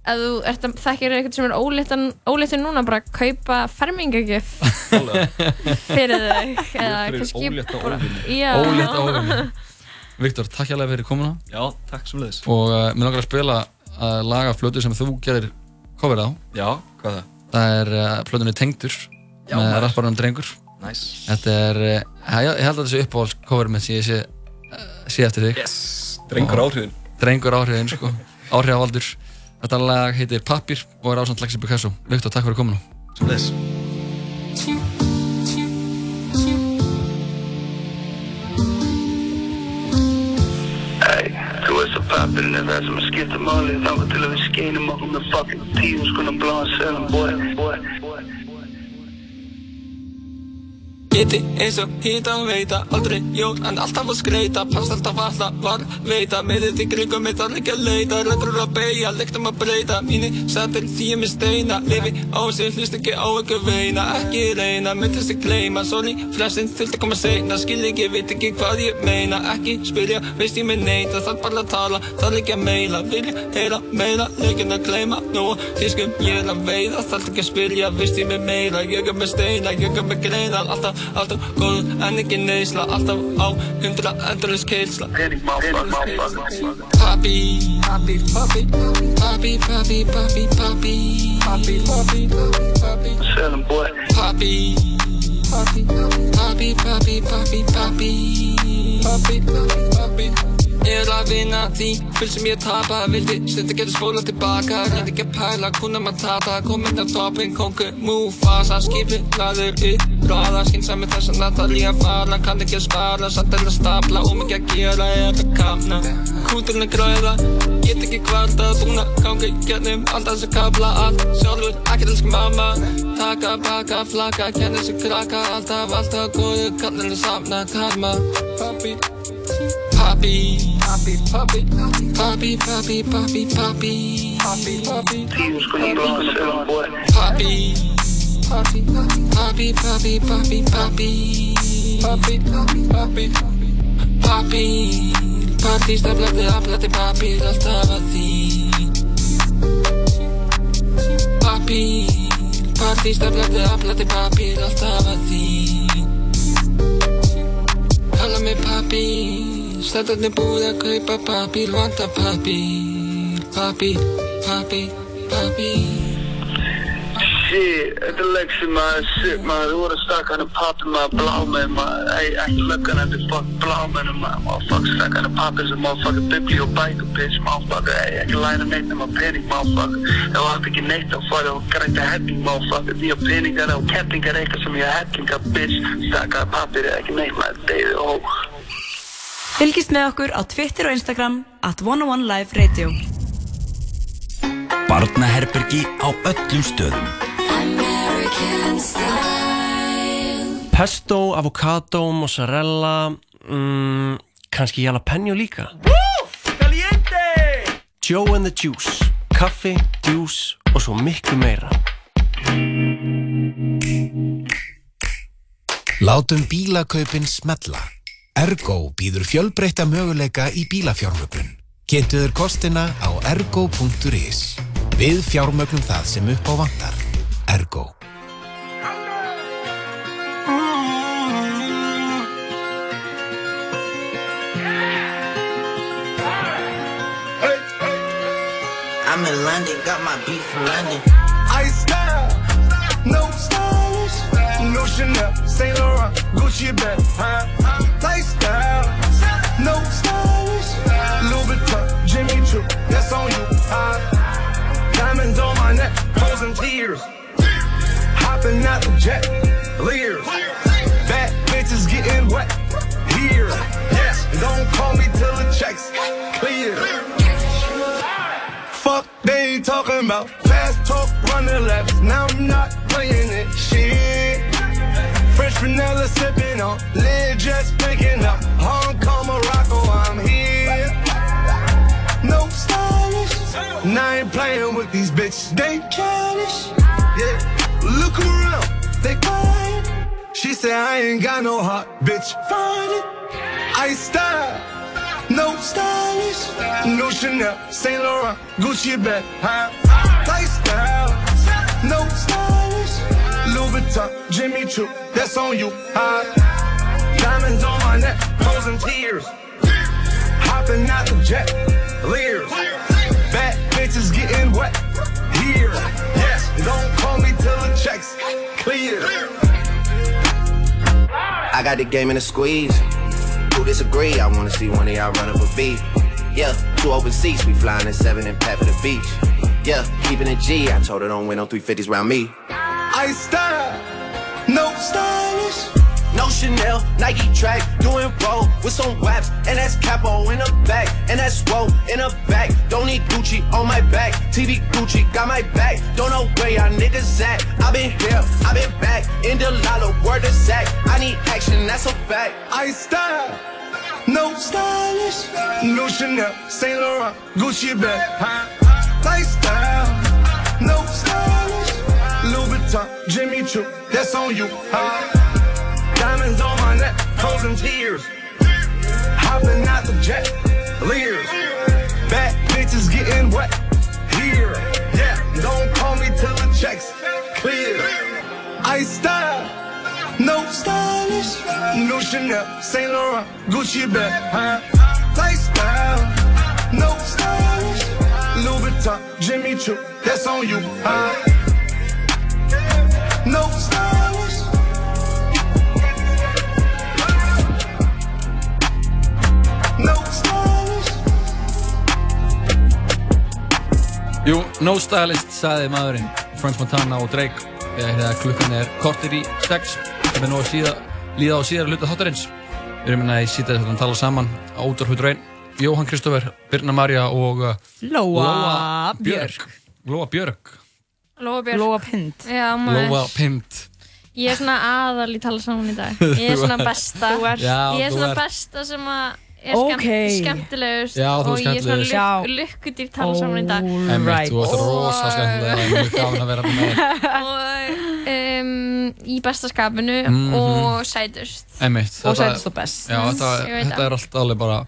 ef þú ert að þekkir eitthvað sem er óléttan núna, bara kaupa fermingagjöf fyrir þau. Eða. Ólétt óvinn. Viktor, takk hjá fyrir komuna. Já, takk sem leiðis. Og uh, mér langar að spila uh, laga flötu sem þú gerir coverið á. Já, hvað er það? Það er uh, plötunni Tengdur Já, með maður. rapparanum Drengur. Nice. Þetta er, uh, ég, held að þetta sé uppáhalds coverið mitt sem ég sé, uh, sé eftir þig. Yes, Drengur Og- áhrifin. Drengur áhrifin, sko. Áhrifavaldur. Þetta lag heitir Pappir og er ásand Lexi Picasso. Viktor, takk fyrir komuna. Sem leiðis. Veist að pappirinn er það sem að skipta máli Þá til að við skeinum okkur með fucking tíu skona bláðan selum, boy, boy, boy Geti eins og hítan veita Aldrei jól en alltaf að skreita. Past alltaf alltaf var veita. Með þetta í kringum mitt þarf ekki að leita. Reglur að beigja, lyktum að breyta. Mínu sættir því ég með steina. Lifi á sig, hlust ekki á ykkur veina. Ekki reyna, myndist að kleima Sorry, flessin þurfti að koma seinna. Skil ekki, veit ekki hvað ég meina. Ekki spyrja, veist ég með neita. Þarf bara að tala, þarf ekki að meila. Vilja heyra meira, leikin að kleima Nú, fiskum ég er að veiða. Þarf ekki að spyrja, veist ég með meira. Ég er með steina, ég er með greina. Alltaf, alltaf góð, en ekki neysla Alltaf á hundra endurins keilsla Papi, papi, papi Papi, papi, papi, papi. Papi, papi, papi. Selum, boy Papi, Papi, papi, papi, papi, papi Papi, papi. Ég er að vinna því, fylg sem ég tapa Vildi stund að geta spóla tilbaka. Reyndi ekki að pæla, kuna matata Komin af toppin, kongu, Mufasa Skipi, laður upp, ráða Skynsami þess að Natalia fara Kann ekki að spara, satt en að stapla. Og mikið að gera er að kapna Kúturinn er græða, get ekki kvarta. Ganga í gennum, alltaf þessu kabla. Allt sjálfur, ekkert elsku mamma. Taka, baka, flaka, kenna þessu krakka Alltaf, alltaf góðu, kallar það safna Karma, papi Papi, papi, papi, papi, papi, papi, papi, papi, papi, Tíu skonum blóða selum boy papi, papi, papi, papi, papi, papi, papi, papi, papi, papi, stefnandi, aflætti, papi, alltaf að því. Papi, papi, stefnandi, aflætti, papi, alltaf að því. Kalla mig papi, stættarnir búið að kaupa papír, vanta papír, papír, papír, papír. Shit, þetta er leik sem maður, shit maður, þú voru að stakka hann að pappi maður blámið maður, ei, ekki löggan þetta fuck blámið maður, motherfucker, stakka hann að pappi sem motherfucker bibliobæku bitch, motherfucker, ei, ekki læna neitt nema pening, motherfucker, ef þú átt ekki neitt þá farið og græta helling, motherfucker, því að peningar og kettlingar eitthvað sem ég hellinga, bitch, stakka að pappi er ekki neitt maður, deyði og Fylgist með okkur á Twitter og Instagram at 101 Live Radio. Barnaherbergi á öllum stöðum. Pesto, avocado, mozzarella, mm, kannski jalapeno líka. Caliente! Joe and the Juice, kaffi, juice og svo miklu meira. Látum bílakaupin smella. Ergo býður fjölbreytta möguleika í bílafjármögnun. Kynntuður kostina á ergo.is. Við fjármögnum það sem upp á vantar. Ergo. I'm in London, got my beat from London. Ice style, no stylish, no Chanel, Saint Laurent, Gucci bag, huh? Lifestyle, no stylish, Louis Vuitton, Jimmy Choo, that's on you, huh? Diamonds on my neck, frozen tears, hopping out the jet, leers, bad bitches getting wet, here, yes, don't call me till the checks clear. Fuck, they ain't talking about fast talk, running laps. Now I'm not playing it. Shit. Fresh vanilla sipping on, lid just picking up. Hong Kong, Morocco, I'm here. No stylish. Now I ain't playing with these bitches. They childish. Yeah. Look around, they quiet. She said I ain't got no heart, bitch. Find it. I style. No stylish, no Chanel, Saint Laurent, Gucci bag, huh? Lifestyle, no stylish, Louis Vuitton, Jimmy Choo, that's on you? Diamonds on my neck, frozen tears, hopping out the jet, leers, bad bitches getting wet, here, yes, don't call me till the checks clear. I got the game in a squeeze. Who disagree? I wanna see one of y'all run up a beat. Yeah, two open seats, we flying in seven and pat for the beach. Yeah, keeping it G. I told her don't win no 350s round me. I style, no stylish. No Chanel, Nike track, doing roll with some waps, and that's capo in the back, and that's roll in the back. Don't need Gucci on my back, TV Gucci got my back. Don't know where y'all niggas at. I been here, I been back, in the lala, word to sack. I need action, that's a fact. I style, no stylish, no Chanel, Saint Laurent, Gucci bag, huh? Lifestyle, no Vuitton, Jimmy Choo, that's on you, huh? Diamonds on my neck, frozen tears, hopping out the jet, leers, bad bitches getting wet, here, yeah, don't call me till the checks clear. I style. No stylish, no Chanel, Saint Laurent, Gucci bag, huh? Lifestyle, no stylish, Louis Vuitton, Jimmy Choo, that's on you, huh? no stylish. No stylish. Jú, no stylist, saði maðurinn Franz Montana og Drake þegar klukkan er kortir í sex sem er nú að síða, líða á síðar hluta þáttarins. Við erum hérna í sítið að tala saman á útvarhutur einn. Jóhann Kristófer, Birna Marja og uh, Lóa, Lóa Björg. Lóa Björg Lóa Pind. Já, maður. Lóa Pind Ég er svona aðal í tala saman í dag. Ég er svona Þú ert- besta. Þú ert- Já, ég er svona besta sem að er Ok. skemmt, skemmtilegust Já, þú og ég er svona skemmtilegust. lukk, lukkudýr tala saman í dag. Einmitt, þú ert rosa skemmtilega og mjög gaman að vera með þér og um, í besta skapinu Mhm. og sætust. Einmitt Og sætust og best. Já, þetta, þetta er allt alveg bara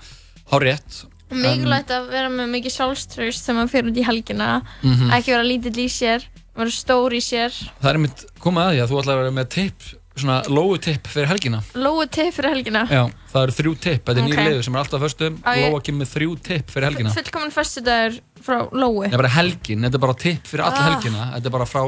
hárétt Og mikilvægt að vera með mikið sjálfströst þegar maður fyrir út í helgina. Mhm. Ekki vera lítill í sér, vera stór í sér. Það er einmitt komið að því að þú ætlar að vera með tipp svona lógu tipp fyrir helgina Lóu tipp fyrir helgina. Já, það eru þrjú tipp, þetta er Ok. nýr liður sem er alltaf föstum Á ég- Lóa kemur með þrjú tipp fyrir helgina Fullkomin föstudagur frá Lóu. Það er bara helgin, þetta er bara tipp fyrir alla Ah. helgina Þetta er bara frá,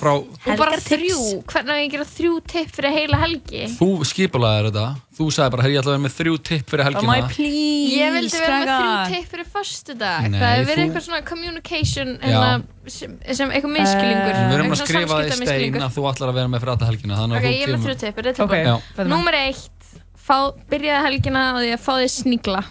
frá Og bara þrjú, hvernig á ég að gera þrjú tipp fyrir heila helgi? Þú skipulaðir þetta Þú sagði bara, herri, ég ætla að vera með þrjú tipp fyrir helgina please, Ég vildi vera með þrjú tipp fyrir föstudag. Nei, það hefur verið þú- eitthvað svona communication hérna, sem, sem eitthvað miskilningur. Við erum að skrifa það í stein að þú ætlar að vera með fyrir alla helgina Þannig Ok, að ég er þú með kemur þrjú tipp, er þetta Ok, tilbúin? Já. það? Númer eitt, fá, byrjaði helgina á því að fá þig snigla.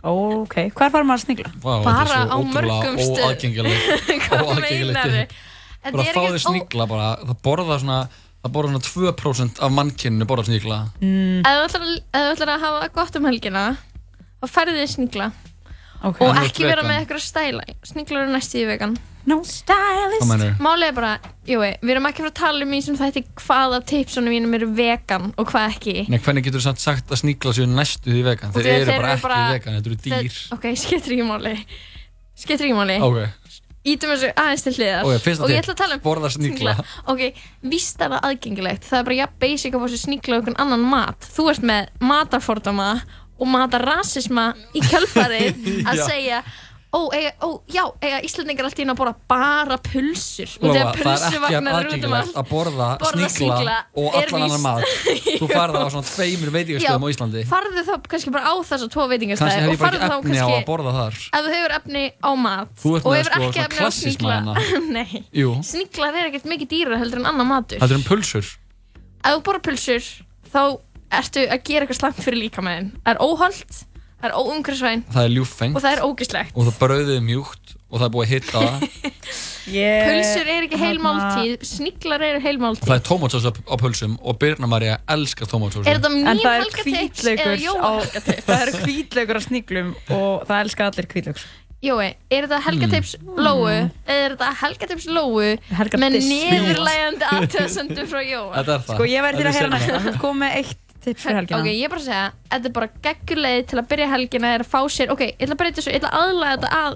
Ok, hvar fara maður að snigla? Vá, Bara þetta er á svo mörgum ótrúlega stöðum. óaðgengilegt Hvað óaðgengilegt meinarðu? tipp. Bara fá þér snigla bara Það borða svona Það borða svona 2% af mannkyninu borða snigla Mm. Ef þú ætlar að- hafa gott um helgina, þá færði þig snigla. Ok. Og ekki vera vegan. með eitthvað stæla. Sniglar eru næstu í vegan. No stylist. Málið er bara, júi, við erum ekki að fara að tala um í sem þetta hvað af tipsunum mínum eru vegan og hvað ekki. Nei, hvernig getur þú samt sagt að snigla séu næstu því vegan? Og Þeir að eru bara ekki vegan, þetta eru þeir- dýr Ok, skiptir ekki máli. Skiptir ekki máli. Ok, Ítum þessu aðeins til hliðar. Ok, fyrsta og ég ætla að tala um borða snigla. Ok, víst er það aðgengilegt. Það er bara jafn basic að fá sér snigla og einhvern annan mat. Þú ert með matarfordama og matarrasisma í kjölfarið að Já. segja Ó, eiga, ó, já, eiga Íslandingar allt í einu að borða bara pulsur. Og þegar pulsuvagnar eru út um allt að borða, Borða snigla og allan annan mat. Þú farið á svona tveimur veitingastöðum á Íslandi. Farðu þá kannski bara á þessa tvo hef og ekki þá kannski borða ef þú hefur efni á mat og hefur sko ekki efni á hérna. Jú, sniglar er ekkert mikið dýra heldur en annar matur. Er um pulsur. Ef þú borðar pulsur þá ertu að gera eitthvað slæmt fyrir líkamæðin er óholt, það er óumhverfisvæn Það er ljúffengt. Og það er ógislegt og það brauðið er mjúkt og það er búið að hitta. Það Yeah. pulsur er ekki heil Þarna- máltíð sniglar eru heil og það er tómatsós á, á pulsum og Birna Maria elskar tómatsós er þetta En mín það er helgatips eða jóhelgatips það eru hvítlaugur á sniglum og það elska allir hvítlaugs. Jói, er þetta helgatips lóu? Eða er þetta helgatips lóu með Helgatips. niðurlægandi aðtöðsendu frá er það. Sko ég væri til að Þetta er heyra seinna. næsta, þú kom með eitt tips fyrir helgina. Ok, ég er bara að segja, þetta er bara geggjuleið til að byrja helgina er að fá sér, ok, ég ætla að breyta þessu, ég ætla að aðlaga þetta að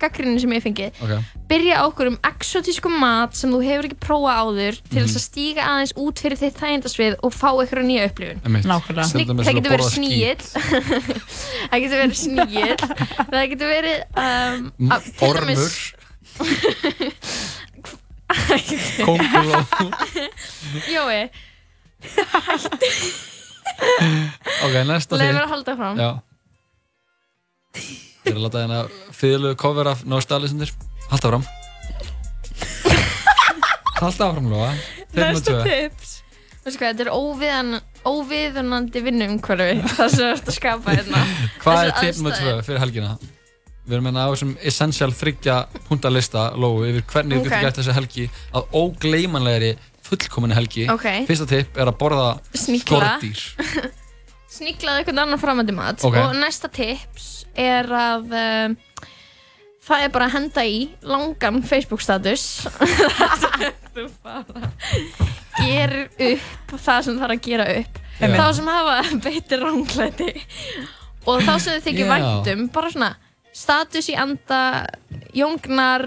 gaggrinu sem ég fengið. Ok. Byrja á okkur um exotískum mat sem þú hefur ekki prófað áður til Mhm. þess að stíga aðeins út fyrir þitt þægindasvið og fá eitthvað nýja upplifun. Nákvæmlega. Dæmis það að getur verið sníill, það getur verið sníill, það getur verið, um, að- til Ormur dæmis, Kónguló Jói, Ok, næsta þig mér að halda fram. Já Ég er að láta hérna fyrðulegu cover af No Stylistendur Halda fram Halda áfram, Lóa tvö. tips. Veistu hvað, þetta er óviðan, óviðunandi vinnumhverfi það sem þú ert að skapa hérna. Hvað er Þessar tip nummer tvö aðstæður. fyrir helgina? Við erum hérna á þessum essential þryggja punta lista, Lóu, yfir hvernig við Ok. getum gert þessi helgi að ógleymanlegri fullkominni helgi. Ok. Fyrsta tip er að borða Snigla. skordýr. Sníklaði einhvern annan framandi mat Ok. og næsta tips er að um, það er bara að henda í langan Facebook status þú bara gerir upp það sem þarf að gera upp þá sem hafa beitir ránglæti og þá sem þið þykir Já. væntum bara svona status í anda jóngnar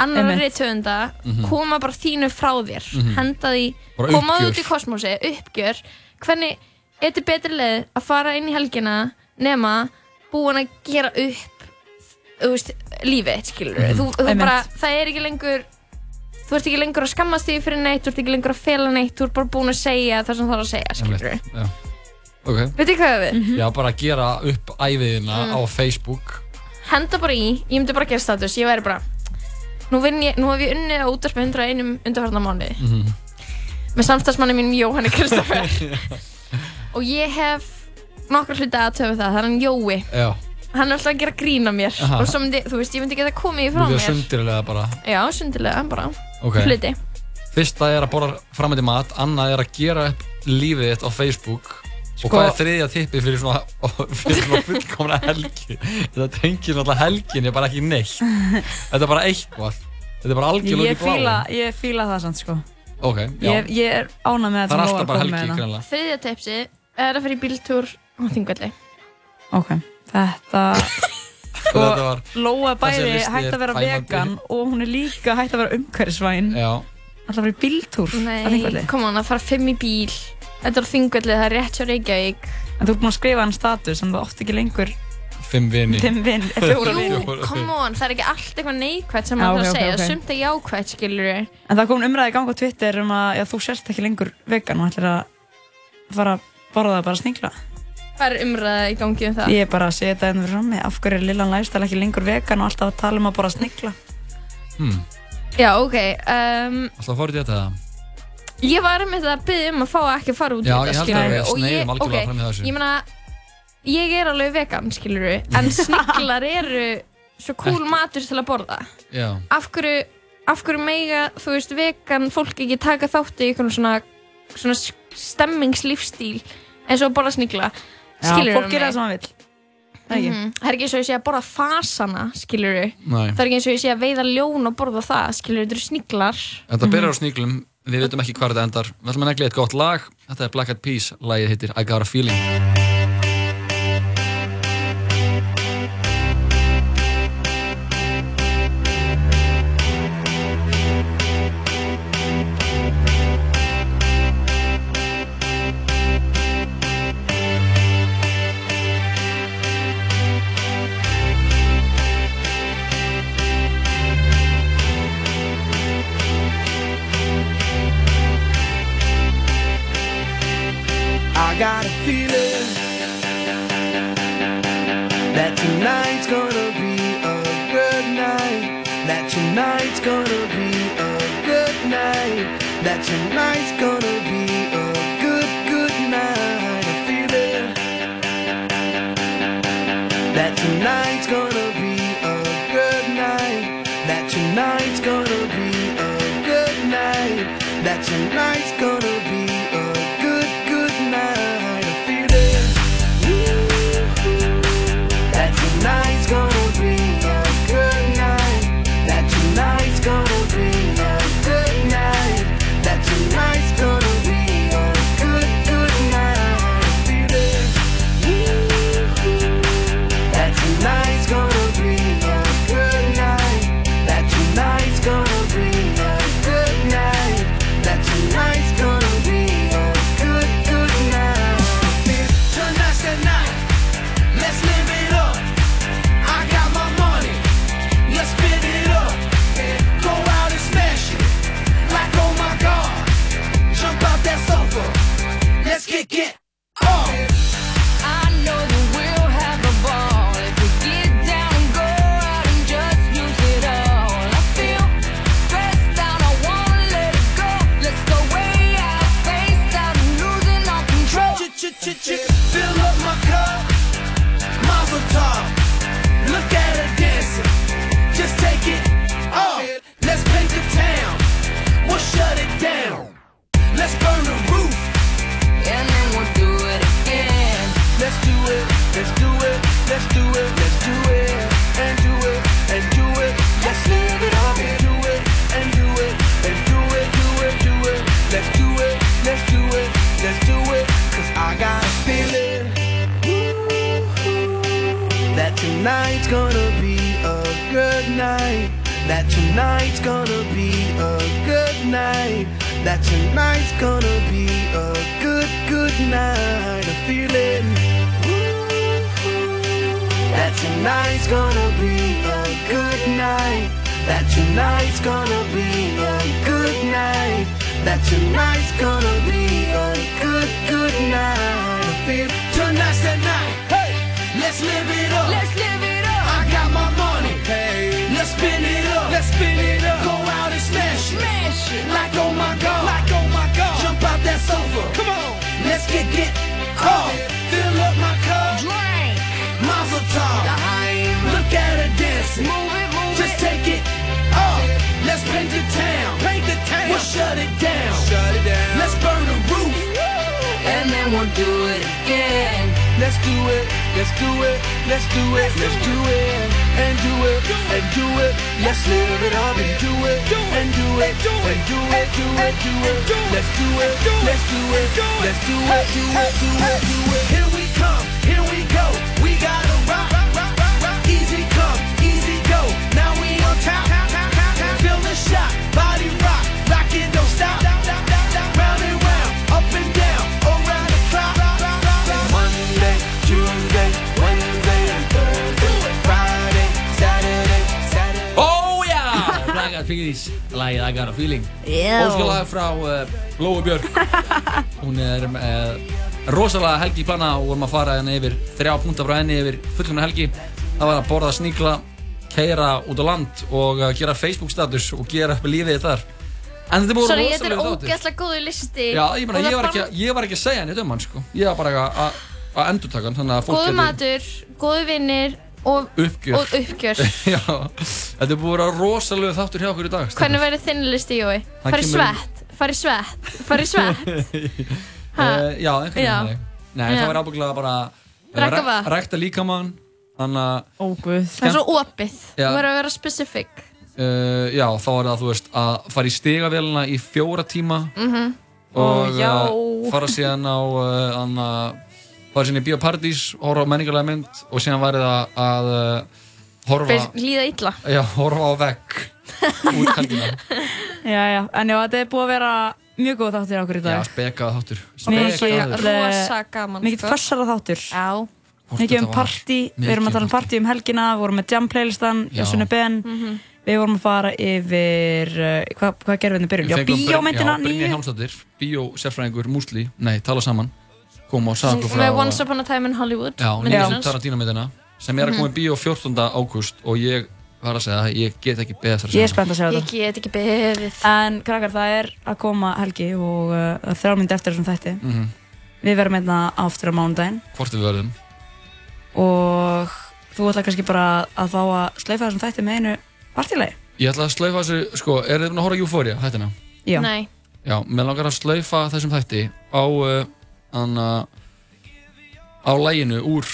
annar reytöfunda Mhm. koma bara þínu frá þér Mhm. henda því, Bara koma uppgjör. út í kosmosi uppgjör, hvernig er þetta betri leið að fara inn í helgina nema búin að gera upp þú veist, lífið, skilur Mhm. þú, þú Einmitt. bara, það er ekki lengur þú ert ekki lengur að skammast því fyrir neitt þú ert ekki lengur að fela neitt, þú ert bara búin að segja það sem það er að segja, skilur Einmitt, Já. Ok. Veitu hvað við? Mhm. Já, bara gera upp æfiðina Mm. á Facebook. henda bara í, ég myndi bara gera status ég væri bara, nú, ég, nú hef ég unnið á útvarpi 101 undarfarnar mánuði. Mhm. með samstagsmanni mínum Jóhanni Kristoffer. Og ég hef nokkra hluti að töfu það, það er hann Jói. Já, hann er alltaf að gera grína mér. Aha. og myndi, þú veist, ég myndi geta komið frá þú mér. veist sundilega bara? Já, sundilega, bara. Ok. hluti. Fyrsta er að borða framöndi mat, annað er að gera upp lífið þitt á Facebook Sko- Og hvað er þriðja tippi fyrir svona, fyrir svona fullkomna helgi? Þetta tengir náttúrulega helgin, er bara ekki neitt. Þetta er bara eitthvað. Þetta er bara algjörlega Ég fíla, bláinn. ég fíla það samt sko. Ok, já. Ég, ég er ánað með Það er að alltaf bara helgi, hérna. greinlega þriðja tipsi er að fyrir bíltúr á Þingvelli. Ok, þetta Sko, Lóa listi hægt er að vera vegan og hún er líka hægt að vera umhverfisvæn. Já. Alltaf fyrir bíltúr á Nei, Þingvelli. kom hann að fara fimm í bíl Þetta er á Þingvelli, það er rétt hjá Reykjavík. En þú er búin að skrifa hann status en þú átt ekki lengur Fimm vini. Fimm vin, fjóra Jú, vini. come on, það er ekki allt eitthvað neikvægt sem maður þarf að segja. ok, ok. Sumt er jákvægt, skilur við En það kom umræði í gang á Twitter um að já, þú sérst ekki lengur vegan og ætlir að fara að borða það bara snigla. Hvað er umræða í gangi um það? Ég er bara að segja þetta fyrir frammi Af hverju er Lillan Læstal ekki lengur vegan og alltaf að tala um að borða snigla? Hmm. Já, ok um, Ég var með þetta að byggja um að fá ekki að fara út í Já, þetta, ég held að við ég- algjörlega fram í þessu. Ég meina, ég er alveg vegan, skilur við En sniglar eru svo cool matur til að borða. Já. Af hverju, af hverju mega, þú veist, vegan fólk ekki taka þátt í einhvern svona, svona stemmingslífstíl eins og að borða snigla? Já, Skilurðu fólk gerir mig? það sem það vill. Það ekki? Mhm. Það er ekki eins og ég sé að borða fasana, skilur við Nei. Það er ekki eins og ég sé að veiða ljón og borða það, skilur við, þetta eru sniglar. Þetta byrjar á sníklum, við veitum ekki hvað þetta endar. Við ætlum að negli eitt gott lag. Þetta er Black Eyed Peas, lagið heitir I Got A Feeling rosalega plana og vorum að fara henni yfir þrjá púnta frá henni yfir fullkomna helgi. Það var að borða sníkla, keira út á land og uh, gera Facebook status og gera upp lífið þar. En þetta er búin Sorry, þetta er rosalega þáttur ógeðslega góður listi. Já, ég, það ég, var ekki, að- ég var ekki að segja henni um hann sko. Ég var bara að- að að endurtaka hann þannig að fólk Góður geti- matur, góður vinnir og Uppgjör. og uppgjör. Já, þetta er búin að vera rosalega þáttur hjá okkur í dag Hvernig verður þinn listi, Jói? Fari svett, fari svett, fari svett. Uh, Já, einhvern veginn Nei, Já. það var ábygglega bara Drekka rek- vatn. Rækta líkamann Þannig að Óguð Það er svo opið, Já. þú verður að vera specific uh, Já, þá er það, þú veist, að fara í stigavélina í fjóra tíma Mhm. Og Ó, já. uh, fara síðan á uh, anna, Fara síðan í biopartís Horfa á menningarlega mynd Og síðan værið að, að uh, horfa Fyrir líða illa Já, horfa á vegg Út helgina Já, já, en já, þetta er búið að vera mjög góð þáttur okkur í Já, dag spekað þáttur Mikið, Spekaður. Rosa gaman, Mikið sko. fössara þáttur Já Mikið um partí, við erum að tala um partí um helgina Við vorum með jam playlistan, Já. Jössunni Ben Mhm. Við vorum að fara yfir, uh, hvað, hvað gerum við í byrjun? Já, bíómyndina Já, nýju Hjálmsdóttir, bíósérfræðingur Músli, nei, tala saman kom og sagði okkur frá Með Once Upon a Time in Hollywood Já, nýjum hans. Tarantino myndina sem er að Mhm. koma í bíó 14. ágúst og ég var að segja að ég get ekki beðið þar að Ég er spennt að segja Ég þetta get ekki beðið. En krakkar, það er að koma helgi og uh, myndi eftir þessum þætti. Mhm. Við verðum einna aftur á mánudaginn. Hvort við verðum. Og þú ætla kannski bara að fá að slaufa þessum þætti með einu partílegi Ég ætla að slaufa þessu, sko, er þið búin að horfa Euphoria, hættina? Já. Nei. Já, mér langar að slaufa þessum þætti á uh, anna, á læginu úr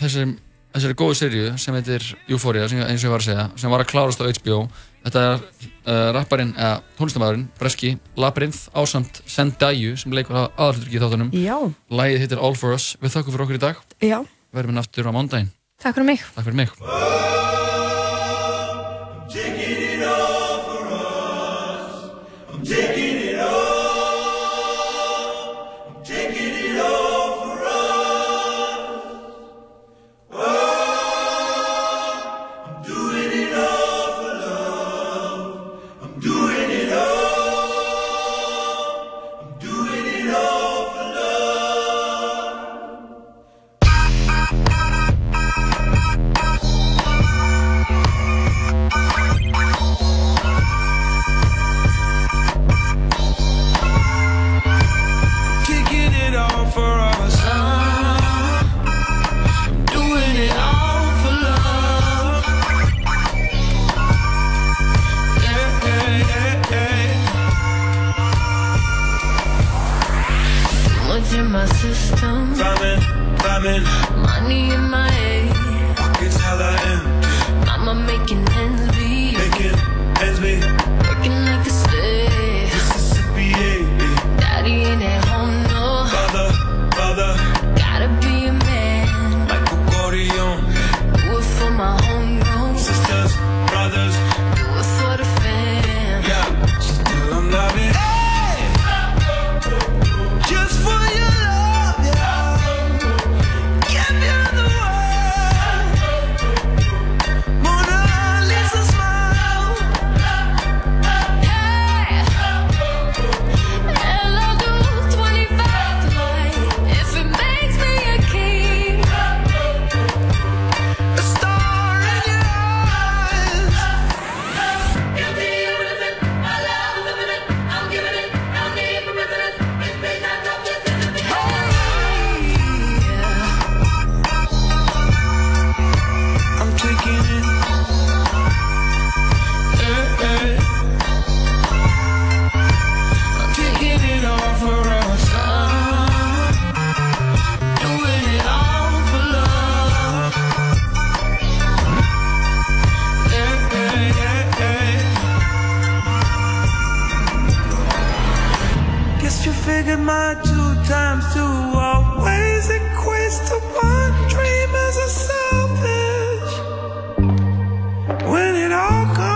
þessari, þessari góðu serju sem heitir Euphoria, sem, eins og ég var að segja sem var að klárast á HBO Þetta er uh, rapparinn, eða tónlistamæðurinn, Breski, Labyrinth, ásamt Zendaya sem leikur aðalhuturki í þáttunum. Já. Lægið heitir All For Us, við þakkum fyrir okkur í dag. Já. Verðum við aftur á mándaginn Takk fyrir mig. Takk fyrir mig coming. Money